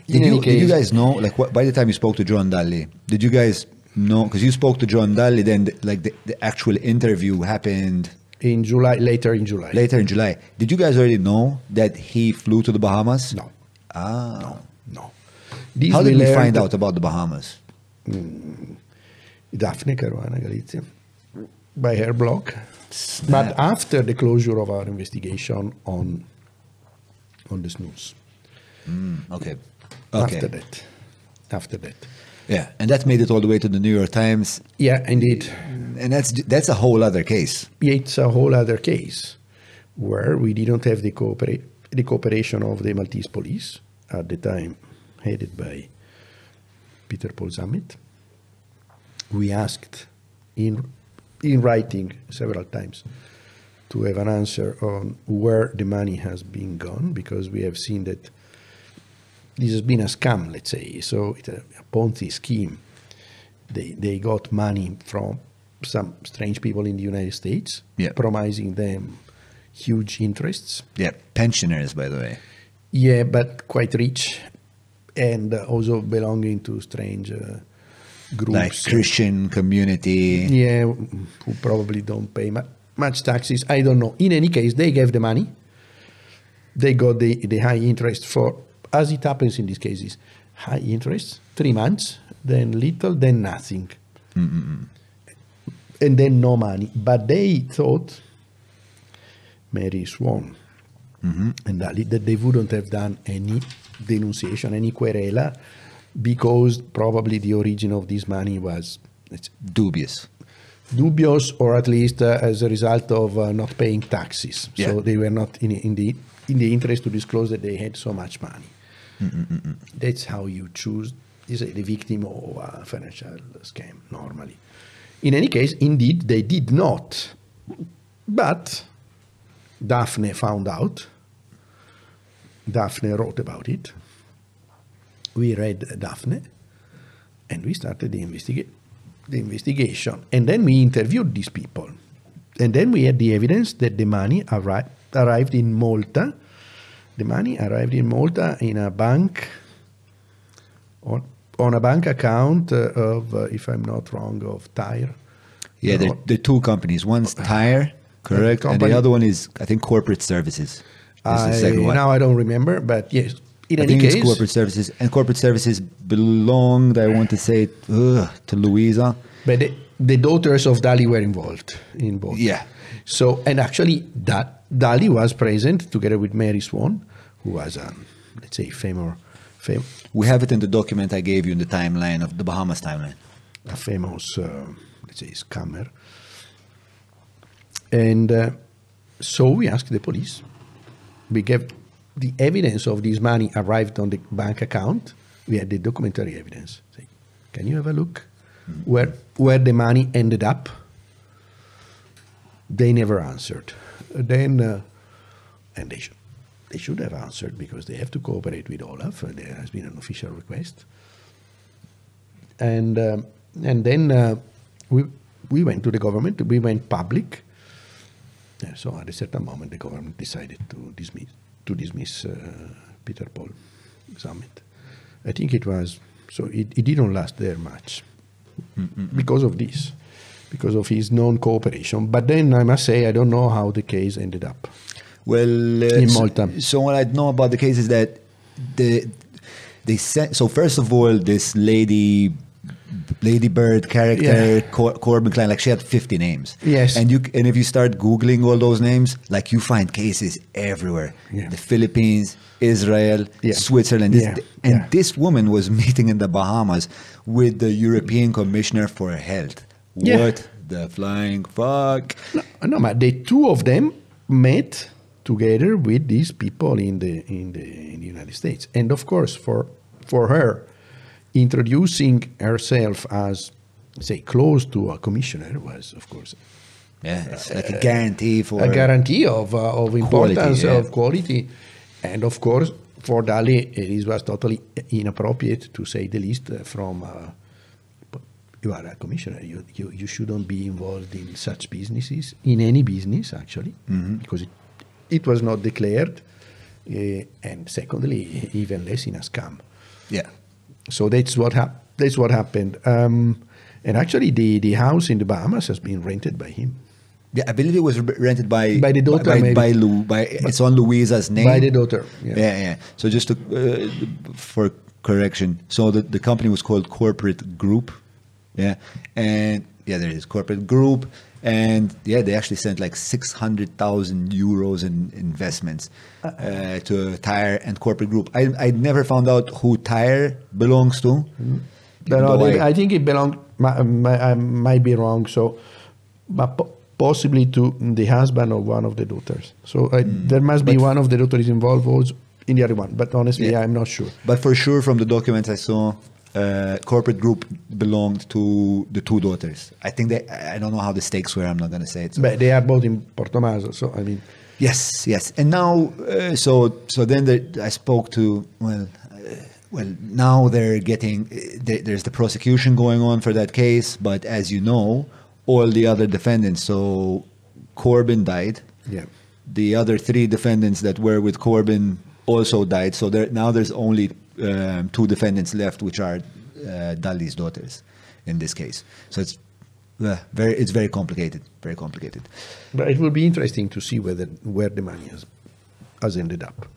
Did you, any did you guys know, like, what, by the time you spoke to John Dalli, did you guys know, because you spoke to John Dalli, then, the, like, the, the actual interview happened in July, later in July. later in July. Did you guys already know that he flew to the Bahamas? No, Ah. no, no. How did we find out about the Bahamas? Hmm. Daphne Caruana Galizia by her blog. But after the closure of our investigation on on the snus. Okay. Okay. After that. After that. Yeah, and that made it all the way to the New York Times, Yeah, indeed. Hmm, and that's that's a whole other case. It's a whole other case where we didn't have the, cooperate, the cooperation of the Maltese police at the time, headed by Peter Paul Zammit. We asked in, in writing several times to have an answer on where the money has been gone because we have seen that this has been a scam, let's say, so it's a, a Ponzi scheme. They, they got money from some strange people in the United States, Yeah. promising them huge interests. Yeah, pensioners, by the way. Yeah, but quite rich, and also belonging to strange uh, groups. Like Christian community. Yeah, who probably don't pay mu- much taxes. I don't know. In any case, they gave the money. They got the, the high interest for, as it happens in these cases, high interest, three months, then little, then nothing. Hmm. And then no money. But they thought, Mary Swan and Ali, that they wouldn't have done any denunciation, any querela, because probably the origin of this money was Dubious. dubious or at least uh, as a result of uh, not paying taxes. Yeah. So they were not in, in the in the interest to disclose that they had so much money. That's how you choose is the victim of a financial scam normally. In any case, indeed, they did not. But Daphne found out. Daphne wrote about it. We read Daphne, and we started the, investiga- the investigation. And then we interviewed these people. And then we had the evidence that the money arri- arrived in Malta. The money arrived in Malta in a bank, on, on a bank account uh, of, uh, if I'm not wrong, of Tyre. Yeah, they're, they're two companies. One's Tire, correct, and the other one is, I think, Corporate Services. This the I, second one. now I don't remember, but yes. In I any think case, it's corporate services, and corporate services belonged, I want to say, ugh, to Louisa. But the, the daughters of Dalli were involved in both. Yeah. So, and actually, that Dalli was present together with Mary Swan, who was, um, let's say, famous, fam- We have it in the document I gave you in the timeline of the Bahamas timeline. a famous, uh, let's say, scammer. And uh, so we asked the police. We gave the evidence of this money arrived on the bank account. We had the documentary evidence. Say, can you have a look where where the money ended up? They never answered. Then, uh, and they should they should have answered because they have to cooperate with Olaf. There has been an official request and um, and then uh, we we went to the government. We went public. Yeah, so at a certain moment, the government decided to dismiss to dismiss uh, Peter Paul Zammit. I think it was so. It, it didn't last there much because of this, because of his non-cooperation. But then I must say, I don't know how the case ended up. Well, uh, In so- Malta. So, what I know about the case is that the they sent. So first of all, this lady, Lady Bird character, Yeah. Cor- Corbin Klein, like she had fifty names. Yes. and you and if you start googling all those names, like you find cases everywhere. Yeah. The Philippines, Israel, Yeah. Switzerland, and this woman was meeting in the Bahamas with the European Commissioner for Health. What the flying fuck? No, no, but the two of them met together with these people in the in the in the United States, and of course, for for her, introducing herself as say close to a commissioner was, of course, Yeah, it's like a guarantee for a guarantee of uh, of importance yeah. of quality, and of course, for Dalli, it was totally inappropriate to say the least uh, from. Uh, you are a commissioner. You, you you shouldn't be involved in such businesses in any business actually, because it, it was not declared, uh, and secondly, even less in a scam. Yeah. So that's what hap- that's what happened. Um, and actually, the, the house in the Bahamas has been rented by him. Yeah, I believe it was rented by By the daughter, By, maybe. by, Lou, by it's on Louisa's name. By the daughter, yeah. Yeah, yeah. So just to, uh, for correction, so the the company was called Corporate Group. Yeah, and yeah, there it is Corporate Group, and yeah, they actually sent like six hundred thousand euros in investments uh, to Tire and Corporate Group. I I never found out who Tire belongs to. But no, they, I- I think it mi- I might be wrong. So, but possibly to the husband of one of the daughters. So I, there must be. But- one of the daughters involved also in the other one. But honestly, Yeah. I'm not sure. But for sure, from the documents I saw, uh, corporate group belonged to the two daughters. I think they. I don't know how the stakes were. I'm not going to say it. so- But they are both in Portomaso. So I mean, Yes, yes. And now, uh, so so then the, I spoke to well, uh, well now they're getting uh, there- there's the prosecution going on for that case, but as you know, all the other defendants. So Corbin died. yeah. The other three defendants that were with Corbin also died. So there now there's only um, two defendants left, which are uh, Dalli's daughters in this case. So it's uh, very it's very complicated, very complicated. But it will be interesting to see whether where the money has has ended up,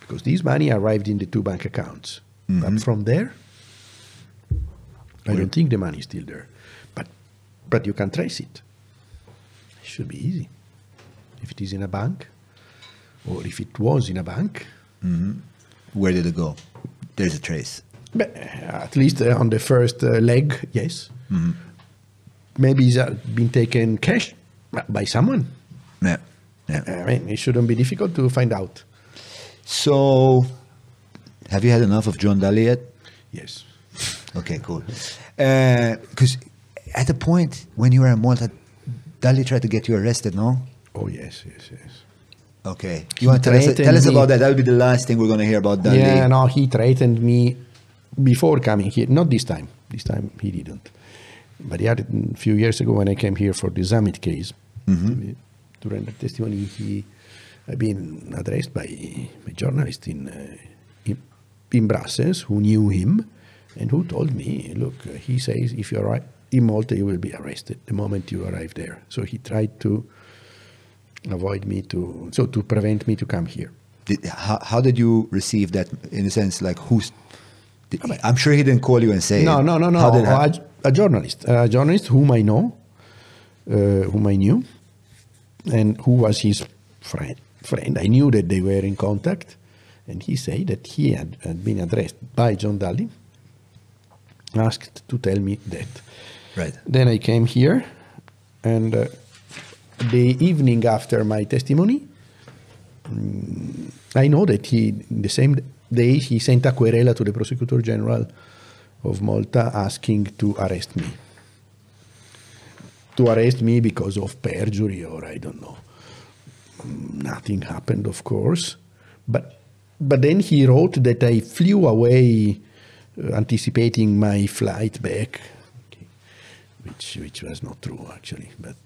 because this money arrived in the two bank accounts. But from there, I don't think the money is still there. But but you can trace it. It should be easy. If it is in a bank, or if it was in a bank, Where did it go? There's a trace. but uh, at least uh, on the first uh, leg, yes. Maybe it's uh, been taken cash by someone. Yeah. Yeah. I mean, it shouldn't be difficult to find out. So, have you had enough of John Dalli yet? Yes. Okay, cool. Because at the point when you were in Malta, Dalli tried to get you arrested, no? Oh yes, yes, yes. Okay. You want to tell us, tell us about that? That'll be the last thing we're going to hear about Daly. Yeah, no, he threatened me before coming here. Not this time. This time he didn't. But the other a few years ago when I came here for the Zammit case, Mm-hmm. to render testimony, he had been addressed by a journalist in, uh, in in Brussels who knew him and who told me, look, he says if you arrive in Malta, you will be arrested the moment you arrive there. So he tried to avoid me to, so to prevent me to come here. did, how, how did you receive that? In a sense, like who's? Did, I'm sure he didn't call you and say. No, no, no, no. How did a, a journalist, a journalist whom I know, uh, whom I knew, and who was his friend. Friend, I knew that they were in contact, and he said that he had, had been addressed by John Dalli, asked to tell me that. Right. Then I came here, and uh, the evening after my testimony, I know that he, the same day, he sent a querela to the Prosecutor General of Malta asking to arrest me. To arrest me because of perjury or I don't know. Nothing happened, of course. But, but then he wrote that I flew away uh, anticipating my flight back, okay, which, which was not true actually. But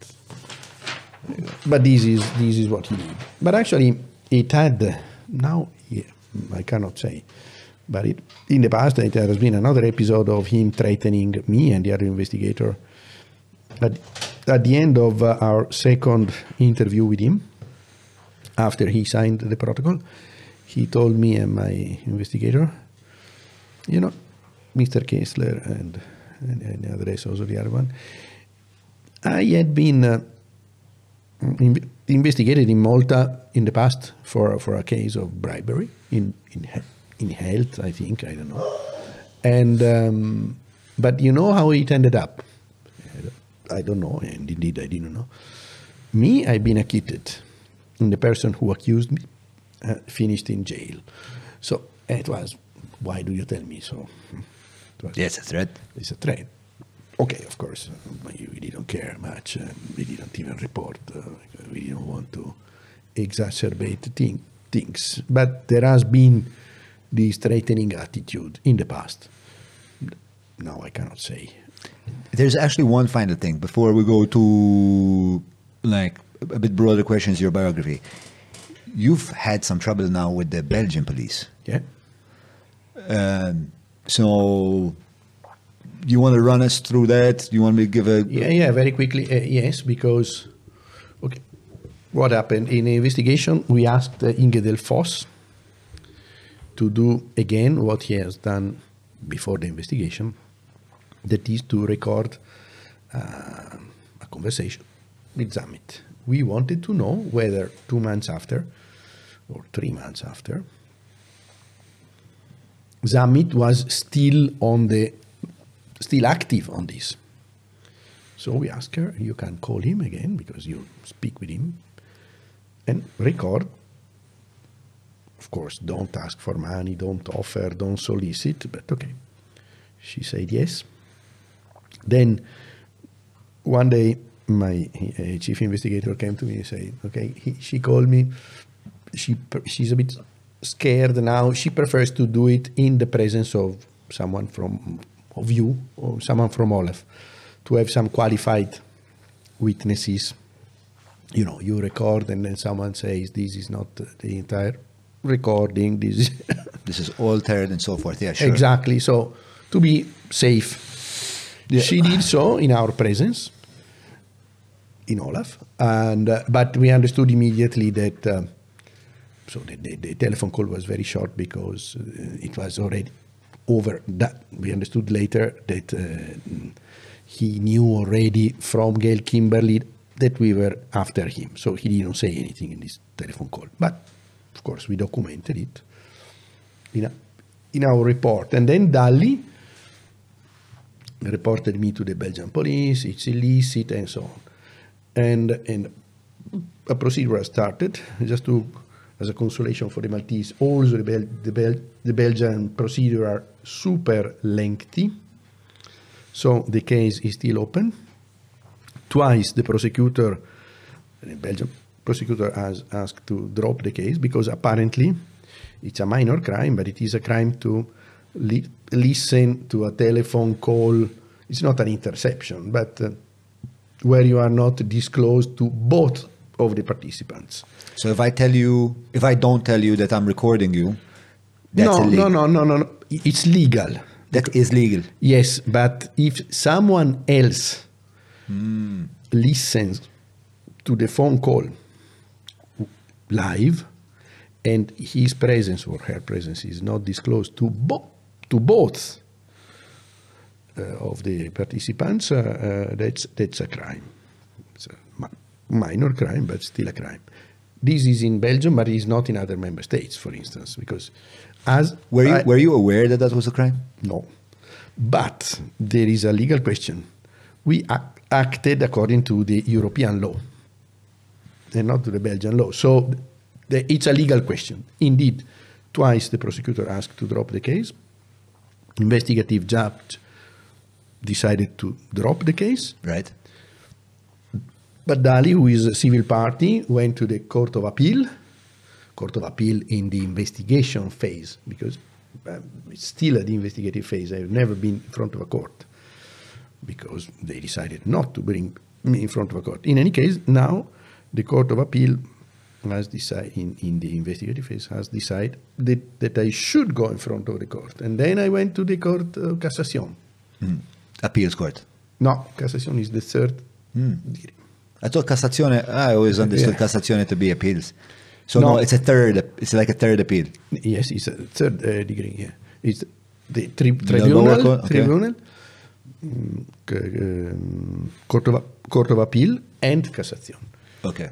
but this is this is what he did. But actually, it had now yeah, I cannot say, but it, in the past it has been another episode of him threatening me and the other investigator. At, at the end of uh, our second interview with him, after he signed the protocol, he told me and my investigator, you know, Mr. Kessler and, and, and the rest also the other one, I had been. Uh, in, investigated in Malta in the past for for a case of bribery in in in health, I think I don't know, and um, but you know how it ended up. I don't know, and indeed I didn't know. Me, I've been acquitted, and the person who accused me uh, finished in jail. So it was, why do you tell me so? It was, Yes, a threat. it's a threat. Okay, of course, we didn't care much. Uh, we didn't even report. Uh, we didn't want to exacerbate thing, things. But there has been this threatening attitude in the past. Now I cannot say. There's actually one final thing before we go to like a bit broader questions. Your biography. You've had some trouble now with the Belgian police. Yeah. Um, so, you want to run us through that? Do you want me to give a Yeah, yeah, very quickly. Uh, yes, because okay, what happened in the investigation? We asked uh, Inge Delfosse to do again what he has done before the investigation. That is to record uh, a conversation with Zammit. We wanted to know whether two months after or three months after, Zammit was still on the still active on this. So we ask her, you can call him again because you speak with him and record. Of course, don't ask for money, don't offer, don't solicit, but okay. She said yes. Then one day, my uh, chief investigator came to me and said, okay, he, she called me. She, she's a bit scared now. She prefers to do it in the presence of someone from of you or someone from Olaf to have some qualified witnesses. You know, you record and then someone says this is not the entire recording. This is this is altered and so forth. Yeah, sure. exactly. So to be safe, she did so in our presence in Olaf, and uh, but we understood immediately that. Uh, so the, the, the telephone call was very short because uh, it was already over. That we understood later that uh, he knew already from Gayle Kimberley that we were after him. So he didn't say anything in this telephone call. But of course, we documented it in, a, in our report. And then Dalli reported me to the Belgian police, it's illicit, and so on. And, and a procedure started just to, as a consolation for the Maltese. Also, the, Bel- the, Bel- the Belgian procedure super lengthy. So the case is still open. Twice the prosecutor, the Belgian prosecutor has asked to drop the case because apparently it's a minor crime, but it is a crime to li- listen to a telephone call. It's not an interception, but uh, where you are not disclosed to both of the participants. So if I tell you, if I don't tell you that I'm recording you, that's no, illegal. no, no, no, no. It's legal. That is legal. Yes, but if someone else listens to the phone call live, and his presence or her presence is not disclosed to, bo- to both uh, of the participants, uh, uh, that's, that's a crime. It's a mi- minor crime, but still a crime. This is in Belgium, but it's not in other member states, for instance, because as Were you I- were you aware that that was a crime? no. But there is a legal question. We ac- acted according to the European law and not to the Belgian law. So the, it's a legal question. Indeed, twice the prosecutor asked to drop the case. Investigative judge decided to drop the case. Right. But Dalli, who is a civil party, went to the Court of Appeal, Court of Appeal in the investigation phase, because um, it's still at the investigative phase. I've never been in front of a court because they decided not to bring me in front of a court. In any case, now the Court of Appeal has decided, in, in the investigative phase, has decided that, that I should go in front of the court. And then I went to the Court of Cassation. Appeals court. No, Cassation is the third degree. I thought Cassazione, I always understood Yeah. Cassazione to be appeals. So no. No. it's a third, it's like a third appeal. Yes, it's a third uh, degree. Yeah, it's the tri- tribunal, court, okay. tribunal, mm, um, court of court of appeal, and cassation. Okay.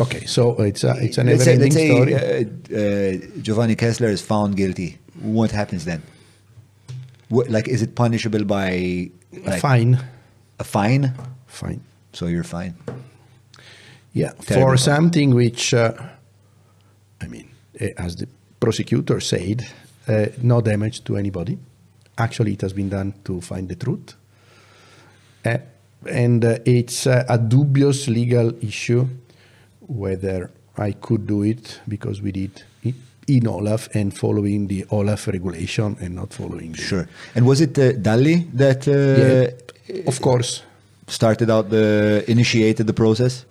Okay, so it's a it's an let's say, let's story. say uh, uh, Giovanni Kessler is found guilty. What happens then? What, like, is it punishable by like, fine, a fine? fine. So you're fine. Yeah, Terrible. for something which, uh, I mean, eh, as the prosecutor said, uh, no damage to anybody. Actually, it has been done to find the truth. Uh, and uh, it's uh, a dubious legal issue whether I could do it because we did it in Olaf and following the Olaf regulation and not following the. Sure. And was it uh, Dalli that uh, Yeah, of course. started out the initiated the process?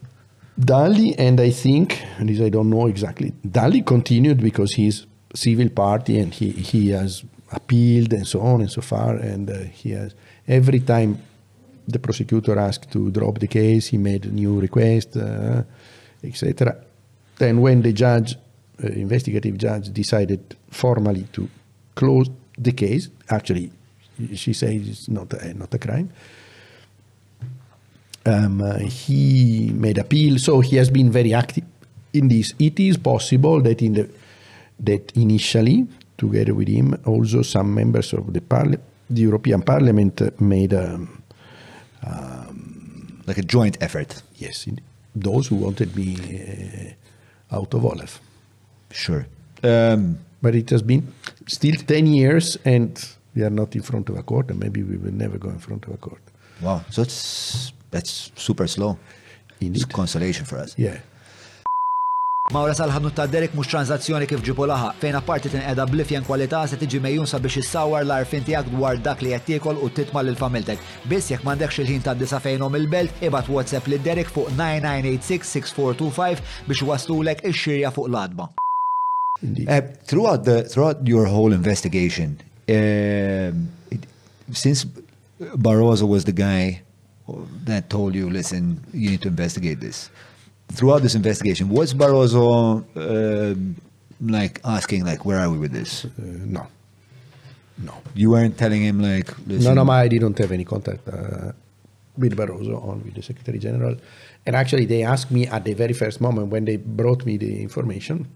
Dalli, and I think, and this I don't know exactly, Dalli continued because he's civil party and he, he has appealed and so on and so far. And uh, he has, every time the prosecutor asked to drop the case, he made a new request, uh, etc. Then when the judge, uh, investigative judge, decided formally to close the case, actually, she says it's not not a crime, um, uh, he made appeal, so he has been very active in this. It is possible that in the that initially, together with him, also some members of the parli- the European Parliament made um, Like a joint effort? yes, those who wanted me uh, out of Olaf. Sure. Um, But it has been still ten years, and we are not in front of a court, and maybe we will never go in front of a court. Wow. So it's that's super slow. It's Indeed. consolation for us. Yeah. Mawra sal-ħadnu ta' Derek mux tranzazzjoni kif ġibu laħa, fejn apparti tinqeda blifjen kwalità se tiġi mejjun sabiex issawar l-arfin tiegħek dwar dak li qed tiekol u titma' lil familtek. Biss jekk m'għandekx il-ħin ta' disa fejnhom il-belt, ibad WhatsApp lil Derek fuq 9986-6425 biex waslulek ix-xirja fuq l-adba. Uh, throughout the throughout your whole investigation, um, it, since Barroso was the guy that told you, "Listen, you need to investigate this." Throughout this investigation, was Barroso um like asking, like, "Where are we with this?" Uh, no. No. You weren't telling him, like, "Listen." No, no, I didn't have any contact uh, with Barroso or with the Secretary General. And actually, they asked me at the very first moment when they brought me the information.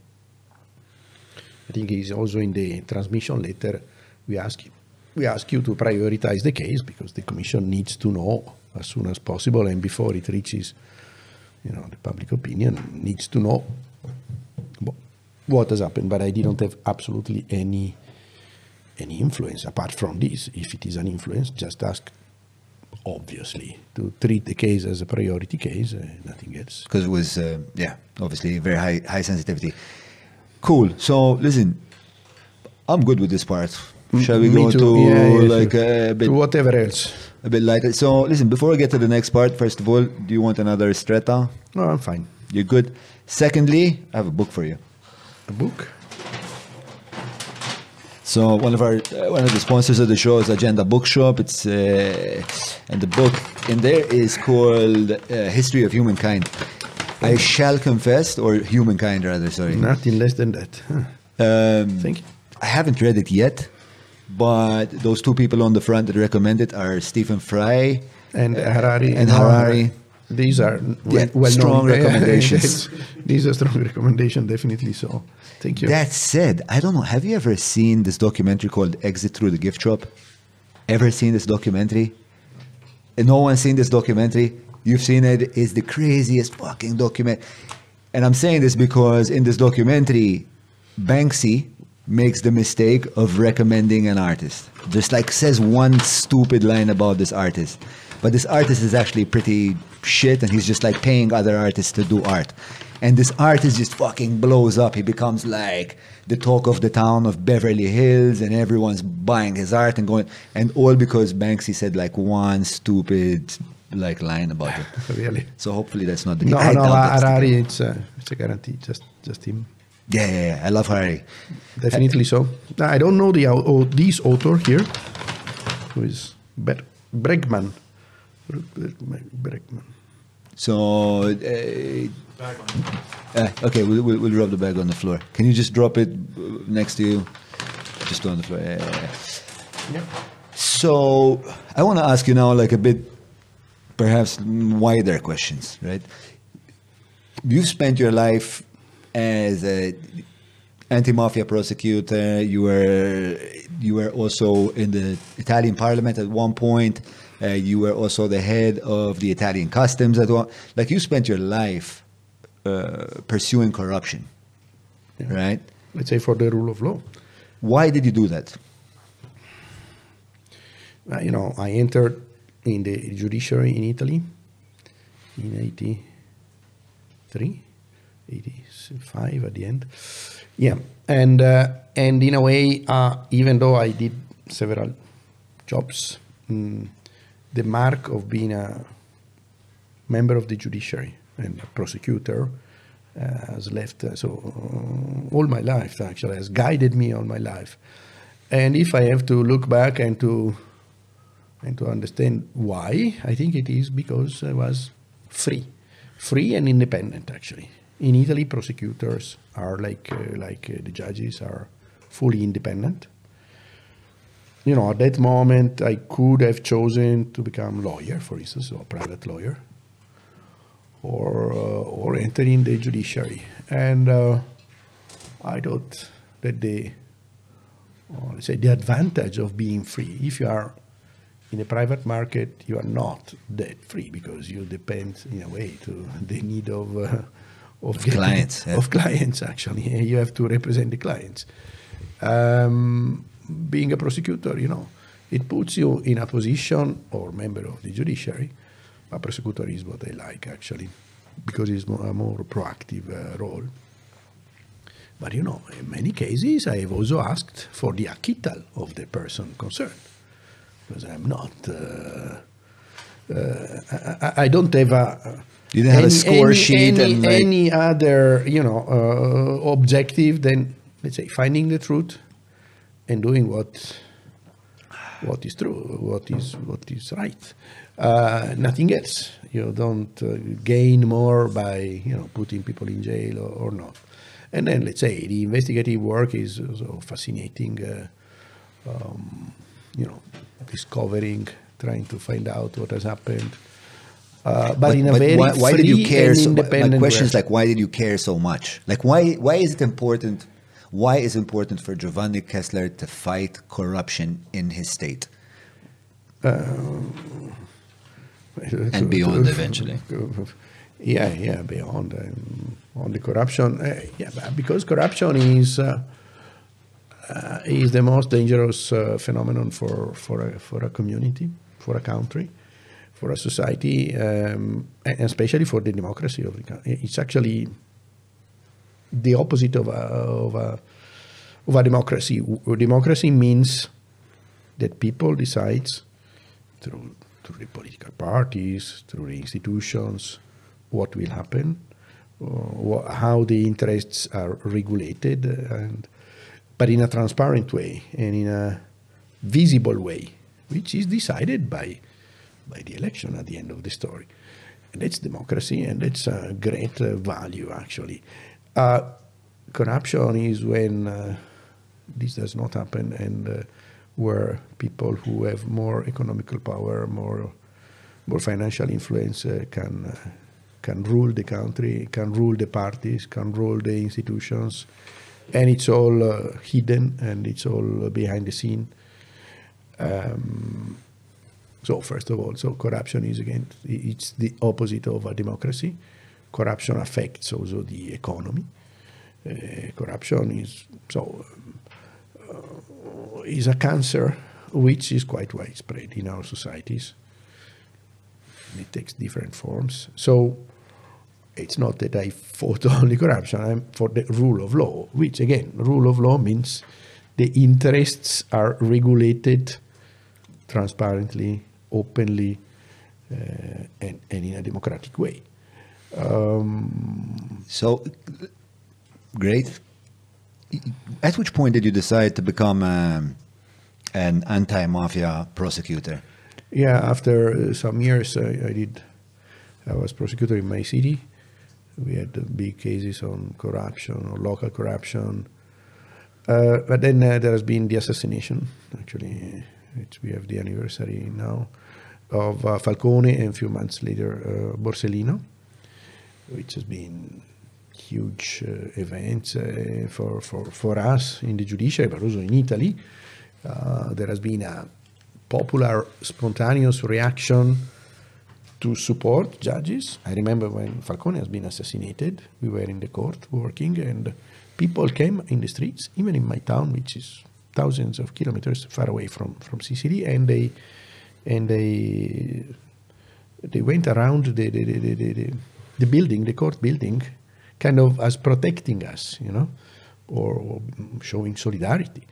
I think it's also in the transmission letter. We ask we ask you to prioritize the case because the Commission needs to know as soon as possible and before it reaches, you know, the public opinion needs to know what has happened. But I didn't have absolutely any any influence apart from this. If it is an influence, just ask, obviously, to treat the case as a priority case, uh, nothing else. because it was uh, yeah obviously very high high sensitivity cool so listen i'm good with this part shall we go to Yeah, yeah, like a bit whatever else. a bit lighter so listen before i get to the next part first of all do you want another stretta No, I'm fine. you're good secondly i have a book for you A book. So one of our uh, one of the sponsors of the show is Agenda Bookshop. It's uh, and the book in there is called uh, History of Humankind. I shall confess, or humankind rather, sorry. Nothing less than that. Huh. Um, Thank you. I haven't read it yet, but those two people on the front that recommend it are Stephen Fry And Harari. and Harari. These are Yeah, well, strong known. recommendations. These are strong recommendations, definitely so. Thank you. That said, I don't know. Have you ever seen this documentary called Exit Through the Gift Shop? Ever seen this documentary? And no one's seen this documentary. You've seen it. It's the craziest fucking document. And I'm saying this because in this documentary, Banksy makes the mistake of recommending an artist. Just like says one stupid line about this artist. But this artist is actually pretty shit and he's just like paying other artists to do art. And this artist just fucking blows up. He becomes like the talk of the town of Beverly Hills and everyone's buying his art and going and all because Banksy said like one stupid like line about it. really. So hopefully that's not the case. No, I no, doubt that's the Harari, case. it's a, it's a guarantee. Just, just him. Yeah, yeah, yeah. I love Harari. Definitely so. I don't know the au- oh, this author here, who is Ber- Bregman. Bregman. So, uh, uh, okay, we'll, we'll, we'll rub the bag on the floor. Can you just drop it uh, next to you? Just on the floor. Yeah, yeah, yeah. So, I want to ask you now, like a bit, perhaps wider questions, right? You've spent your life as a anti-mafia prosecutor. You were you were also in the Italian Parliament at one point. Uh, you were also the head of the Italian customs at one. Like you spent your life uh, pursuing corruption, right? Let's say for the rule of law. Why did you do that? Uh, you know, I entered in the judiciary in Italy in 83, 85 at the end. Yeah, and uh, and in a way, uh, even though I did several jobs, mm, the mark of being a member of the judiciary and a prosecutor uh, has left. Uh, so uh, all my life actually has guided me all my life. And if I have to look back and to and to understand why, I think it is because I was free, free and independent. Actually, in Italy, prosecutors are like uh, like uh, the judges are fully independent. You know, at that moment, I could have chosen to become lawyer, for instance, or private lawyer, or uh, or enter in the judiciary. And uh, I thought that the let's say the advantage of being free, if you are in a private market, you are not that free because you depend in a way to the need of of, getting- clients, yeah. of clients. Actually, you have to represent the clients. Um, being a prosecutor, you know, it puts you in a position or member of the judiciary. A prosecutor is what I like actually, because it's more, a more proactive uh, role. But you know, in many cases, I have also asked for the acquittal of the person concerned, because I'm not. Uh, uh, I, I- I don't have a. You didn't have a score sheet any, and, like- any other, you know, uh, objective than let's say finding the truth and doing what what is true, what is what is right. Uh, nothing else. You don't uh, gain more by you know putting people in jail or, or not. And then let's say the investigative work is also fascinating. Uh, um, you know, discovering, trying to find out what has happened. Uh, but, in a very why, why did you care so my- independent my question is like why did you care so much like why why is it important why is it important for Giovanni Kessler to fight corruption in his state And beyond eventually. Yeah, yeah, beyond um, on the corruption. Uh, yeah, because corruption is uh, uh, is the most dangerous uh, phenomenon for for a, for a community, for a country, for a society, um, and especially for the democracy of the country. It's actually the opposite of a, of a of a democracy. W- Democracy means that people decides through through the political parties, through the institutions, what will happen, uh, how the interests are regulated, uh, and but in a transparent way and in a visible way, which is decided by by the election at the end of the story. And it's democracy, and it's a great uh, value, actually. Uh, corruption is when uh, this does not happen, and uh, where people who have more economical power, more more financial influence, uh, can uh, can rule the country, can rule the parties, can rule the institutions, and it's all hidden and it's all behind the scene. Um, so first of all, so corruption is again it's the opposite of a democracy. Corruption affects also the economy. Uh, corruption is so uh, is a cancer which is quite widespread in our societies. It takes different forms. So it's not that I fought only corruption, I'm for the rule of law, which again, rule of law means the interests are regulated transparently, openly, uh, and, and in a democratic way. Um, So, great. At which point did you decide to become um, an anti-mafia prosecutor? yeah, after uh, some years, I, I did. I was prosecutor in my city. We had uh, big cases on corruption or local corruption. Uh, but then uh, there has been the assassination. Actually, it's, we have the anniversary now of uh, Falcone, and a few months later, uh, Borsellino, which has been huge uh, events uh, for, for, for us in the judiciary, but also in Italy. Uh, there has been a popular, spontaneous reaction to support judges. I remember when Falcone has been assassinated, we were in the court working, and people came in the streets, even in my town, which is thousands of kilometers far away from, from Sicily, and they and they they went around the the, the, the, the, the building, the court building, kind of as protecting us, you know, or, or showing solidarity.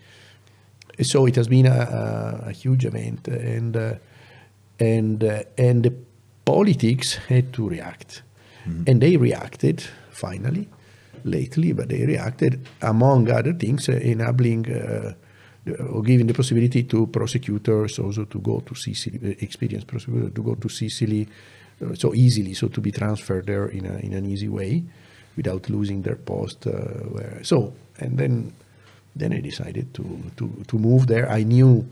So it has been a, a, a huge event, and uh, and uh, and the politics had to react, and they reacted finally, lately, but they reacted among other things, uh, enabling. Or giving the possibility to prosecutors also to go to Sicily, uh, experienced prosecutors to go to Sicily uh, so easily, so to be transferred there in, a, in an easy way without losing their post. Uh, where, so, and then then I decided to, to, to move there. I knew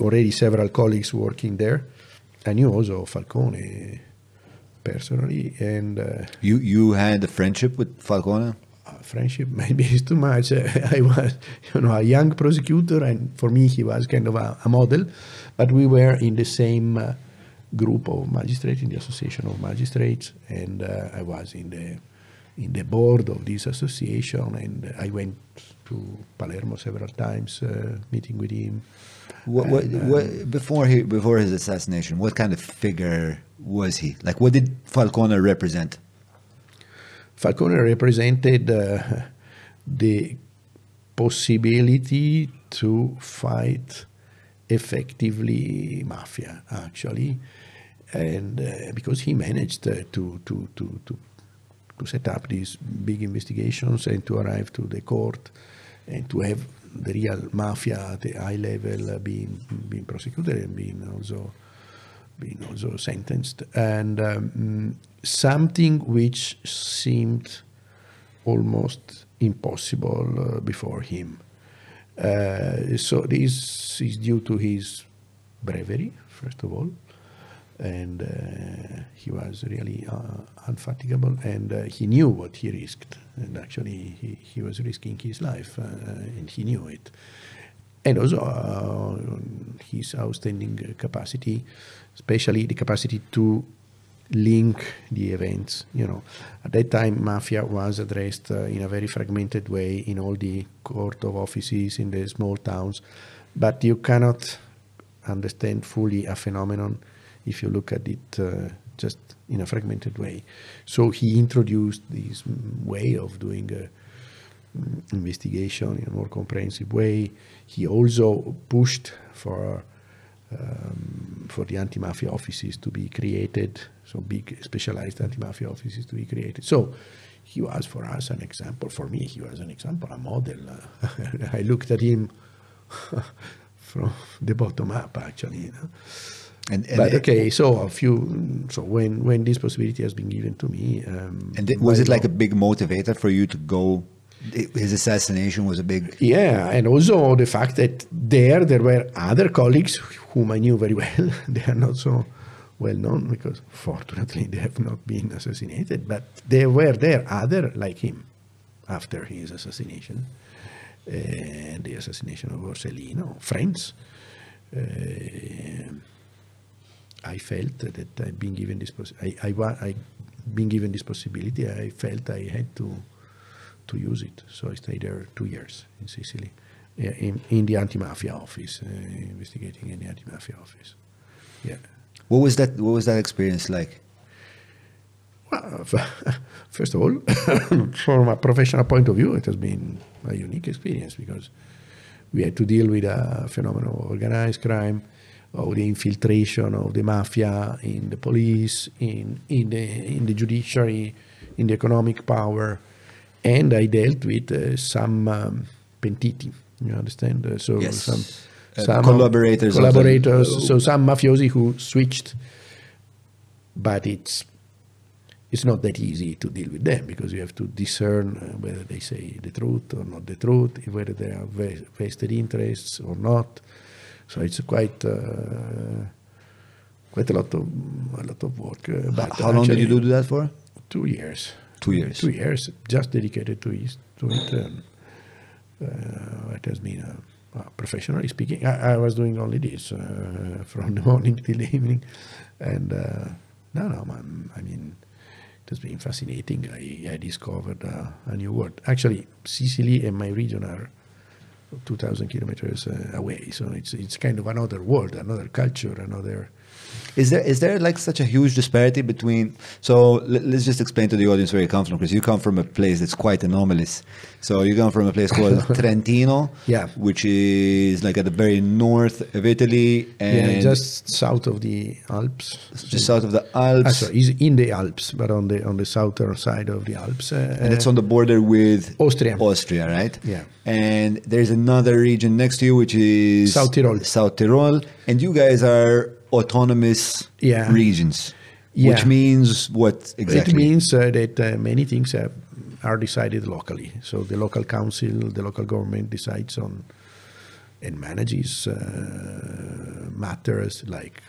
already several colleagues working there. I knew also Falcone personally, and uh, You you had a friendship with Falcone? Friendship maybe is too much. I was, you know, a young prosecutor, and for me he was kind of a, a model. But we were in the same uh, group of magistrates in the Association of Magistrates, and uh, I was in the in the board of this association, and I went to Palermo several times, uh, meeting with him. What, what, And, what, before he before his assassination, what kind of figure was he? Like, what did Falcone represent? Falcone represented uh, the possibility to fight effectively mafia, actually, and uh, because he managed uh, to, to, to, to, to set up these big investigations and to arrive to the court and to have the real mafia at the high level uh, being, being prosecuted and being also being also sentenced, and um, something which seemed almost impossible uh, before him. Uh, so this is due to his bravery, first of all, and uh, he was really uh, unfatigable, and uh, he knew what he risked, and actually he, he was risking his life, uh, and he knew it and also his outstanding capacity, especially the capacity to link the events. You know, at that time, mafia was addressed uh, in a very fragmented way in all the court of offices in the small towns, but you cannot understand fully a phenomenon if you look at it uh, just in a fragmented way. So he introduced this way of doing. Uh, mm, investigation in a more comprehensive way. He also pushed for um, for the anti-mafia offices to be created, so big specialized anti-mafia offices to be created. So he was for us an example. For me, he was an example, a model. I looked at him from the bottom up, actually. You know? And, and but okay, so a few. So when when this possibility has been given to me, um, And was it like a big motivator for you to go? His assassination was a big. Yeah, and also the fact that there there were other colleagues whom I knew very well. they are not so well known because fortunately they have not been assassinated, but there were there other like him after his assassination and the assassination of Borsellino, friends. Uh, I felt that I've been given this I, I, I been given this possibility. I felt I had to to use it. So I stayed there two years in Sicily, in, in the anti-mafia office, uh, investigating in the anti-mafia office. Yeah. What was that? What was that experience like? Well, first of all, from a professional point of view, it has been a unique experience because we had to deal with a phenomenon of organized crime, of the infiltration of the mafia in the police, in, in, the, in the judiciary, in the economic power, and I dealt with uh, some um, pentiti. You understand? Uh, so Yes. some, Uh, some collaborators the- collaborators. so some mafiosi who switched, but it's it's not that easy to deal with them because you have to discern uh, whether they say the truth or not the truth, whether they have vested interests or not. So it's quite uh, quite a lot of a lot of work. Uh, but How long did you do that for? Two years. Two years. Two years, just dedicated to it. To it. Um, uh, it has been, uh, uh, professionally speaking, I, I was doing only this uh, from the morning till the evening, and uh, no, no, man, I mean, it has been fascinating. I, I discovered uh, a new world. Actually, Sicily and my region are 2,000 kilometers uh, away, so it's it's kind of another world, another culture, another. Is there is there like such a huge disparity between? So let, us just explain to the audience where you come from, because you come from a place that's quite anomalous. So you come from a place called Trentino, Yeah. which is like at the very north of Italy, and yeah, just south of the Alps. just south of the Alps, Ah, is in the Alps, but on the on the southern side of the Alps. Uh, and it's on the border with Austria. Austria, right? Yeah. And there's another region next to you, which is South Tyrol. South Tyrol, and you guys are autonomous Yeah. regions. Yeah. Which means what exactly? It means uh, that uh, many things have, are decided locally. So the local council, the local government decides on and manages uh, matters like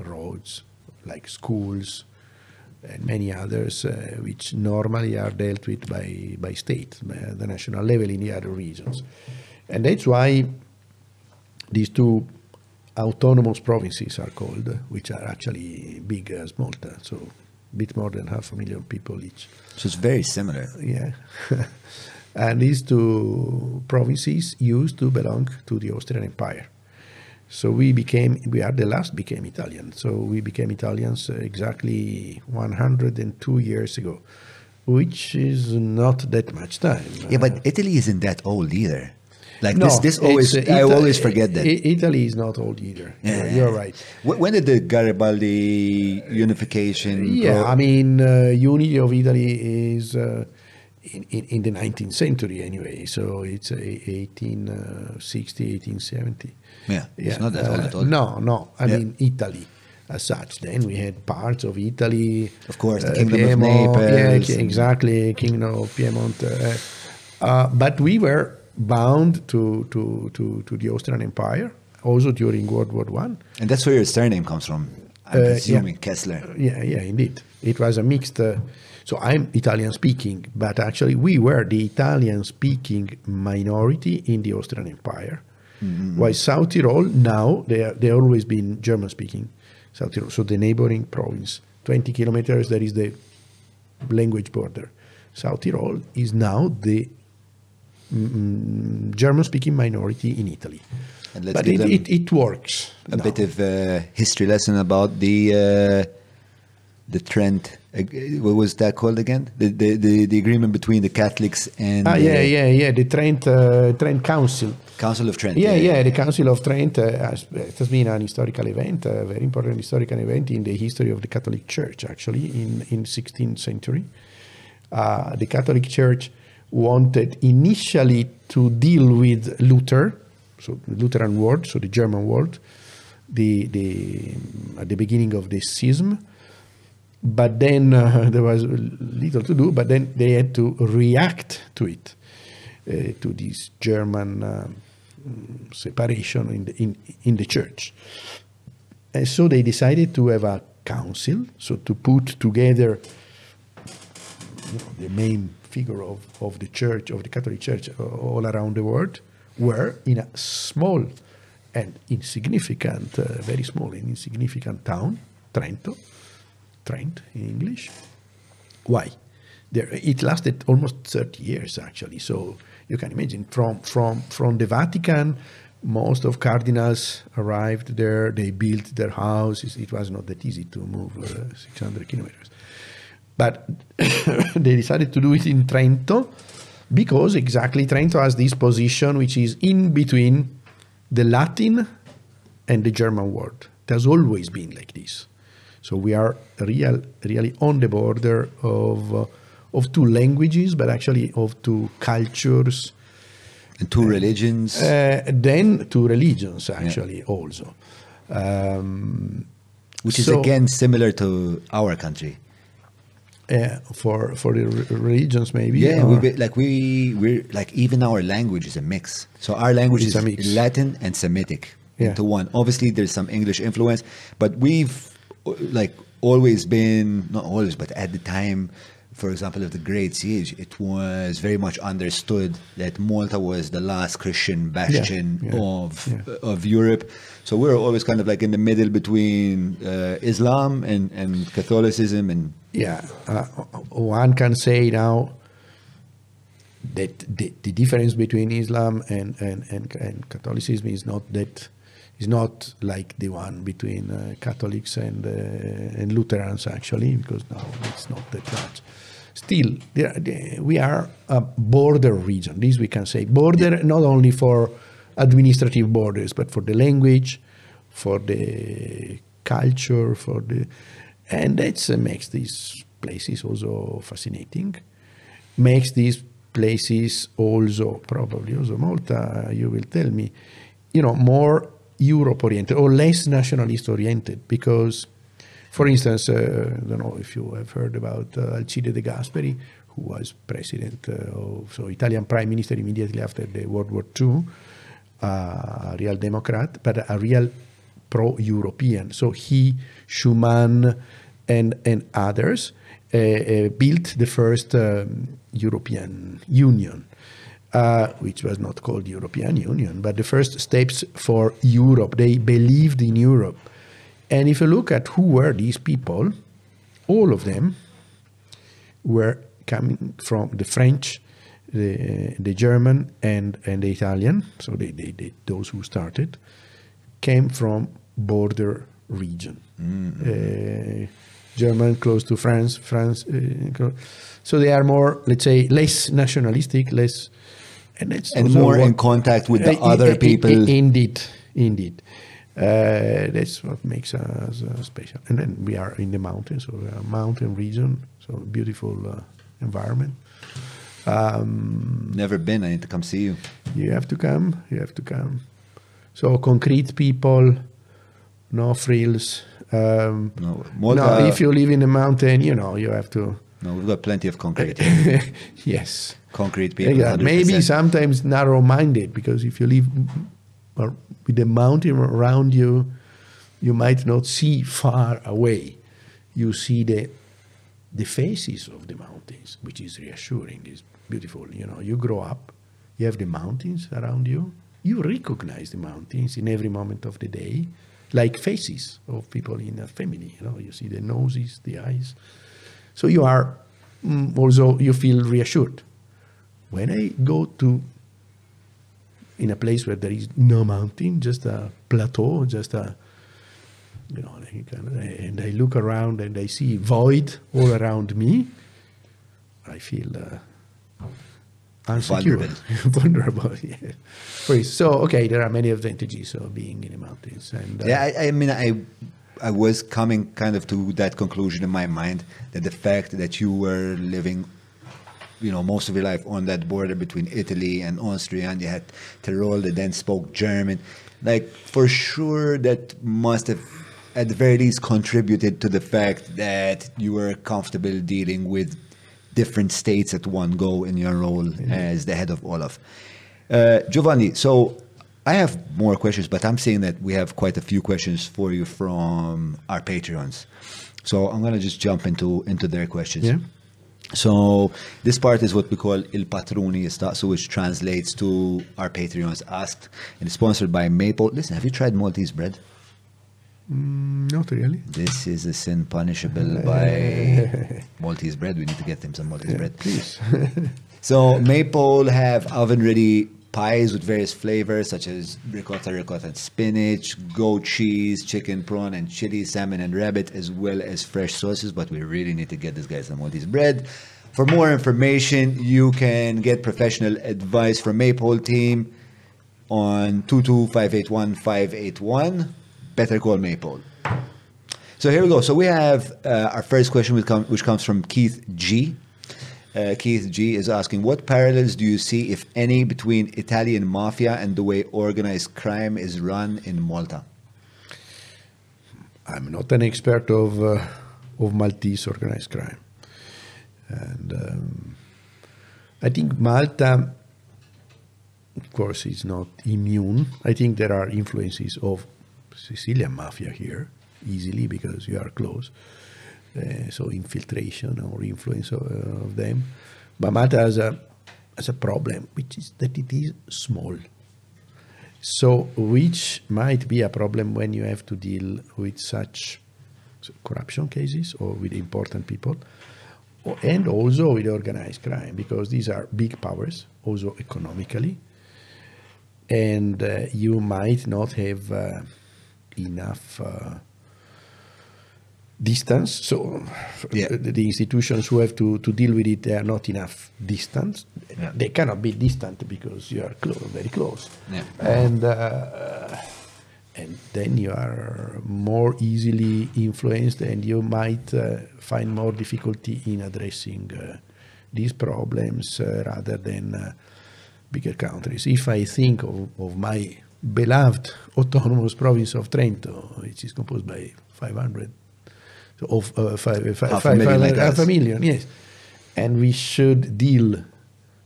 roads, like schools, and many others, uh, which normally are dealt with by, by state, by the national level in the other regions. And that's why these two autonomous provinces are called, which are actually big as Malta, so a bit more than half a million people each. So it's very similar. Yeah. and these two provinces used to belong to the Austrian Empire. So we became, we are the last became Italian. So we became Italians uh, exactly 102 years ago, which is not that much time. Yeah, but Italy isn't that old either. Like No, this, this always, uh, I always forget that. Italy is not old either. Yeah. You're, you're right. Wh- When did the Garibaldi unification? Yeah, I mean, uh, unity of Italy is uh, in, in, in the 19th century anyway, so it's uh, 1860, 1870. Yeah, it's not that old uh, at all. No, no, I Yeah. mean, Italy as such. Then we had parts of Italy. Of course, the uh, Kingdom of Piedmont, Yeah, Naples and- exactly, Kingdom of Piedmont. Uh, uh, but we were bound to, to, to, to the Austrian Empire, also during World War One. and that's where your surname comes from. I'm Uh, presuming yeah. Kessler. Yeah, yeah, indeed. It was a mixed. Uh, so I'm Italian speaking, but actually we were the Italian speaking minority in the Austrian Empire. While South Tyrol now they are, they always been German speaking. South Tyrol, so the neighboring province, 20 kilometers. That is the language border. South Tyrol is now the mm, German speaking minority in Italy. But it, it, it works. a now. bit of uh, history lesson about the uh, the Trent. Uh, what was that called again? The, the the the agreement between the Catholics and Ah, yeah, yeah, yeah. The Trent uh, Trent Council. Council of Trent. Yeah, yeah. The Council of Trent uh, has, it has been an historical event, a very important historical event in the history of the Catholic Church. Actually, in in 16th century, uh, the Catholic Church wanted initially to deal with Luther, so the Lutheran world, so the German world, the the at the beginning of the schism. But then uh, there was little to do. But then they had to react to it, uh, to this German uh, separation in the in, in the church. And so they decided to have a council, so to put together the main figure of, of the church, of the Catholic Church uh, all around the world, were in a small and insignificant, uh, very small and insignificant town, Trento, Trent in English. Why? There, it lasted almost 30 years actually. So you can imagine from, from, from the Vatican, most of cardinals arrived there. They built their houses. It was not that easy to move uh, 600 kilometers. But they decided to do it in Trento because exactly Trento has this position which is in between the Latin and the German world. It has always been like this. So we are real, really on the border of, uh, of two languages, but actually of two cultures. And two religions. Uh, then two religions, actually, also. Um, which is so- again similar to our country. Uh, for for the re- religions, maybe. Yeah, we be, like we we're like even our language is a mix. So our language It's is. Latin and Semitic Yeah. into one. Obviously, there's some English influence, but we've like always been not always, but at the time, for example, of the Great Siege, it was very much understood that Malta was the last Christian bastion yeah, of yeah. of Europe. So we're always kind of like in the middle between uh, Islam and, and Catholicism and yeah, uh, one can say now that the, the difference between Islam and, and, and, and Catholicism is not that is not like the one between uh, Catholics and uh, and Lutherans actually, because now it's not that much. Still, we are a border region. This we can say border not only for administrative borders, but for the language, for the culture, for the and that uh, makes these places also fascinating. Makes these places also probably also Malta. You will tell me, you know, more Europe oriented or less nationalist oriented because. For instance, uh, I don't know if you have heard about uh, Alcide de Gasperi, who was president uh, of, so Italian prime minister immediately after the World War II, a real Democrat, but a real pro-European. So he, Schuman, and and others built the first um, European Union. Uh, which was not called European Union, but the first steps for Europe. They believed in Europe. And if you look at who were these people, all of them were coming from the French, the, the German, and, and the Italian. So they, they, they, those who started came from border region. Uh, German close to France, France. Uh, so they are more, let's say, less nationalistic, less, and and more in contact with the uh, other people. Indeed, indeed. Uh, that's what makes us uh, special. And then we are in the mountains, so we are a mountain region, so beautiful uh, environment. Um, Never been. I need to come see you. you have to come. You have to come. So concrete people, no frills. Um, No, no, if you live in a mountain, you know you have to. No, we've got plenty of concrete. yes. concrete people. Maybe 100%. sometimes narrow-minded because if you live or with the mountain around you, you might not see far away. You see the the faces of the mountains, which is reassuring. is beautiful. You know, you grow up, you have the mountains around you. You recognize the mountains in every moment of the day, like faces of people in a family. You know, you see the noses, the eyes. So you are mm, also you feel reassured. When I go to in a place where there is no mountain, just a plateau, just a you know, and I look around and I see void all around me, I feel uh, unsecure, Vulnerable. vulnerable. yeah. So okay, there are many advantages of being in the mountains, and uh, Yeah, I, I mean, I, I was coming kind of to that conclusion in my mind that the fact that you were living you know, most of your life on that border between Italy and Austria, and you had Tyrol that then spoke German. Like, for sure, that must have, at the very least, contributed to the fact that you were comfortable dealing with different states at one go in your role as the head of OLAF. Uh, Giovanni, so I have more questions, but I'm saying that we have quite a few questions for you from our Patreons. So I'm gonna just jump into into their questions. Yeah. So this part is what we call Il Patroni Istaqsu, which translates to our Patreons asked, and it's sponsored by Maypole. Listen, have you tried Maltese bread? Mm, not really. This is a sin punishable by Maltese bread. We need to get them some Maltese bread. Please. So Maypole have oven-ready pies with various flavors such as ricotta, ricotta and spinach, goat cheese, chicken, prawn and chili, salmon and rabbit, as well as fresh sauces. But we really need to get this guy some Maltese bread. For more information, you can get professional advice from Maypole team on 22581-581. Better call Maypole. So here we go. So we have uh, our first question, which comes from Keith G. Uh, Keith G is asking, what parallels do you see, if any, between Italian mafia and the way organized crime is run in Malta? I'm not an expert of uh, of Maltese organized crime, and um, I think Malta, of course, is not immune. I think there are influences of Sicilian mafia here easily because you are close. Uh, so infiltration or influence of, uh, of them. But Malta has a a problem, which is that it is small. So, which might be a problem when you have to deal with such corruption cases or with important people, or- and also with organized crime, because these are big powers, also economically, and uh, you might not have uh, enough. Uh, distance. So Yeah. the, institutions who have to, to deal with it, they are not enough distance. Yeah. They cannot be distant because you are close, very close. Yeah. And uh, and then you are more easily influenced, and you might uh, find more difficulty in addressing uh, these problems uh, rather than uh, bigger countries. If I think of, of my beloved autonomous province of Trento, which is composed by 500 so of uh, five, five, Half a five- million five- like half a us. million, yes. And we should deal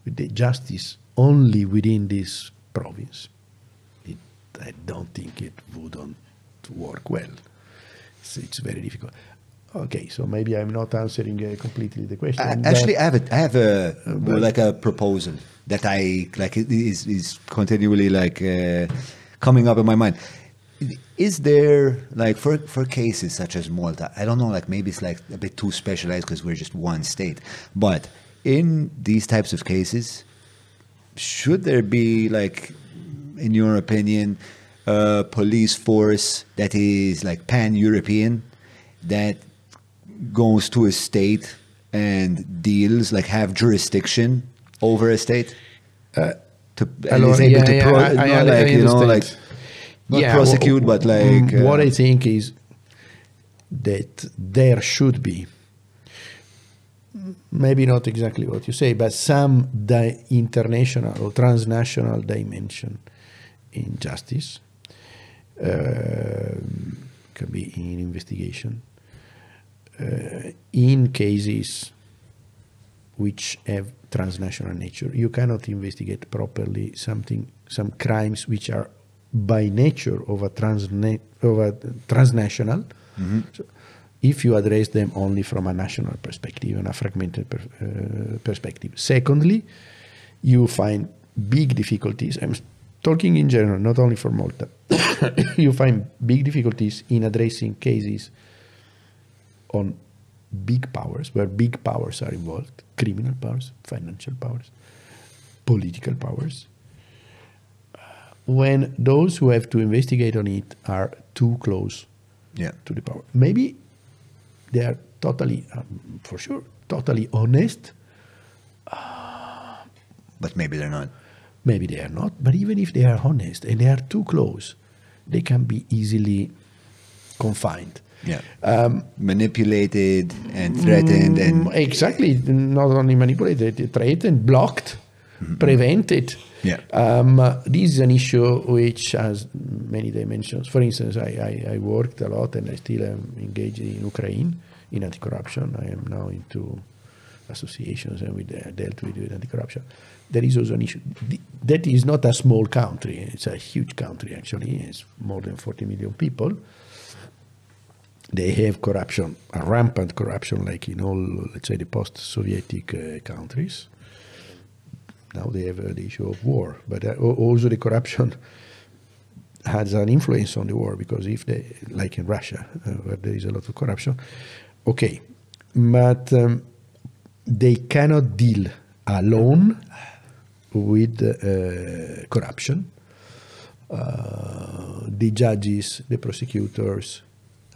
with the justice only within this province. It, I don't think it wouldn't work well. It's, it's very difficult. Okay, so maybe I'm not answering uh, completely the question. I, but- actually, I have a, I have a but- like a proposal that I like is is continually like uh, coming up in my mind. Is there like for for cases such as Malta? I don't know. Like maybe it's like a bit too specialized because we're just one state. But in these types of cases, should there be like, in your opinion, a police force that is like pan European that goes to a state and deals like have jurisdiction over a state uh, to and is able yeah, to yeah, pro, I- I- I like you know understand. like not Yeah, prosecute but like mm, what uh, I think is that there should be maybe not exactly what you say, but some di- international or transnational dimension in justice. Um can be in investigation. Uh, in cases which have transnational nature, you cannot investigate properly something, some crimes which are by nature of a, transna- of a transnational. So if you address them only from a national perspective and a fragmented per, uh, perspective. Secondly, you find big difficulties. I'm talking in general, not only for Malta. you find big difficulties in addressing cases on big powers, where big powers are involved criminal powers, financial powers, political powers. When those who have to investigate on it are too close yeah to the power. Maybe they are totally, um, for sure, totally honest. but maybe they're not Maybe they are not. But even if they are honest and they are too close, they can be easily confined. Yeah. Um, Manipulated and threatened and Mm, exactly, not only manipulated, threatened, blocked, prevented. Yeah. Um, uh, this is an issue which has many dimensions. For instance, I, I, I worked a lot and I still am engaged in Ukraine in anti-corruption. I am now into associations and we de- dealt with, with anti-corruption. There is also an issue. Th- That is not a small country. It's a huge country, actually. It's more than 40 million people they have corruption, rampant corruption, like in all, let's say, the post-Sovietic uh, countries. Now they have the issue of war, but uh, also the corruption has an influence on the war because if they, like in Russia, uh, where there is a lot of corruption, okay, but um, they cannot deal alone with uh, corruption. Uh, the judges, the prosecutors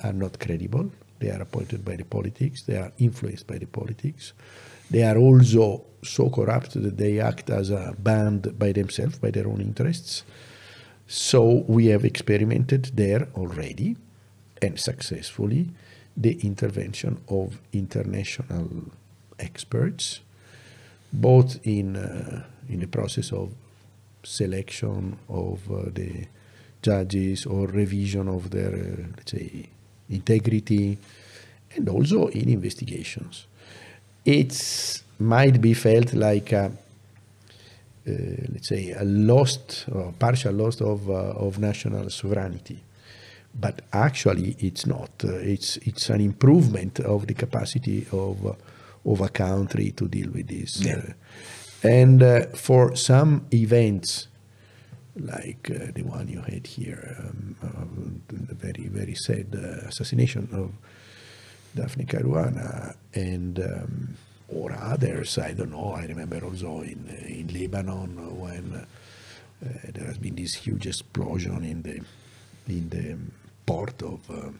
are not credible. They are appointed by the politics. They are influenced by the politics. They are also so corrupt that they act as a band by themselves, by their own interests. So we have experimented there already and successfully the intervention of international experts, both in, uh, in the process of selection of uh, the judges or revision of their, uh, let's say, integrity, and also in investigations. It might be felt like a, uh, let's say, a lost or partial loss of, uh, of national sovereignty. But actually, it's not. Uh, it's, it's an improvement of the capacity of, uh, of a country to deal with this. Yeah. Uh, and uh, for some events, like uh, the one you had here, um, uh, the very, very sad uh, assassination of Daphne Caruana, and um, or others, I don't know. I remember also in in Lebanon when uh, there has been this huge explosion in the in the port of. Uh,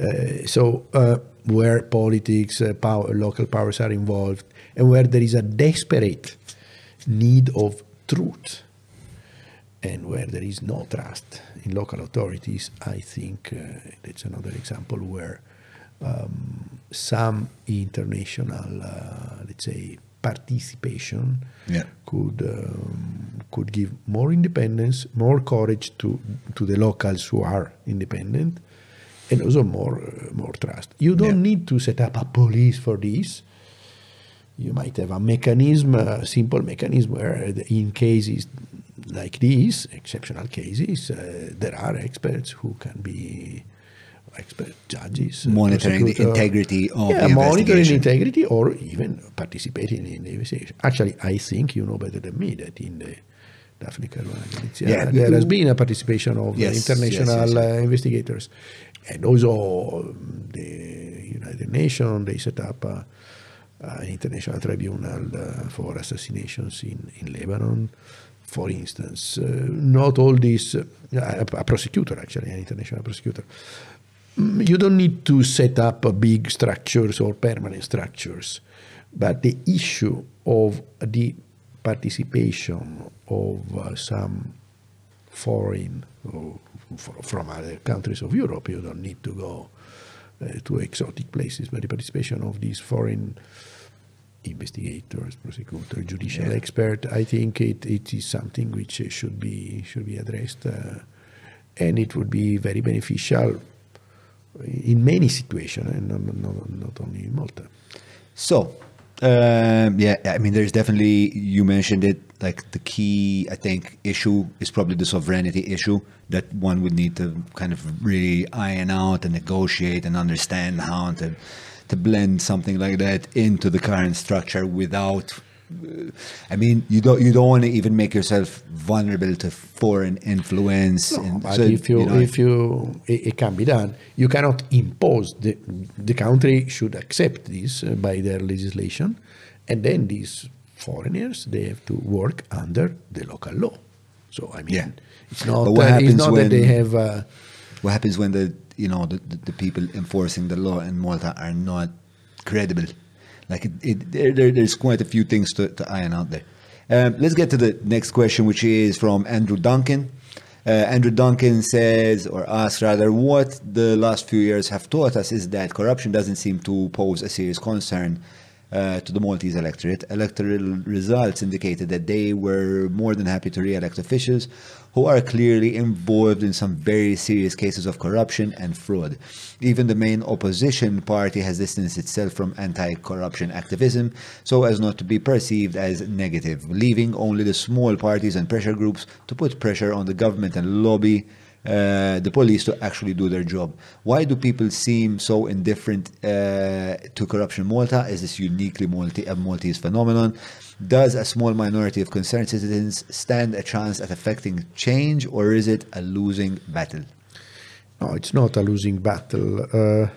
uh, so uh, where politics, uh, power, local powers are involved, and where there is a desperate need of truth, and where there is no trust in local authorities, I think uh, that's another example where um, some international, uh, let's say, participation Yeah. could um, could give more independence, more courage to to the locals who are independent, and also more uh, more trust. You don't Yeah. need to set up a police for this. You might have a mechanism, a simple mechanism where, in cases like these, exceptional cases, uh, there are experts who can be expert judges, uh, Monitoring the integrity of yeah, the monitoring the integrity or even participating in the investigation. Actually, I think you know better than me that in the Daphne Caruana Galizia, Yeah, there has been a participation of Yes, international yes, yes. Uh, investigators, and also um, the United Nations they set up an international tribunal uh, for assassinations in, in Lebanon. For instance, uh, not all these, uh, a, a prosecutor actually, an international prosecutor. Mm, you don't need to set up a big structures or permanent structures, but the issue of the participation of uh, some foreign or from other countries of Europe, you don't need to go uh, to exotic places, but the participation of these foreign investigators, prosecutor, judicial Yeah. expert, I think it, it is something which should be should be addressed, uh, and it would be very beneficial in many situations, and not, not, not only in Malta. So, um, yeah, I mean, there's definitely, you mentioned it, like the key, I think, issue is probably the sovereignty issue that one would need to kind of really iron out and negotiate and understand how to, to blend something like that into the current structure without. uh, I mean, you don't you don't want to even make yourself vulnerable to foreign influence. No, and but so, if you, know, if you it, it can be done, you cannot impose the the country should accept this uh, by their legislation, and then these foreigners they have to work under the local law. So I mean, Yeah. it's not But what uh, it's happens not that they have. Uh, what happens when the you know the, the, the people enforcing the law in Malta are not credible? Like it, it there, there, there's quite a few things to, to iron out there. Um, let's get to the next question, which is from Andrew Duncan. Uh, Andrew Duncan says, or asks rather, what the last few years have taught us is that corruption doesn't seem to pose a serious concern uh, to the Maltese electorate. Electoral results indicated that they were more than happy to re-elect officials who are clearly involved in some very serious cases of corruption and fraud. Even the main opposition party has distanced itself from anti-corruption activism so as not to be perceived as negative, leaving only the small parties and pressure groups to put pressure on the government and lobby uh, the police to actually do their job. Why do people seem so indifferent uh, to corruption in Malta? Is this uniquely Malti- a Maltese phenomenon? Does a small minority of concerned citizens stand a chance at affecting change, or is it a losing battle? No, it's not a losing battle. Uh,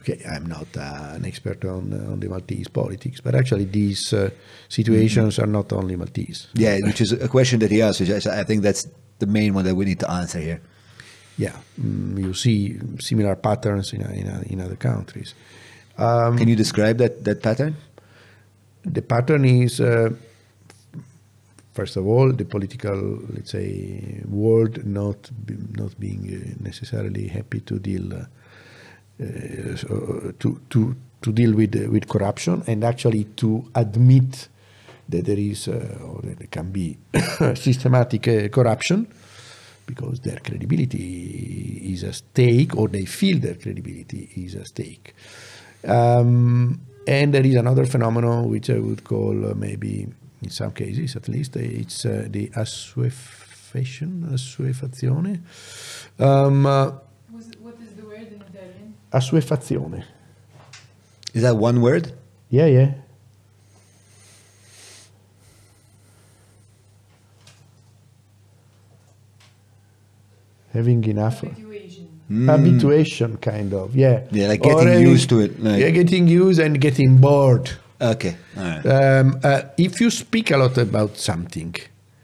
okay, I'm not uh, an expert on, uh, on the Maltese politics, but actually these uh, situations are not only Maltese. Yeah, which is a question that he asked, I think that's the main one that we need to answer here. Yeah, mm, you see similar patterns in, in, in other countries. Um, Can you describe that, that pattern? The pattern is, uh, first of all, the political, let's say, world not not being uh, necessarily happy to deal uh, uh, so, to to to deal with uh, with corruption and actually to admit that there is uh, or that there can be systematic uh, corruption because their credibility is at stake or they feel their credibility is at stake. Um, and there is another phenomenon which I would call uh, maybe, in some cases at least, uh, it's uh, the assuefaction, assuefazione. Um, uh, What is the word in Italian? assuefazione. Is that one word? Yeah, yeah. Having enough. Habituation, kind of, yeah. Yeah, like Or getting having- used to it, like- yeah, getting used and getting bored. Okay, all right. Um, uh, if you speak a lot about something,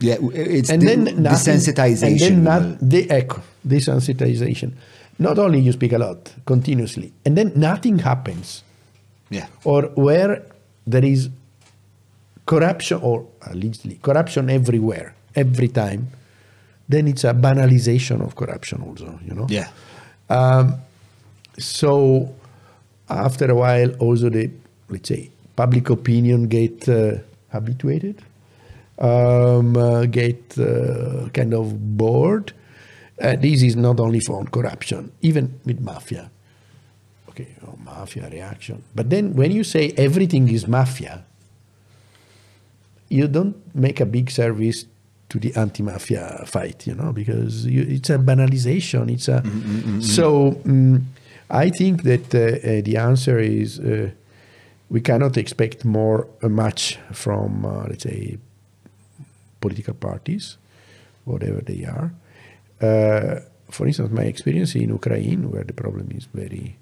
yeah, it's and the- then nothing- desensitization. and then not, the echo, desensitization. Not only you speak a lot continuously, and then nothing happens, yeah. or where there is corruption, or allegedly corruption everywhere, every time, then it's a banalization of corruption, also. You know. Yeah. Um, so after a while, also the let's say public opinion get uh, habituated, um, uh, get uh, kind of bored. Uh, this is not only for corruption, even with mafia. Okay, oh, mafia reaction. But then when you say everything is mafia, you don't make a big service to the anti-mafia fight, you know, because you, it's a banalization. It's a so. mm I think that uh, uh, the answer is uh, we cannot expect more uh, much from, uh, let's say, political parties, whatever they are. Uh, for instance, my experience in Ukraine, where the problem is very,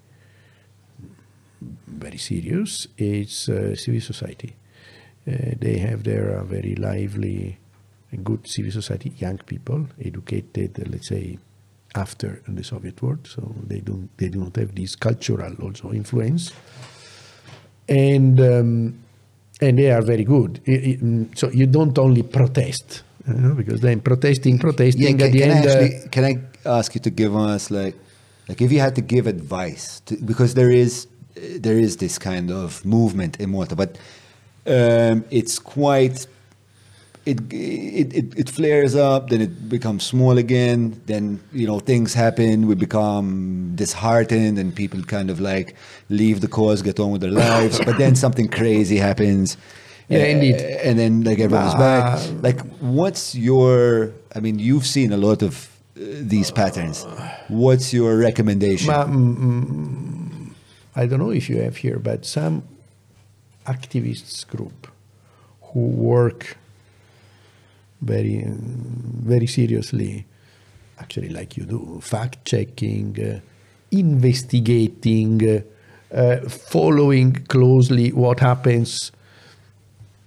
very serious, is uh, civil society. They have their uh, very lively and good civil society, young people, educated, uh, let's say, after the Soviet world, so they don't they do not have this cultural also influence, and um, and they are very good. I- I- mm, so you don't only protest, you know, because then protesting, protesting Yeah, at can, the can I end. uh, actually can I ask you to give us like like if you had to give advice to, because there is there is this kind of movement in Malta, but um, it's quite it, it it it flares up, then it becomes small again. Then you know things happen, we become disheartened, and people kind of like leave the cause, get on with their lives. but then something crazy happens. Yeah, uh, indeed. And then like everyone's back. Like, what's your? I mean, you've seen a lot of uh, these patterns. What's your recommendation? Mm, mm, I don't know if you have here, but some activists group who work very, very seriously, actually like you do, fact checking, investigating, uh, following closely what happens.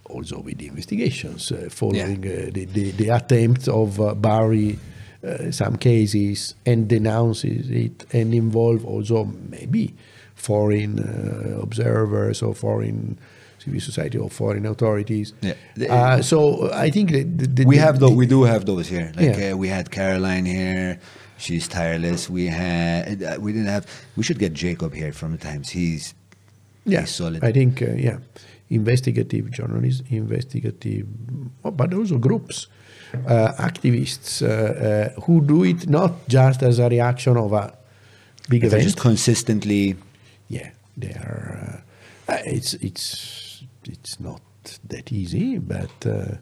Also with the investigations, uh, following uh, the, the, the attempt of uh, bury uh, some cases and denounces it and involve also maybe foreign uh, observers or foreign civil society or foreign authorities. Yeah. Uh, so I think that the, the, we have the- We do have those here. Like Yeah. uh, we had Caroline here. She's tireless. We had. Uh, we didn't have. We should get Jacob here from the Times. He's. yeah, he's solid. I think uh, yeah, investigative journalists, investigative, oh, but also groups, uh, activists uh, uh, who do it not just as a reaction of a big event. just consistently. yeah, they are. Uh, it's it's it's not that easy, but uh,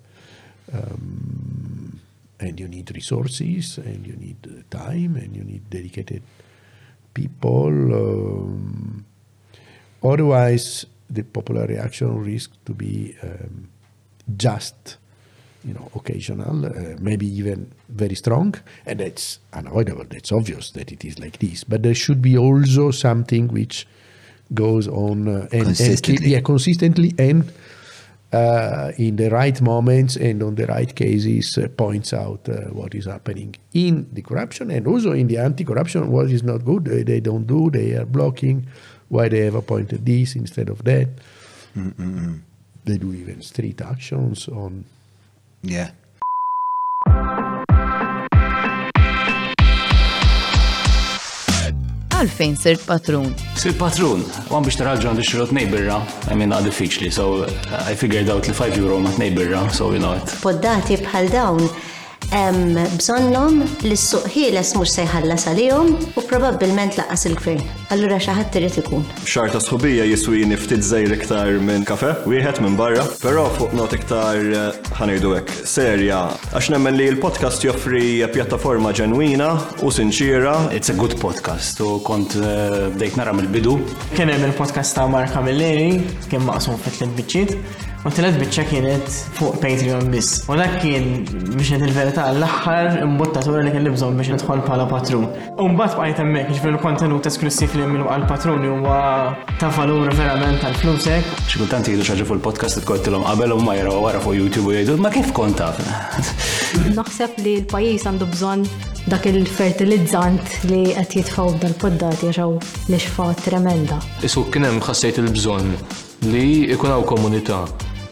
um, and you need resources, and you need uh, time, and you need dedicated people. Um, otherwise, the popular reaction risks to be um, just. You know, occasional, uh, maybe even very strong, and that's unavoidable. That's obvious that it is like this. But there should be also something which goes on uh, and, and Consistently. yeah, consistently and uh, in the right moments and on the right cases uh, points out uh, what is happening in the corruption and also in the anti-corruption what is not good they, they don't do they are blocking why they have appointed this instead of that they do even street actions on Yeah. Għalfejn sirt patrun. Sir patrun, għan biex taraġġu għandu xirot nejbirra, I mean, not diffiċli, so I figured out li 5 euro ma nejbirra, so you know it. Poddati bħal dawn em, bżonnom li s-suq ħieles mux sejħallas għalihom u probabbilment laqas il-gvern. Allura xaħat trid ikun. Xar ta' sħubija jiswini ftit zejr iktar minn kafe, wieħed minn barra, però fuq not iktar eh, ħanejdu hekk serja, għax nemmen li l-podcast joffri pjattaforma ġenwina u sinċira. It's a good podcast, u kont uh, bdejt nara mill-bidu. Kien hemm il-podcast ta' Marka Milleri, kien maqsum fit tliet biċċiet, u tliet biċċa kienet fuq Patreon biss. U dak kien biex il-verità l-aħħar imbottatura li kelli bżonn biex nidħol bħala patrun. U mbagħad bqajt hemmhekk jiġifieri l-kontenut esklusiv li minnu għal patruni huwa ta' valur verament tal flusek. Xi kultant jgħidu xaġa fuq il-podcast tkolltilhom qabel u ma jaraw wara fuq YouTube u jgħidu, ma kif kont taf? Naħseb li l-pajis għandu bżon dak il-fertilizzant li qed jitfaw dal-poddati għaxaw nixfa tremenda. Isu kien hemm ħassejt il-bżonn li ikun hawn komunità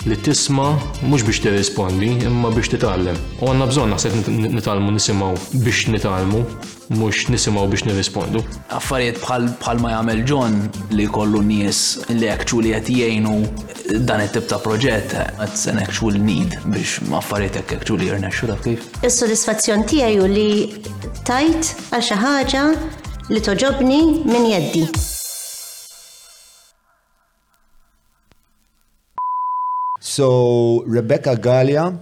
li tisma mhux biex tirrispondi imma biex titgħallem. U għandna bżonn naħseb nit- nitalmu nisimgħu biex nitalmu, mhux nisimgħu biex nirrispondu. affarijiet bħal ma jagħmel John li jkollu nies li actually qed jgħinu dan it-tip ta' proġett it's an actual need biex affarijiet hekk actually jirnexxu taf kif. Is-sodisfazzjon tiegħi li tajt għal xi ħaġa li toġobni minn jeddi. So Rebecca Gallia,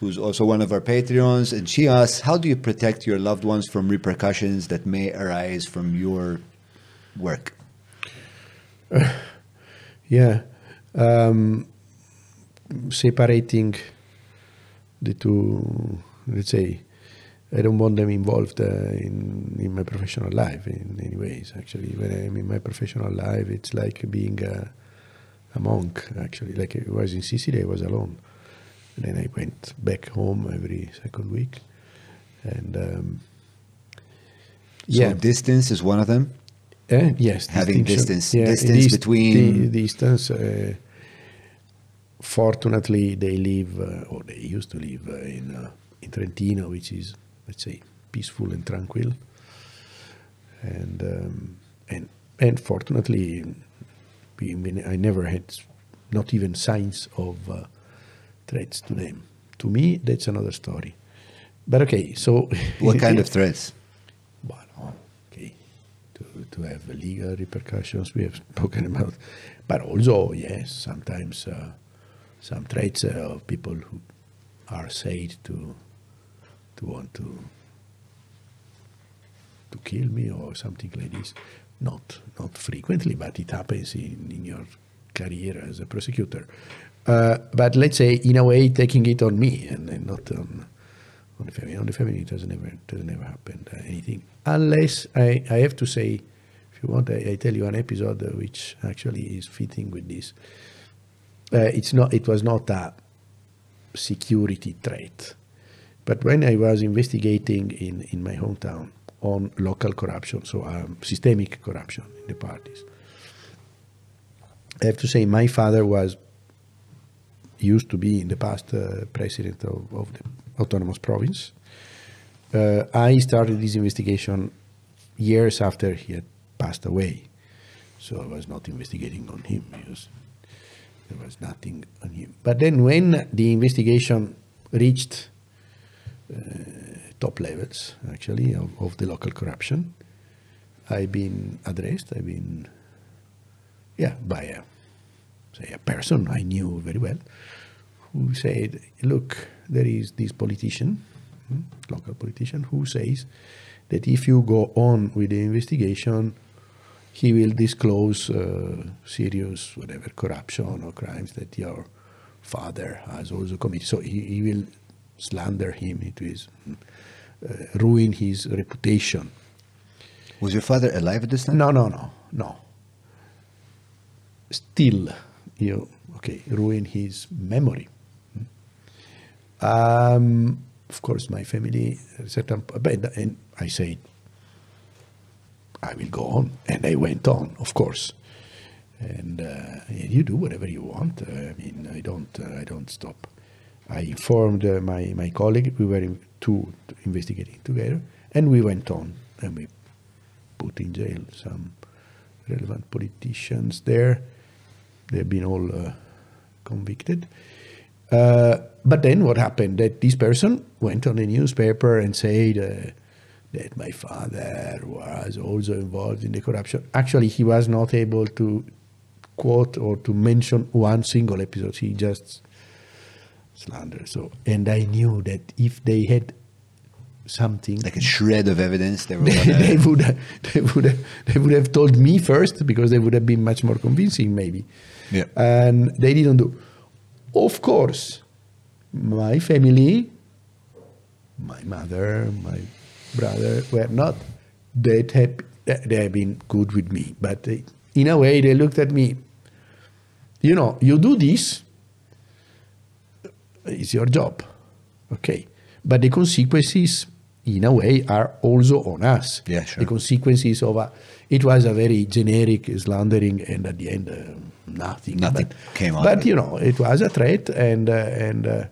who's also one of our Patreons, and she asks, "How do you protect your loved ones from repercussions that may arise from your work?" Yeah. Um, separating the two, let's say, I don't want them involved uh, in, in my professional life in any ways. Actually, when I'm in my professional life, it's like being a, a monk, actually. Like I was in Sicily, I was alone. And then I went back home every second week. And um, So distance is one of them. Eh, yes, Having distance, Yeah, distance dis- between. the distance. Uh, fortunately, they live, uh, or they used to live uh, in uh, in Trentino, which is let's say peaceful and tranquil. And um, and and fortunately, we- I never had not even signs of uh, threats to them. To me, that's another story. But okay, so What kind of threats? Well, okay, to, to have legal repercussions we have spoken about, but also yes, sometimes uh, some traits uh, of people who are said to to want to to kill me or something like this. Not not frequently, but it happens in, in your career as a prosecutor. Uh, but let's say in a way taking it on me and, and not on on the family. On the family, it doesn't never doesn't never happen uh, anything unless I, I have to say, if you want, I, I tell you an episode which actually is fitting with this. Uh, it's not. It was not a security threat, but when I was investigating in in my hometown on local corruption, so um, systemic corruption in the parties, I have to say my father was used to be in the past uh, president of, of the autonomous province. Uh, I started this investigation years after he had passed away, so I was not investigating on him because there was nothing on him. But then, when the investigation reached uh, top levels, actually, of, of the local corruption, I've been addressed. I've been, yeah, by a say a person I knew very well, who said, "Look, there is this politician, hmm, local politician, who says that if you go on with the investigation, he will disclose uh, serious whatever corruption or crimes that your father has also committed. So he, he will slander him. into his. uh, ruin his reputation." Was your father alive at this time? No, no, no, no. Still, you okay, ruin his memory. Um, of course, my family, certain and I said, I will go on, and I went on, of course. And uh, you do whatever you want. Uh, I mean, I don't, uh, I don't stop. I informed uh, my my colleague. We were in two investigating together, and we went on, and we put in jail some relevant politicians there. They've been all uh, convicted. Uh, but then what happened? That this person went on a newspaper and said uh, that my father was also involved in the corruption. Actually, he was not able to quote or to mention one single episode. He just slandered. So, and I knew that if they had something like a shred of evidence, they, they, would have, they would have, they would have told me first because they would have been much more convincing maybe Yeah. and they didn't do of course my family my mother my brother were not that happy they have been good with me but in a way they looked at me you know you do this it's your job. Okay. But the consequences in a way are also on us. Yeah, sure. the consequences of a, it was a very generic slandering and at the end uh, nothing. Nothing but, came out but you know it was a threat and uh, and uh,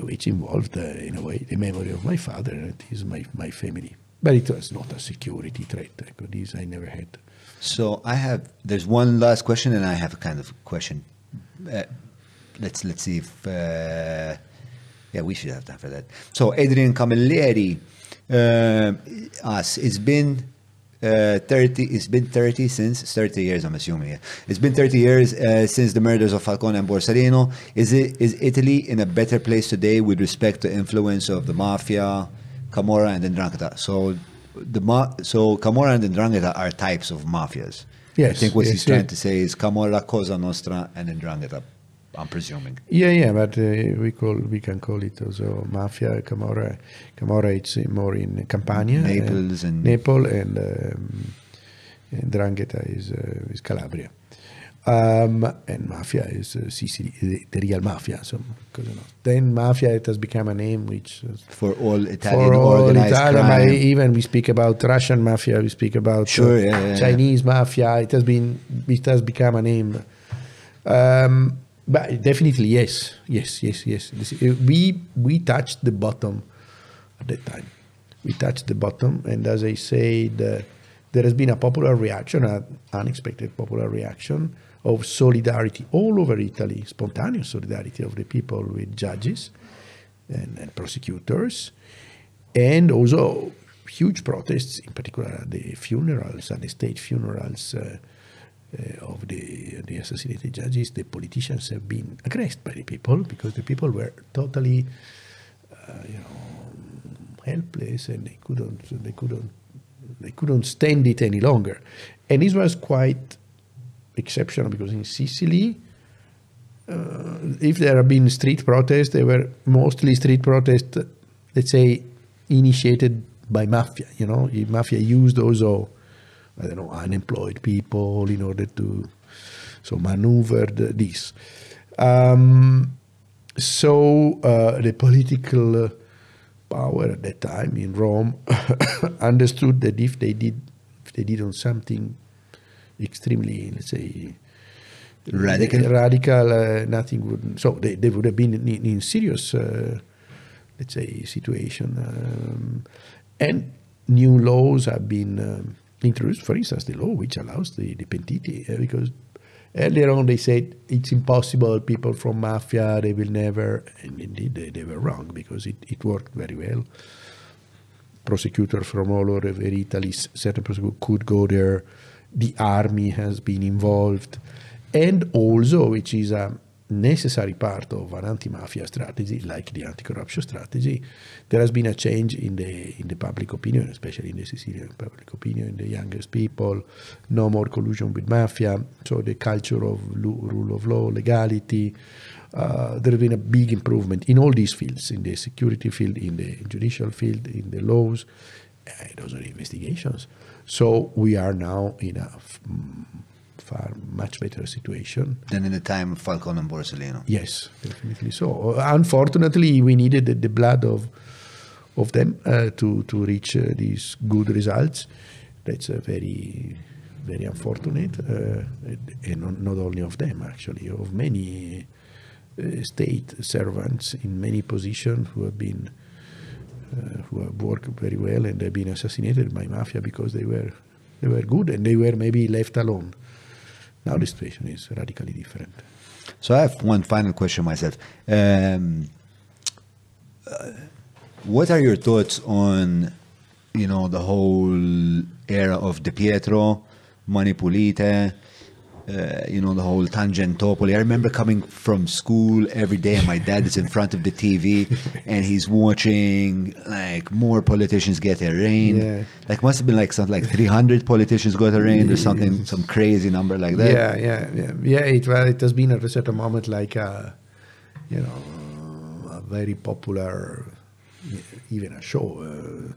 which involved uh, in a way the memory of my father. And it is my, my family. But it was not a security threat. This i never had. So I have. There's one last question, and I have a kind of question. Let's let's see if. Uh, yeah, we should have time for that. So Adrian Camilleri, uh, us. It's been. Uh, 30 it's been 30 since 30 years i'm assuming yeah. it's been 30 years uh, since the murders of falcone and borsellino is it is italy in a better place today with respect to influence of the mafia camorra and ndrangheta so the ma- so camorra and ndrangheta are types of mafias yes, i think what yes, he's trying yeah. to say is camorra cosa nostra and ndrangheta i'm presuming Yeah, yeah, but uh, we call we can call it also mafia, Camorra. Camorra it's uh, more in Campania, Naples and- Naples, and, um, and Ndrangheta is uh, is Calabria, um, and mafia is uh, Sicily, the, the real mafia. So, then mafia it has become a name which uh, for all Italian for all organized Italian, crime. even we speak about Russian mafia, we speak about uh, Sure, yeah, yeah, yeah. Chinese mafia. It has been, it has become a name. Um, but definitely, yes, yes, yes, yes. This, uh, we we touched the bottom at that time. We touched the bottom, and as I said, uh, there has been a popular reaction, an unexpected popular reaction of solidarity all over Italy, spontaneous solidarity of the people with judges and, and prosecutors, and also huge protests, in particular the funerals, at the state funerals uh, Eh, of the, the assassinated judges. The politicians have been aggressed by the people because the people were totally, uh, you know, helpless and they couldn't, they couldn't, they couldn't stand it any longer. And this was quite exceptional because in Sicily, uh, if there have been street protests, they were mostly street protests, let's say, initiated by mafia. You know, The mafia used also, I don't know, unemployed people in order to so maneuvered this. Um, so uh, the political power at that time in Rome understood that if they did, if they did on something extremely, let's say, Radical? radical, uh, nothing would. So they, they would have been in, in serious, uh, let's say, situation. Um, and new laws have been um, introduced. For instance, the law which allows the, the pentiti, uh, because earlier on they said it's impossible. People from mafia they will never, and indeed they, they were wrong because it, it worked very well. Prosecutors from all over Italy, certain prosecutors could go there. The army has been involved and also which is a necessary part of an anti-mafia strategy like the anti-corruption strategy there has been a change in the in the public opinion especially in the Sicilian public opinion in the youngest people no more collusion with mafia. So the culture of rule of law legality uh, there has been a big improvement in all these fields in the security field in the judicial field in the laws the investigations. So we are now in a f- far much better situation. Than in the time of Falcone and Borsellino. Yes, definitely so. Unfortunately, we needed the, the blood of of them uh, to to reach uh, these good results. That's uh, very very unfortunate, uh, and not, only of them actually, of many uh, state servants in many positions who have been uh, who have worked very well and have been assassinated by mafia because they were they were good and they were maybe left alone. Now the situation is radically different. So I have one final question myself. Um, uh, what are your thoughts on, you know, the whole era of Di Pietro, Mani Pulite, uh, you know, the whole Tangentopoli. I remember coming from school every day and my dad is in front of the TV and he's watching like more politicians get arraigned. Yeah. Like must have been like something like 300 politicians got arraigned or something, some crazy number like that. Yeah, yeah, yeah. Yeah, it, well, it has been at a certain moment like a, you know, a very popular, even a show. Uh,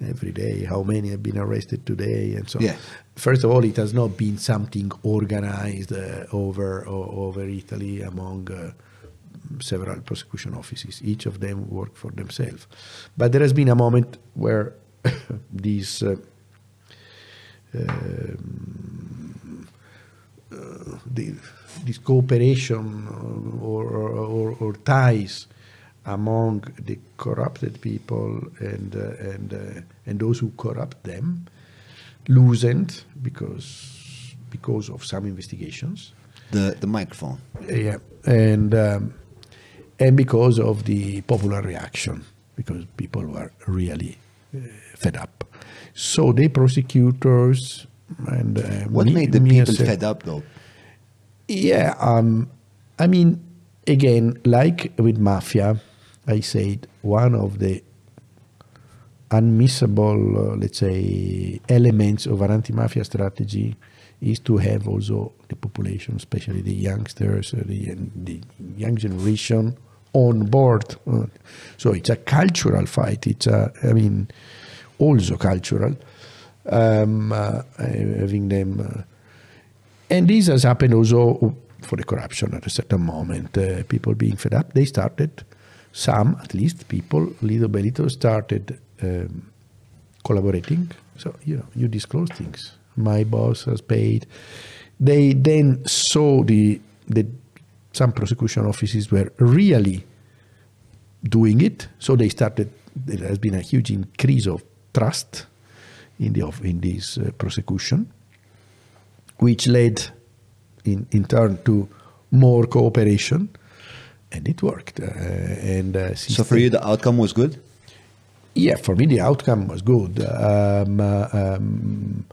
every day, how many have been arrested today, and so. Yeah. First of all, it has not been something organized uh, over over Italy among uh, several prosecution offices. Each of them work for themselves, but there has been a moment where these. Uh, um, uh, the, this cooperation uh, or, or, or, or ties among the corrupted people and uh, and uh, and those who corrupt them loosened because because of some investigations. The the microphone. Yeah, and um, and because of the popular reaction, because people were really uh, fed up. So the prosecutors and uh, What me- made the people a- fed up though? yeah, um, I mean, again, like with mafia, I said one of the unmissable, uh, let's say, elements of an anti-mafia strategy is to have also the population, especially the youngsters, uh, the, the young generation, on board. Uh, so it's a cultural fight. It's a, I mean, also cultural. Um, uh, having them. Uh, and this has happened also for the corruption at a certain moment. Uh, people being fed up, they started, some at least people, little by little, started um, collaborating. So, you know, you disclose things. My boss has paid. They then saw the, the some prosecution offices were really doing it. So they started, there has been a huge increase of trust in, the, in this uh, prosecution which led in, in turn to more cooperation, and it worked. Uh, and uh, So for you, the outcome was good. yeah, for me the outcome was good. Um, uh, um,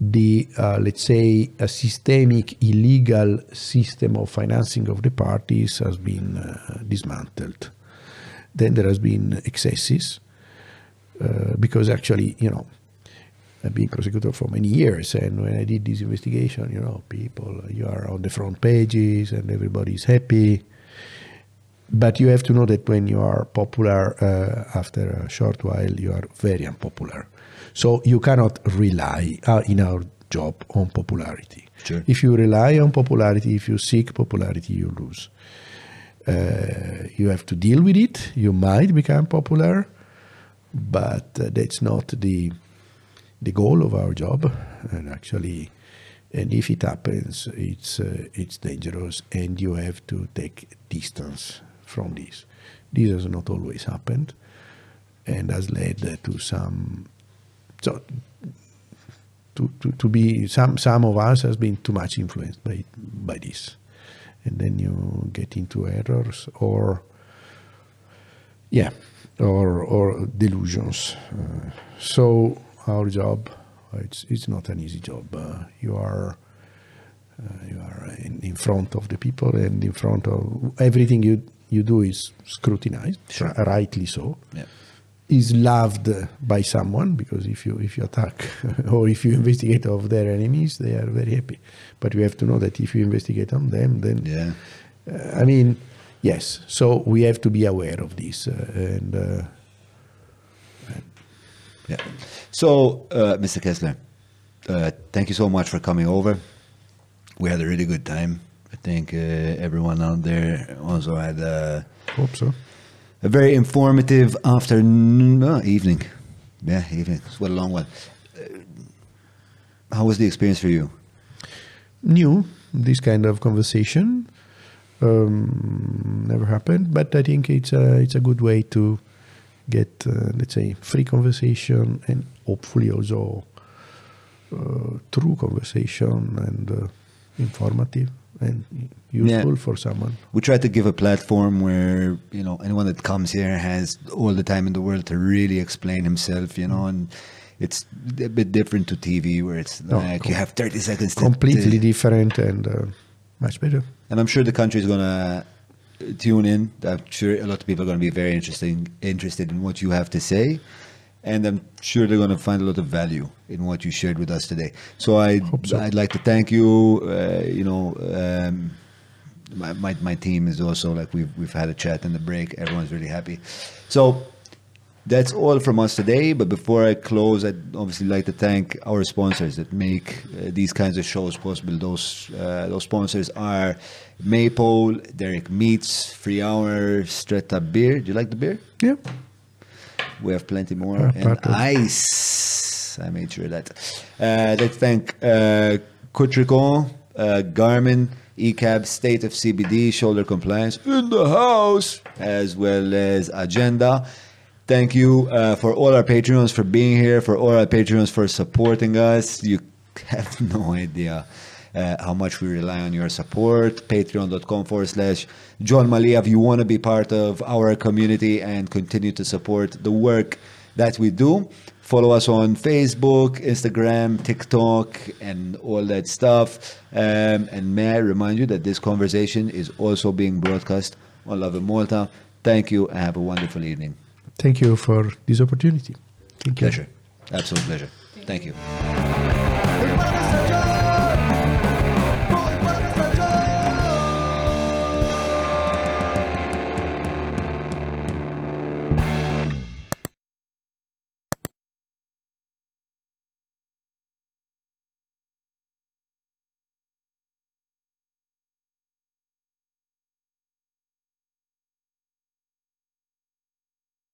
the uh, let's say a systemic illegal system of financing of the parties has been uh, dismantled. Then there has been excesses uh, because actually, you know, I've been prosecutor for many years, and when I did this investigation, you know, people you are on the front pages and everybody's happy. But you have to know that when you are popular, uh, after a short while, you are very unpopular. So you cannot rely uh, in our job on popularity. Sure. If you rely on popularity, if you seek popularity, you lose. Uh, you have to deal with it. You might become popular, but uh, that's not the the goal of our job. And actually, and if it happens, it's uh, it's dangerous, and you have to take distance from this. This has not always happened, and has led to some. So, to, to, to be some some of us has been too much influenced by by this, and then you get into errors or yeah, or or delusions. Uh, so our job, it's it's not an easy job. Uh, you are uh, you are in, in front of the people and in front of everything you you do is scrutinized, Sure. rightly so. Yeah. Is loved by someone because if you if you attack or if you investigate of their enemies, they are very happy. But you have to know that if you investigate on them, then yeah. uh, I mean, yes. So we have to be aware of this uh, and. Uh, Yeah. So, uh, Mr. Kessler, uh, thank you so much for coming over. We had a really good time. I think uh, everyone out there also had a, Hope so. a very informative afternoon, no, evening. Yeah, evening. It's what a long one. Uh, how was the experience for you? new this kind of conversation um, never happened but i think it's a it's a good way to get uh, let's say free conversation and hopefully also uh, true conversation and uh, informative and useful Yeah. for someone We try to give a platform where you know anyone that comes here has all the time in the world to really explain himself. You know, and it's a bit different to TV where it's No, like you have thirty seconds. completely to- different and uh, much better And I'm sure the country is gonna tune in. I'm sure a lot of people are gonna be very interesting interested in what you have to say, and I'm sure they're gonna find a lot of value in what you shared with us today. So I I'd like to thank you. Uh, you know. Um, my, my, my team is also like we've we've had a chat in the break. Everyone's really happy. So that's all from us today. But before I close, I'd obviously like to thank our sponsors that make uh, these kinds of shows possible. Those uh, those sponsors are Maypole, Derek Meats, Free Hour, Stretta Beer. Do you like the beer? Yeah. We have plenty more. Uh, and ice. I made sure that. Uh, let's thank uh, Kutricon, uh, Garmin, ECAB, State of CBD, Shoulder Compliance in the house, as well as Agenda. Thank you uh, for all our Patreons for being here, for all our Patreons for supporting us. You have no idea how much we rely on your support. Patreon.com forward slash Jon Mallia. If you want to be part of our community and continue to support the work that we do, follow us on Facebook, Instagram, TikTok, and all that stuff. Um, and may I remind you that this conversation is also being broadcast on Lovin Malta. Thank you and have a wonderful evening. thank you for this opportunity thank you Pleasure. Absolute pleasure. Thank you.